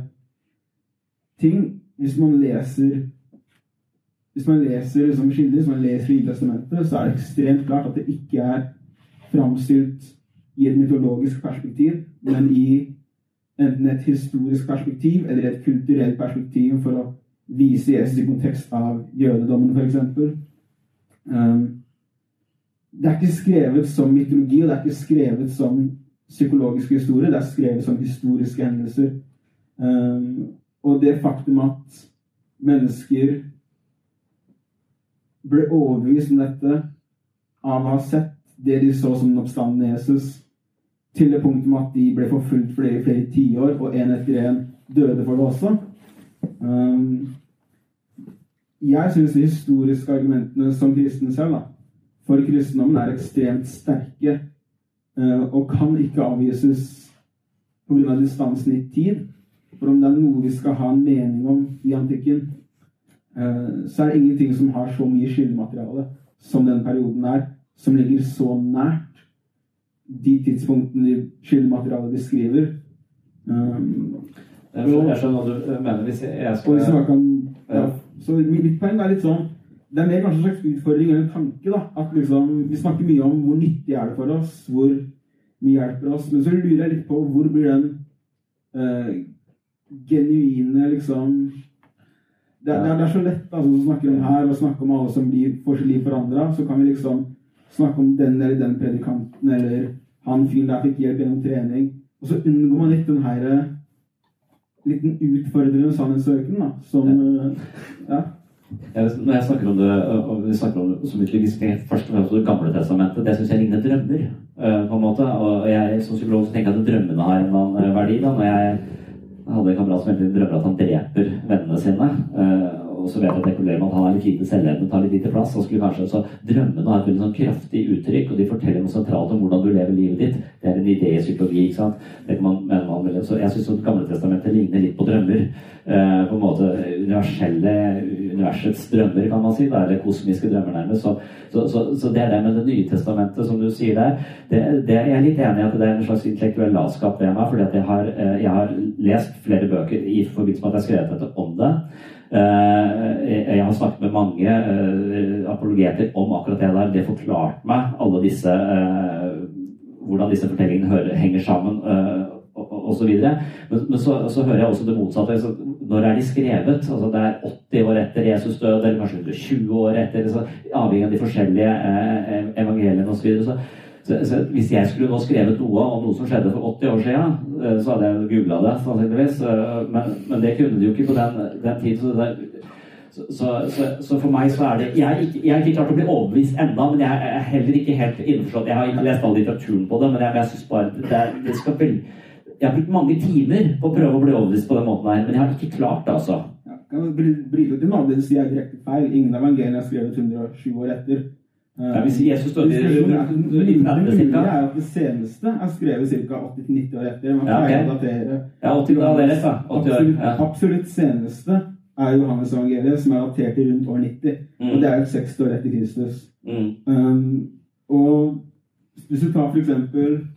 ting. Hvis man leser hvis man leser liksom, kilder, hvis man leser i testamentet, så er det ekstremt klart at det ikke er framstilt i et mytologisk perspektiv, men i enten et historisk perspektiv eller et kulturelt perspektiv for å vise Jesus i kontekst av jødedommen, f.eks. Um, det er ikke skrevet som mytologi, og det er ikke skrevet som psykologisk historie. Det er skrevet som historiske hendelser. Um, og det faktum at mennesker ble overbevist om dette av å ha sett det de så som den oppstandende Jesus, til det punktet med at de ble forfulgt flere, flere tiår, og en etter en døde for det også. Um, jeg syns de historiske argumentene som kristne selv da, for kristendommen er ekstremt sterke uh, og kan ikke avvises pga. distansen i tid. For om det er noe vi skal ha en mening om i antikken, så er det ingenting som har så mye skyldmateriale som den perioden er, som ligger så nært de tidspunktene skyldmaterialet beskriver. Um, jeg, skjønner, hva du mener. Hvis jeg, skal, kan, ja, så mitt poeng er litt sånn Det er mer kanskje en slags utfordring eller en tanke. da, at liksom, Vi snakker mye om hvor nyttig er det for oss, hvor mye hjelper oss. Men så lurer jeg litt på hvor blir den uh, genuine liksom det, det, det, er, så lett altså, å snakke om her og snakke om alle som blir, får sitt liv forandra. Så kan vi liksom snakke om den eller den predikanten eller han fyren der fikk hjelp gjennom trening. Og så unngår man litt den her eh, liten utfordrende sannhetssøken, da, som ja. Ja. Jeg, når jeg snakker om det, og vi snakker om som utvikling, først og fremst Det gamle testamentet, det syns jeg ligner drømmer. eh, på en måte, og jeg Som psykolog så tenker jeg at drømmene har en annen verdi. da, når jeg hadde en kamerat som egentlig drømmer at han dreper vennene sine. eh, og så vet jeg at det problemet at han er litt lite selvlevende, tar litt lite plass. og skulle kanskje, også Drømmene har et sånn kraftig uttrykk, og de forteller noe sentralt om hvordan du lever livet ditt. Det er en idé i psykologi. ikke sant? Det kan man, man, vil, så Jeg syns Det gamle testamentet ligner litt på drømmer. Eh, på en måte universelle universets drømmer, kan man si. da, Eller kosmiske drømmer, nærmest. Så, så, så, så det er det med Det nye testamentet, som du sier der. Det, det, jeg er litt enig i at det er en slags intellektuell latskap ved meg. fordi jeg har, eh, jeg har lest flere bøker i forbindelse med at jeg har skrevet dette om det. Eh, Jeg har snakket med mange eh, apologeter om akkurat det der. Det forklarte meg alle disse Hvordan disse fortellingene henger sammen eh, videre. Men, men så, så hører jeg også det motsatte. Så når er de skrevet? Altså Det er 80 år etter Jesus død, eller kanskje 120 år etter, så avhengig av de forskjellige eh, evangeliene osv. Så, så, så hvis jeg skulle nå skrevet noe om noe som skjedde for 80 år siden, eh, så hadde jeg googla det, sannsynligvis. Eh, Men, men det kunne de jo ikke på den, den tiden. Så, så, så, for meg så er det Jeg har ikke, ikke klart å bli overbevist enda, men jeg er heller ikke helt innforstått. Jeg har ikke lest all litteraturen på det, men jeg, jeg synes bare det, det skal vel Jeg har brukt mange timer på å prøve å bli overbevist på den måten her, men jeg har ikke klart det, altså. Kan jeg bry- bryte en annen del, sier jeg direkte feil. Ingen evangelier er skrevet 107 år etter. Eh, Ja, hvis Jesus står i- er- Det er at det seneste er skrevet ca. 80-90 år etter. Man Ja, okay. å datere. Ja, 80 da, det er rett, da. 80 år, Absolutt, ja. absolutt seneste er Johannes evangeliet, som er datert til rundt år 90. Mm. Og det er jo 60 år etter Kristus. Mm. Um, og hvis du tar for eksempel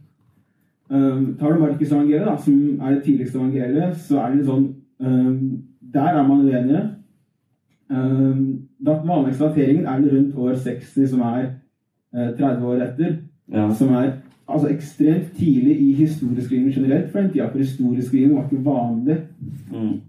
um, Tar du Markus evangeliet, da, som er det tidligste evangeliet, så er det litt sånn um, Der er man uenige. Um, da vanligste dateringen er det rundt år 60, som er uh, 30 år etter. Ja. Som er altså ekstremt tidlig i historieskriving generelt for den tida. For historieskriving var ikke vanlig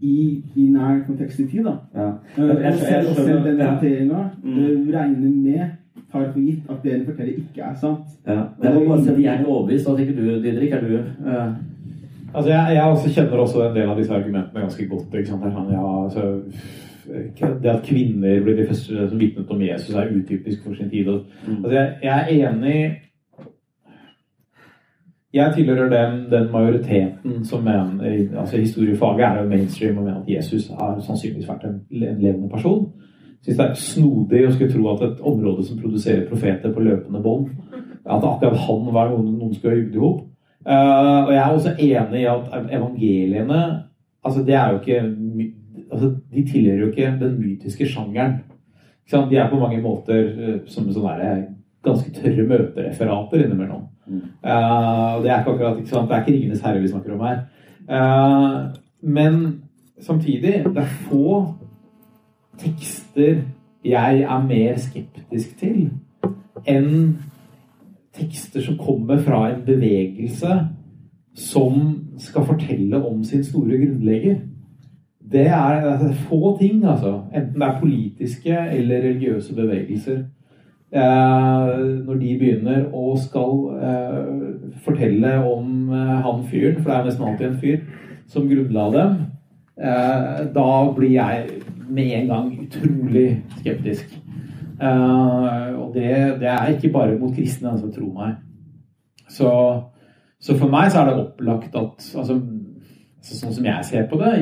i, i nær kontekst i tid. da. Ja. Uh, og selv, og selv den ja. Mm. uh, regner med tar for gitt at det den forteller, ikke er sant. Ja. Det er bare å sette hjernen overbevist. Hva tenker du, Didrik? Er du uh... Altså, jeg, jeg også kjenner også en del av disse argumentene ganske godt. Ikke sant? Er Sånn, ja, altså, det at kvinner blir de første som vitnet om Jesus, er utypisk for sin tid. Og, altså, jeg, jeg er enig Jeg tilhører den, den majoriteten som mener altså Historiefaget er jo mainstream og mener at Jesus har sannsynligvis vært en, en levende person. Jeg synes det er snodig å skulle tro at et område som produserer profeter på løpende bånd, at akkurat han var noen noen skulle ha jugd i hop. Eh, og jeg er også enig i at evangeliene altså det er jo ikke altså De tilhører jo ikke den mytiske sjangeren. De er på mange måter eh, som sånne ganske tørre møtereferater innimellom. Eh, og det er ikke akkurat ikke sant? Det er ikke 'Ringenes herre' vi snakker om her. Uh, men samtidig, det er få tekster jeg er mer skeptisk til enn tekster som kommer fra en bevegelse som skal fortelle om sin store grunnlegger. Det er altså, få ting, altså. Enten det er politiske eller religiøse bevegelser. Eh, når de begynner å skal eh, fortelle om eh, han fyren, for det er nesten alltid en fyr, som grunnla dem, eh, da blir jeg med en gang utrolig skeptisk. Uh, og det, det er ikke bare mot kristne, altså, tro meg. Så, så for meg så er det opplagt at altså, altså, Sånn som jeg ser på det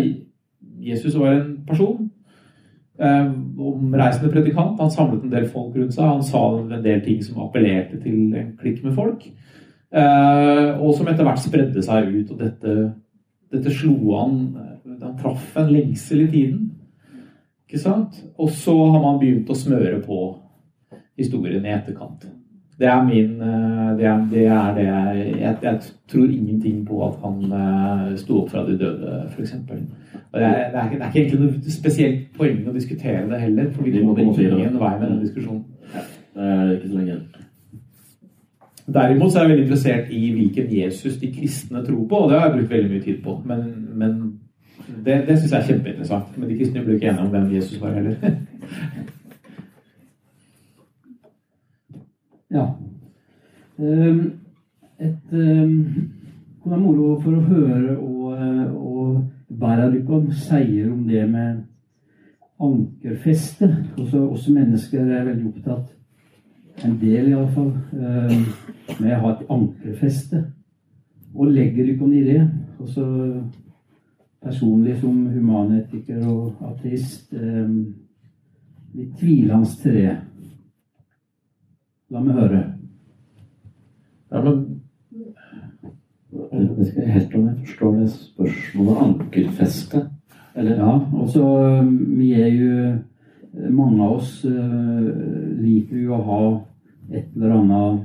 Jesus var en person. Uh, omreisende predikant. Han samlet en del folk rundt seg. Han sa en del ting som appellerte til en klikk med folk. Uh, og som etter hvert spredde seg ut. Og dette, dette slo han Han traff en lengsel i tiden. Ikke sant? Og så har man begynt å smøre på historien i etterkant. Det er min eh, Det er det, er det jeg, jeg, tror ingenting på at han eh, sto opp fra de døde, f.eks. Det, det, er det er ikke egentlig noe spesielt poeng å diskutere det heller, for vi kommer en ingen vei med den diskusjonen. Det er ikke så lenge. Derimot så er jeg veldig interessert i hvilken Jesus de kristne tror på, og det har jeg brukt veldig mye tid på. Men, men det, det syns jeg er kjempeinteressant. Men de kristne blir ikke enige om hvem Jesus var heller. Ja. Ehm, et um, Det er moro for å høre og, og Bæralykon sier om det med ankerfeste. Også, også mennesker er veldig opptatt, en del iallfall, um, med å ha et ankerfeste. Og legger Lykon i det. Også personlig som humanetiker og ateist eh, litt tvilende til det. La meg høre. Ja, men Jeg vet ikke helt om jeg forstår det spørsmålet. Ankerfeste? Eller? Ja, og Vi er jo Mange av oss uh, liker jo å ha et eller annet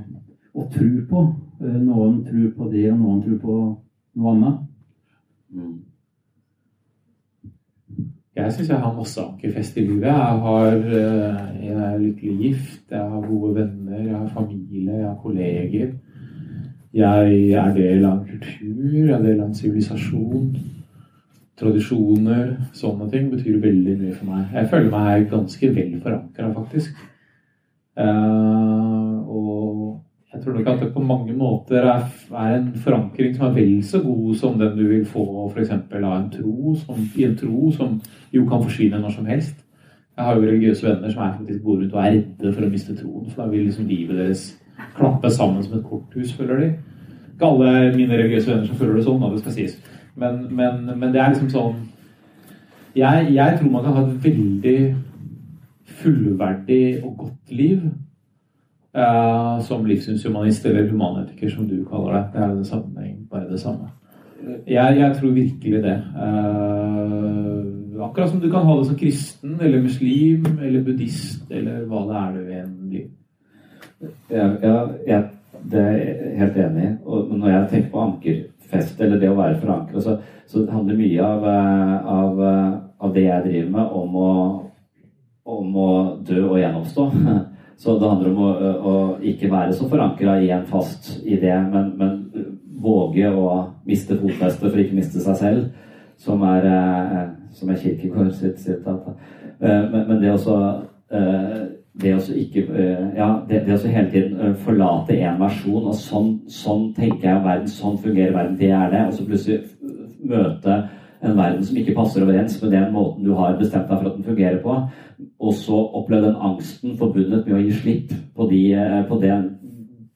å tro på. Noen tror på det, og noen tror på noe annet. Jeg syns jeg har masse ankerfest i livet. Jeg, har, eh, jeg er lykkelig gift, jeg har gode venner, jeg har familie, jeg har kolleger. Jeg er del av en kultur, jeg er del av en sivilisasjon. Tradisjoner, sånne ting betyr veldig mye for meg. Jeg føler meg ganske vel forankra, faktisk. Uh, jeg tror nok at det på mange måter er, er, en forankring som er vel så god som den du vil få f.eks. av en tro, som, i en tro som jo kan forsvinne når som helst. Jeg har jo religiøse venner som er faktisk bor rundt og er redde for å miste troen. For da vil liksom livet deres klappe sammen som et korthus, føler de. Ikke alle mine religiøse venner som føler det sånn, da, det skal sies. Men, men, men det er liksom sånn jeg, jeg tror man kan ha et veldig fullverdig og godt liv Uh, som livssynshumanist eller humanetiker, som du kaller det. Det er det samme, bare det samme. Jeg, jeg tror virkelig det. Uh, akkurat som du kan ha det som kristen eller muslim eller buddhist eller hva det er du enn blir. Ja, ja jeg, det er jeg helt enig i. Og når jeg tenker på ankerfest, eller det å være forankra, så, så handler mye av, eh, av, av, det jeg driver med, om å, om å dø og gjenoppstå. Så det handler om å, å ikke være så forankra i en fast idé, men, men, våge å miste fotfestet for ikke miste seg selv, som er, eh, som er Kirkegård sitt sitat. Eh, men, men, det også eh, det å ikke Ja, det, det å hele tiden forlate én versjon, og sånn, sånn tenker jeg verden, sånn fungerer verden, det er det, og så plutselig møte en verden som ikke passer overens med den måten du har bestemt deg for at den fungerer på, og så oppleve den angsten forbundet med å gi slipp på, de, eh, på det,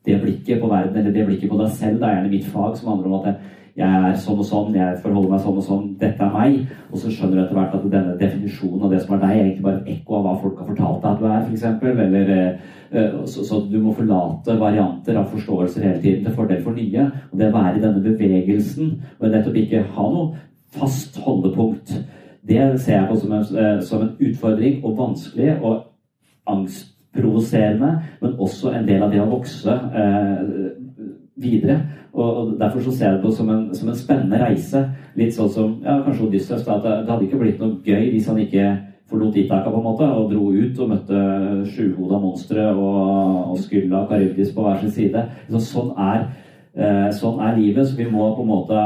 det, blikket på verden, eller det blikket på deg selv. Det er gjerne mitt fag som handler om at jeg er sånn og sånn, jeg forholder meg sånn og sånn, dette er meg. Og så skjønner du etter hvert at denne definisjonen av det som er deg, er egentlig bare et ekko av hva folk har fortalt deg at du er, f.eks. Eller eh, så, så, du må forlate varianter av forståelser hele tiden til fordel for nye. Og det å være i denne bevegelsen, og nettopp ikke ha noe fast holdepunkt det ser jeg på som en, eh, som en utfordring og vanskelig og angstprovoserende, men også en del av det å vokse eh, videre. Og, Derfor så ser jeg det på som en, som en spennende reise. Litt sånn som ja, kanskje Odysseus. At det, det hadde ikke blitt noe gøy hvis han ikke forlot Itaka på en måte, og dro ut og møtte sjuhoda monstre og, og Skylla og Karibdis på hver sin side. Så sånn er sånn er livet. Så vi må på en måte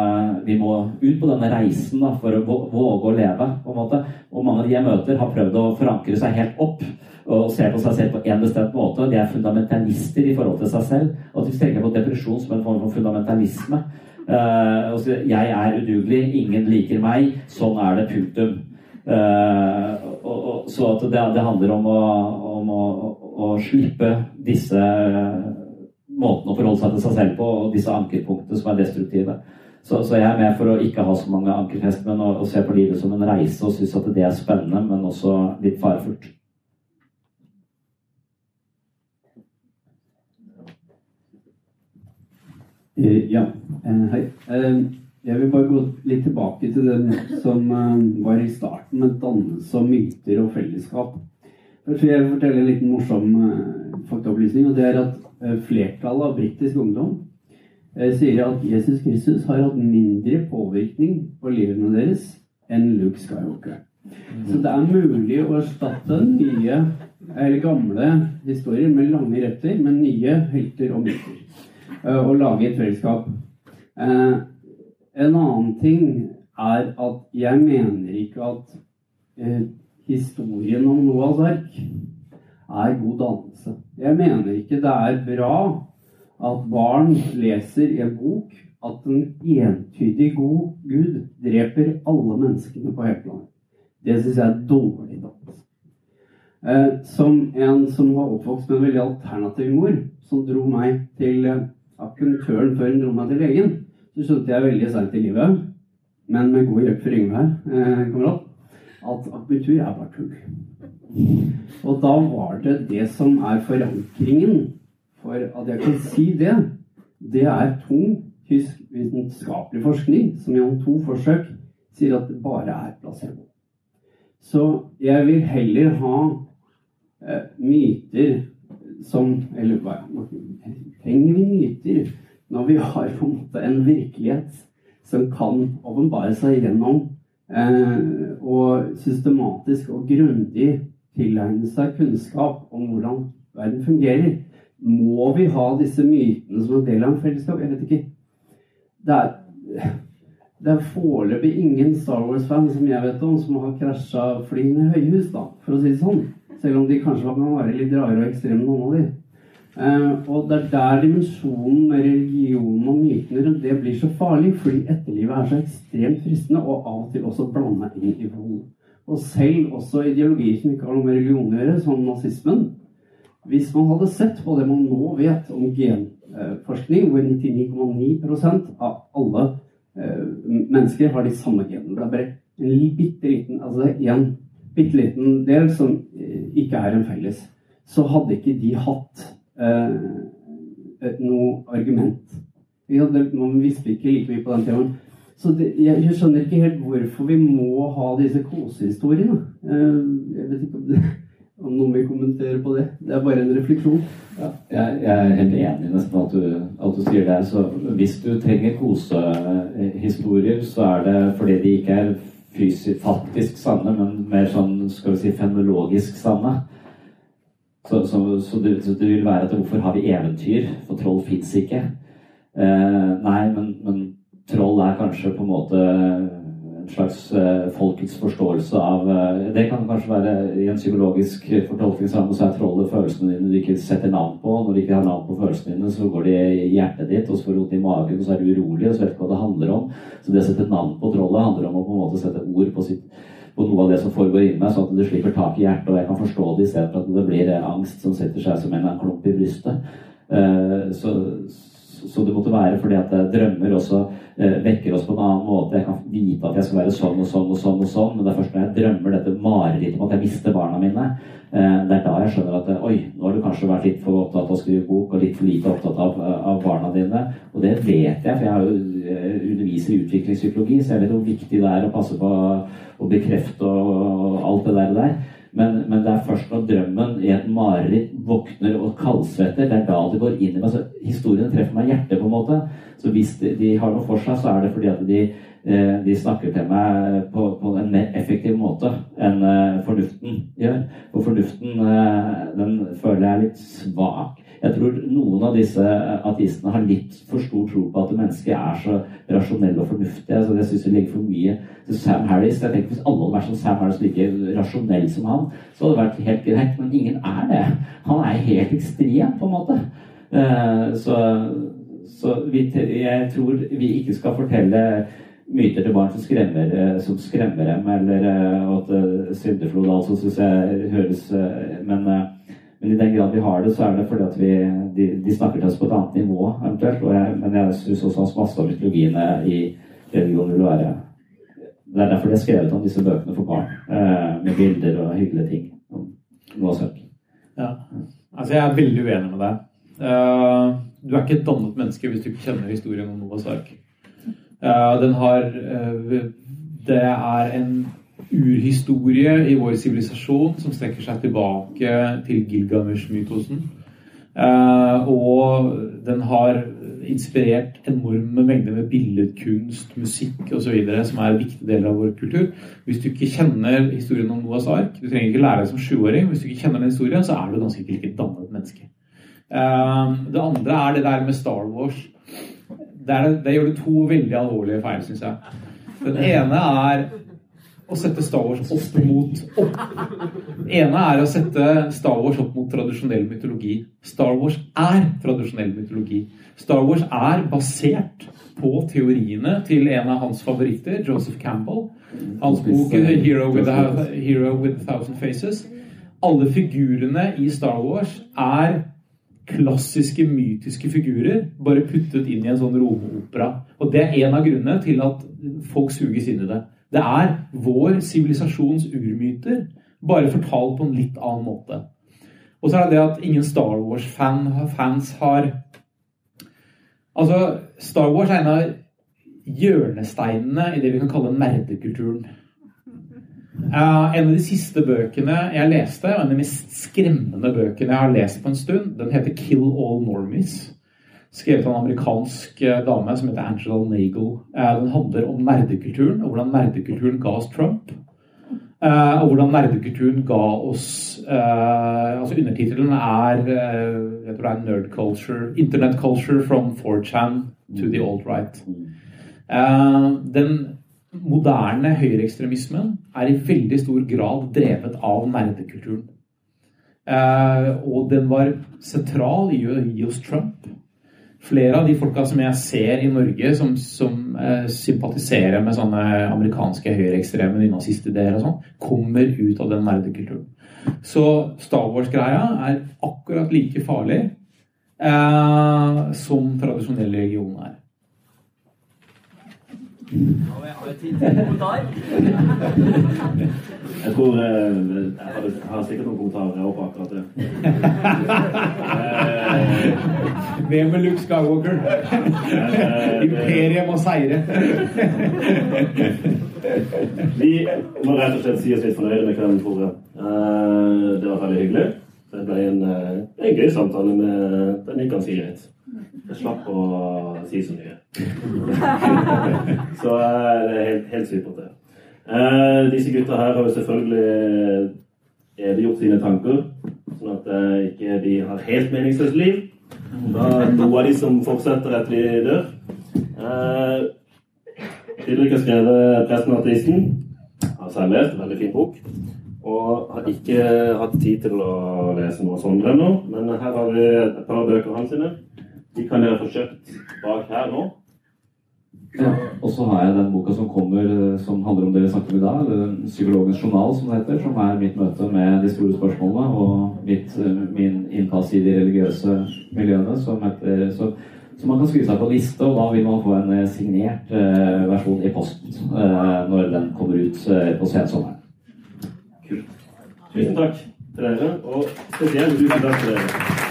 vi må ut på denne reisen da, for å våge å leve. på en måte. Og mange av de jeg møter, har prøvd å forankre seg helt opp og ser på seg selv på én bestemt måte. De er fundamentalister i forhold til seg selv. Og de tenker på depresjon som en form for fundamentalisme. Uh, jeg er udugelig, ingen liker meg. Sånn er det, punktum. Og, og, så det, handler om å, om å, å slippe disse måten å forholde seg til seg selv på, og disse ankerpunktene som er destruktive. Så, så, jeg er med for å ikke ha så mange ankerfest, men å, å se på livet som en reise og synes at det er spennende, men også litt farefullt. Eh, ja, eh, hei. Eh, jeg vil bare gå litt tilbake til det som var i starten, med dannelse og myter og fellesskap. Først vil fortelle en liten morsom faktaopplysning, og det er at Eh, flertallet av britisk ungdom eh, sier at Jesus Kristus har hatt mindre påvirkning på livene deres enn Luke Skywalker. Så det er mulig å erstatte nye eller gamle historier med lange røtter med nye helter og myter. Eh, og lage et fellesskap. En annen ting er at jeg mener ikke at historien om Noahs ark er god dannelse. Jeg mener ikke det er bra at barn leser i en bok at en entydig god Gud dreper alle menneskene på hele planet. Det syns jeg er dårlig dannelse. Eh, som en som var oppvokst med en veldig alternativ mor, som dro meg til akuntøren før hun dro meg til legen, så skjønte jeg veldig seint i livet, men med god hjelp fra Yngve her, eh, kamerat, at akupunktur er bare tull. Og da var det det som er forankringen for at jeg kan si det. Det er tung tysk vitenskapelig forskning som gjennom to forsøk sier at det bare er placebo. Så jeg vil heller ha eh, myter som Eller hva trenger vi myter når vi har på en måte en virkelighet som kan åpenbare seg gjennom og systematisk og grundig tilegne seg kunnskap om hvordan verden fungerer. Må vi ha disse mytene som en del av en fellesskap? Jeg vet ikke. Det er, det er foreløpig ingen Star Wars-fan som jeg vet om, som har krasja flyene i høyhus, da, for å si det sånn. Selv om de kanskje kan være litt rare og ekstreme, noen av de. Eh, og det er der dimensjonen med religionen og mytene det blir så farlig, fordi etterlivet er så ekstremt fristende, og av og til også blanda inn i vold. Og selv også ideologier som ikke har noe med religion å gjøre, som nazismen, hvis man hadde sett på det man nå vet om genforskning, hvor 99,9% av alle eh, mennesker har de samme genene Det er bare en bitte liten altså en bitte liten del som eh, ikke er en felles. Så hadde ikke de hatt noe argument. Man visste ikke like mye på den temaen. Så det, jeg, jeg, skjønner ikke helt hvorfor vi må ha disse kosehistoriene. Eh, jeg vet ikke om det om noen vil kommentere på det. Det er bare en refleksjon. Ja, jeg, jeg, er helt enig nesten at du, at du sier det. Så hvis du trenger kosehistorier, så er det fordi de ikke er fysisk, faktisk sanne, men mer sånn skal vi si fenologisk sanne. Så, så, så, det, det, vil være at hvorfor har vi eventyr? For troll fins ikke. Eh, nei, men, men troll er kanskje på en måte en slags eh, folkets forståelse av eh, Det kan kanskje være i en psykologisk fortolkning sammen, så er trollet følelsene dine du ikke setter navn på. Når du ikke har navn på følelsene dine, så går de i hjertet ditt, og så får du vondt i magen, og så er du urolig, og så vet du ikke hva det handler om. Så det å sette navn på trollet handler om å på en måte sette ord på, sitt, på noe av det som foregår inni meg, sånn at det slipper tak i hjertet, og jeg kan forstå det istedenfor at det blir angst som setter seg som en klump i brystet. Uh, så, så det måtte være fordi at drømmer også eh, vekker oss på en annen måte. Jeg kan vite at jeg skal være sånn og sånn og sånn, og sånn, men det er først når jeg drømmer dette marerittet om at jeg mister barna mine, eh, det er da jeg skjønner at oi, nå har du kanskje vært litt for opptatt av å skrive bok og litt for lite opptatt av, av barna dine. Og det vet jeg, for jeg har jo eh, underviser i utviklingspsykologi, så jeg vet hvor viktig det er å passe på å bekrefte og, og alt det der. Og der. Men, men, det er først når drømmen i et mareritt våkner og kaldsvetter, det er da det går inn i meg. Så historiene treffer meg i hjertet, på en måte. Så hvis de, de, har noe for seg, så er det fordi at de, eh, de snakker til meg på, på, en mer effektiv måte enn eh, fornuften gjør. For fornuften, eh, den føler jeg er litt svak. Jeg tror noen av disse ateistene har litt for stor tro på at mennesket er så rasjonelle og fornuftige. Altså, jeg syns det ligger for mye til Sam Harris. Jeg tenker Hvis alle hadde vært som Sam Harris like rasjonell som han, så hadde det vært helt greit. Men ingen er det. Han er helt ekstrem, på en måte. Uh, så, så vi, jeg tror vi ikke skal fortelle myter til barn som skremmer, eh, som skremmer dem, eller uh, at syndeflod altså, syns jeg høres Men men i den grad vi har det, så er det fordi at vi, de, de snakker til oss på et annet nivå, eventuelt. Jeg, men jeg syns også hans masse av mytologiene i religion vil være Det er derfor de har skrevet om disse bøkene for barn, eh, med bilder og hyggelige ting. noe søk. Ja. Altså, jeg er veldig uenig med deg. Uh, du er ikke et dannet menneske hvis du ikke kjenner historien om Noahs ark. Uh, den har uh, Det er en urhistorie i vår sivilisasjon som strekker seg tilbake til Gilgamesh-mytosen. Uh, og den har inspirert enorme mengder med billedkunst, musikk osv. som er viktige deler av vår kultur. Hvis du ikke kjenner historien om Noahs ark, du trenger ikke lære deg som sjuåring, hvis du ikke kjenner den historien, så er du ganske ikke et dannet menneske. Uh, det andre er det der med Star Wars. Der, der gjør du to veldig alvorlige feil, syns jeg. Den ene er å sette Star Wars opp mot opp. Ene er å sette Star Wars opp mot tradisjonell mytologi. Star Wars er tradisjonell mytologi. Star Wars er basert på teoriene til en av hans favoritter, Joseph Campbell. Hans bok 'Hero with a, Hero with a Thousand Faces'. Alle figurene i Star Wars er klassiske, mytiske figurer, bare puttet inn i en sånn romopera. Og det er en av grunnene til at folk suges inn i det. Det er vår sivilisasjons urmyter, bare fortalt på en litt annen måte. Og så er det det at ingen Star Wars-fans har Altså, Star Wars er en av hjørnesteinene i det vi kan kalle nerdekulturen. En av de siste bøkene jeg leste, og en av de mest skremmende bøkene jeg har lest på en stund, den heter 'Kill All Normies'. Skrevet av en amerikansk uh, dame som heter Angela Nagel. Uh, den handler om nerdekulturen, og hvordan nerdekulturen ga oss Trump. og hvordan nerdekulturen ga oss altså Undertittelen er jeg tror det er 'Nerd Culture'. 'Internet Culture from 4chan to the alt-right'. den moderne høyreekstremismen er i veldig stor grad drevet av nerdekulturen. og den var sentral i å gi oss Trump. Flere av de folka som jeg ser i Norge som, som eh, sympatiserer med sånne amerikanske høyreekstreme nynazistideer og sånn, kommer ut av den nerdekulturen. Så Star Wars-greia er akkurat like farlig eh, som tradisjonell religion er. Jeg tror eh, Jeg har sikkert noen kommentarer på akkurat det. Hvem er Luke Skywalker? Imperiet må seire. Vi må rett og slett si oss litt fornøyde med kvelden, Tore. Eh, det var veldig hyggelig. Det ble en, eh, en gøy samtale med Den gikk ganske greit. Jeg slapp å si så mye. Så det er helt, helt supert, det. Eh, disse gutta her har jo selvfølgelig eviggjort sine tanker, sånn at eh, ikke de har helt meningsløst liv. Da er noe av de som fortsetter etter de dør. Eh, Didrik har skrevet 'Presten og ateisten'. Har lest. En veldig fin bok. Og har ikke hatt tid til å lese noe sånt ennå, men her har vi et par bøker hans sine. De kan dere få kjøpt bak her nå. Ja, og så har jeg den boka som kommer, som handler om det vi snakker om i dag. 'Psykologens journal', som det heter. Som er mitt møte med de store spørsmålene og mitt, min innpass i de religiøse miljøene. Som, heter, så, så man kan skrive seg på liste, og da vil man få en signert eh, versjon i posten eh, når den kommer ut eh, på sensommeren. Kult. Tusen takk til dere, og spesielt tusen takk til dere.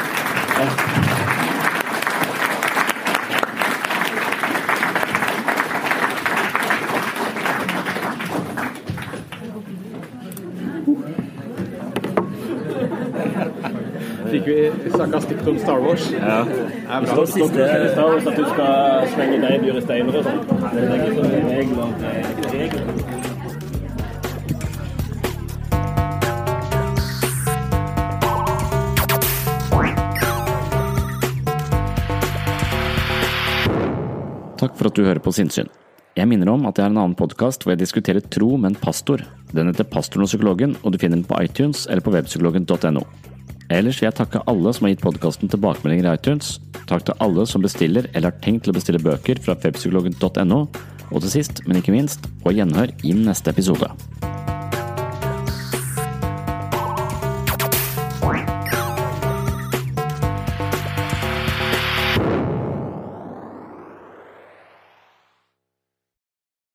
Snakka stygt om Star Wars. Ja. Det er Det bra. står siste Star Wars at du skal slenge babyer i steiner og sånn. Det er ikke sånn det regler. Takk for at du hører på Sinnsyn. Jeg minner om at jeg har en annen podkast hvor jeg diskuterer tro med en pastor. Den heter Pastoren og psykologen, og du finner den på iTunes eller på webpsykologen.no. Ellers vil jeg takke alle som har gitt podkasten tilbakemeldinger i iTunes. Takk til alle som bestiller eller har tenkt til å bestille bøker fra webpsykologen.no. Og til sist, men ikke minst, på gjenhør i neste episode.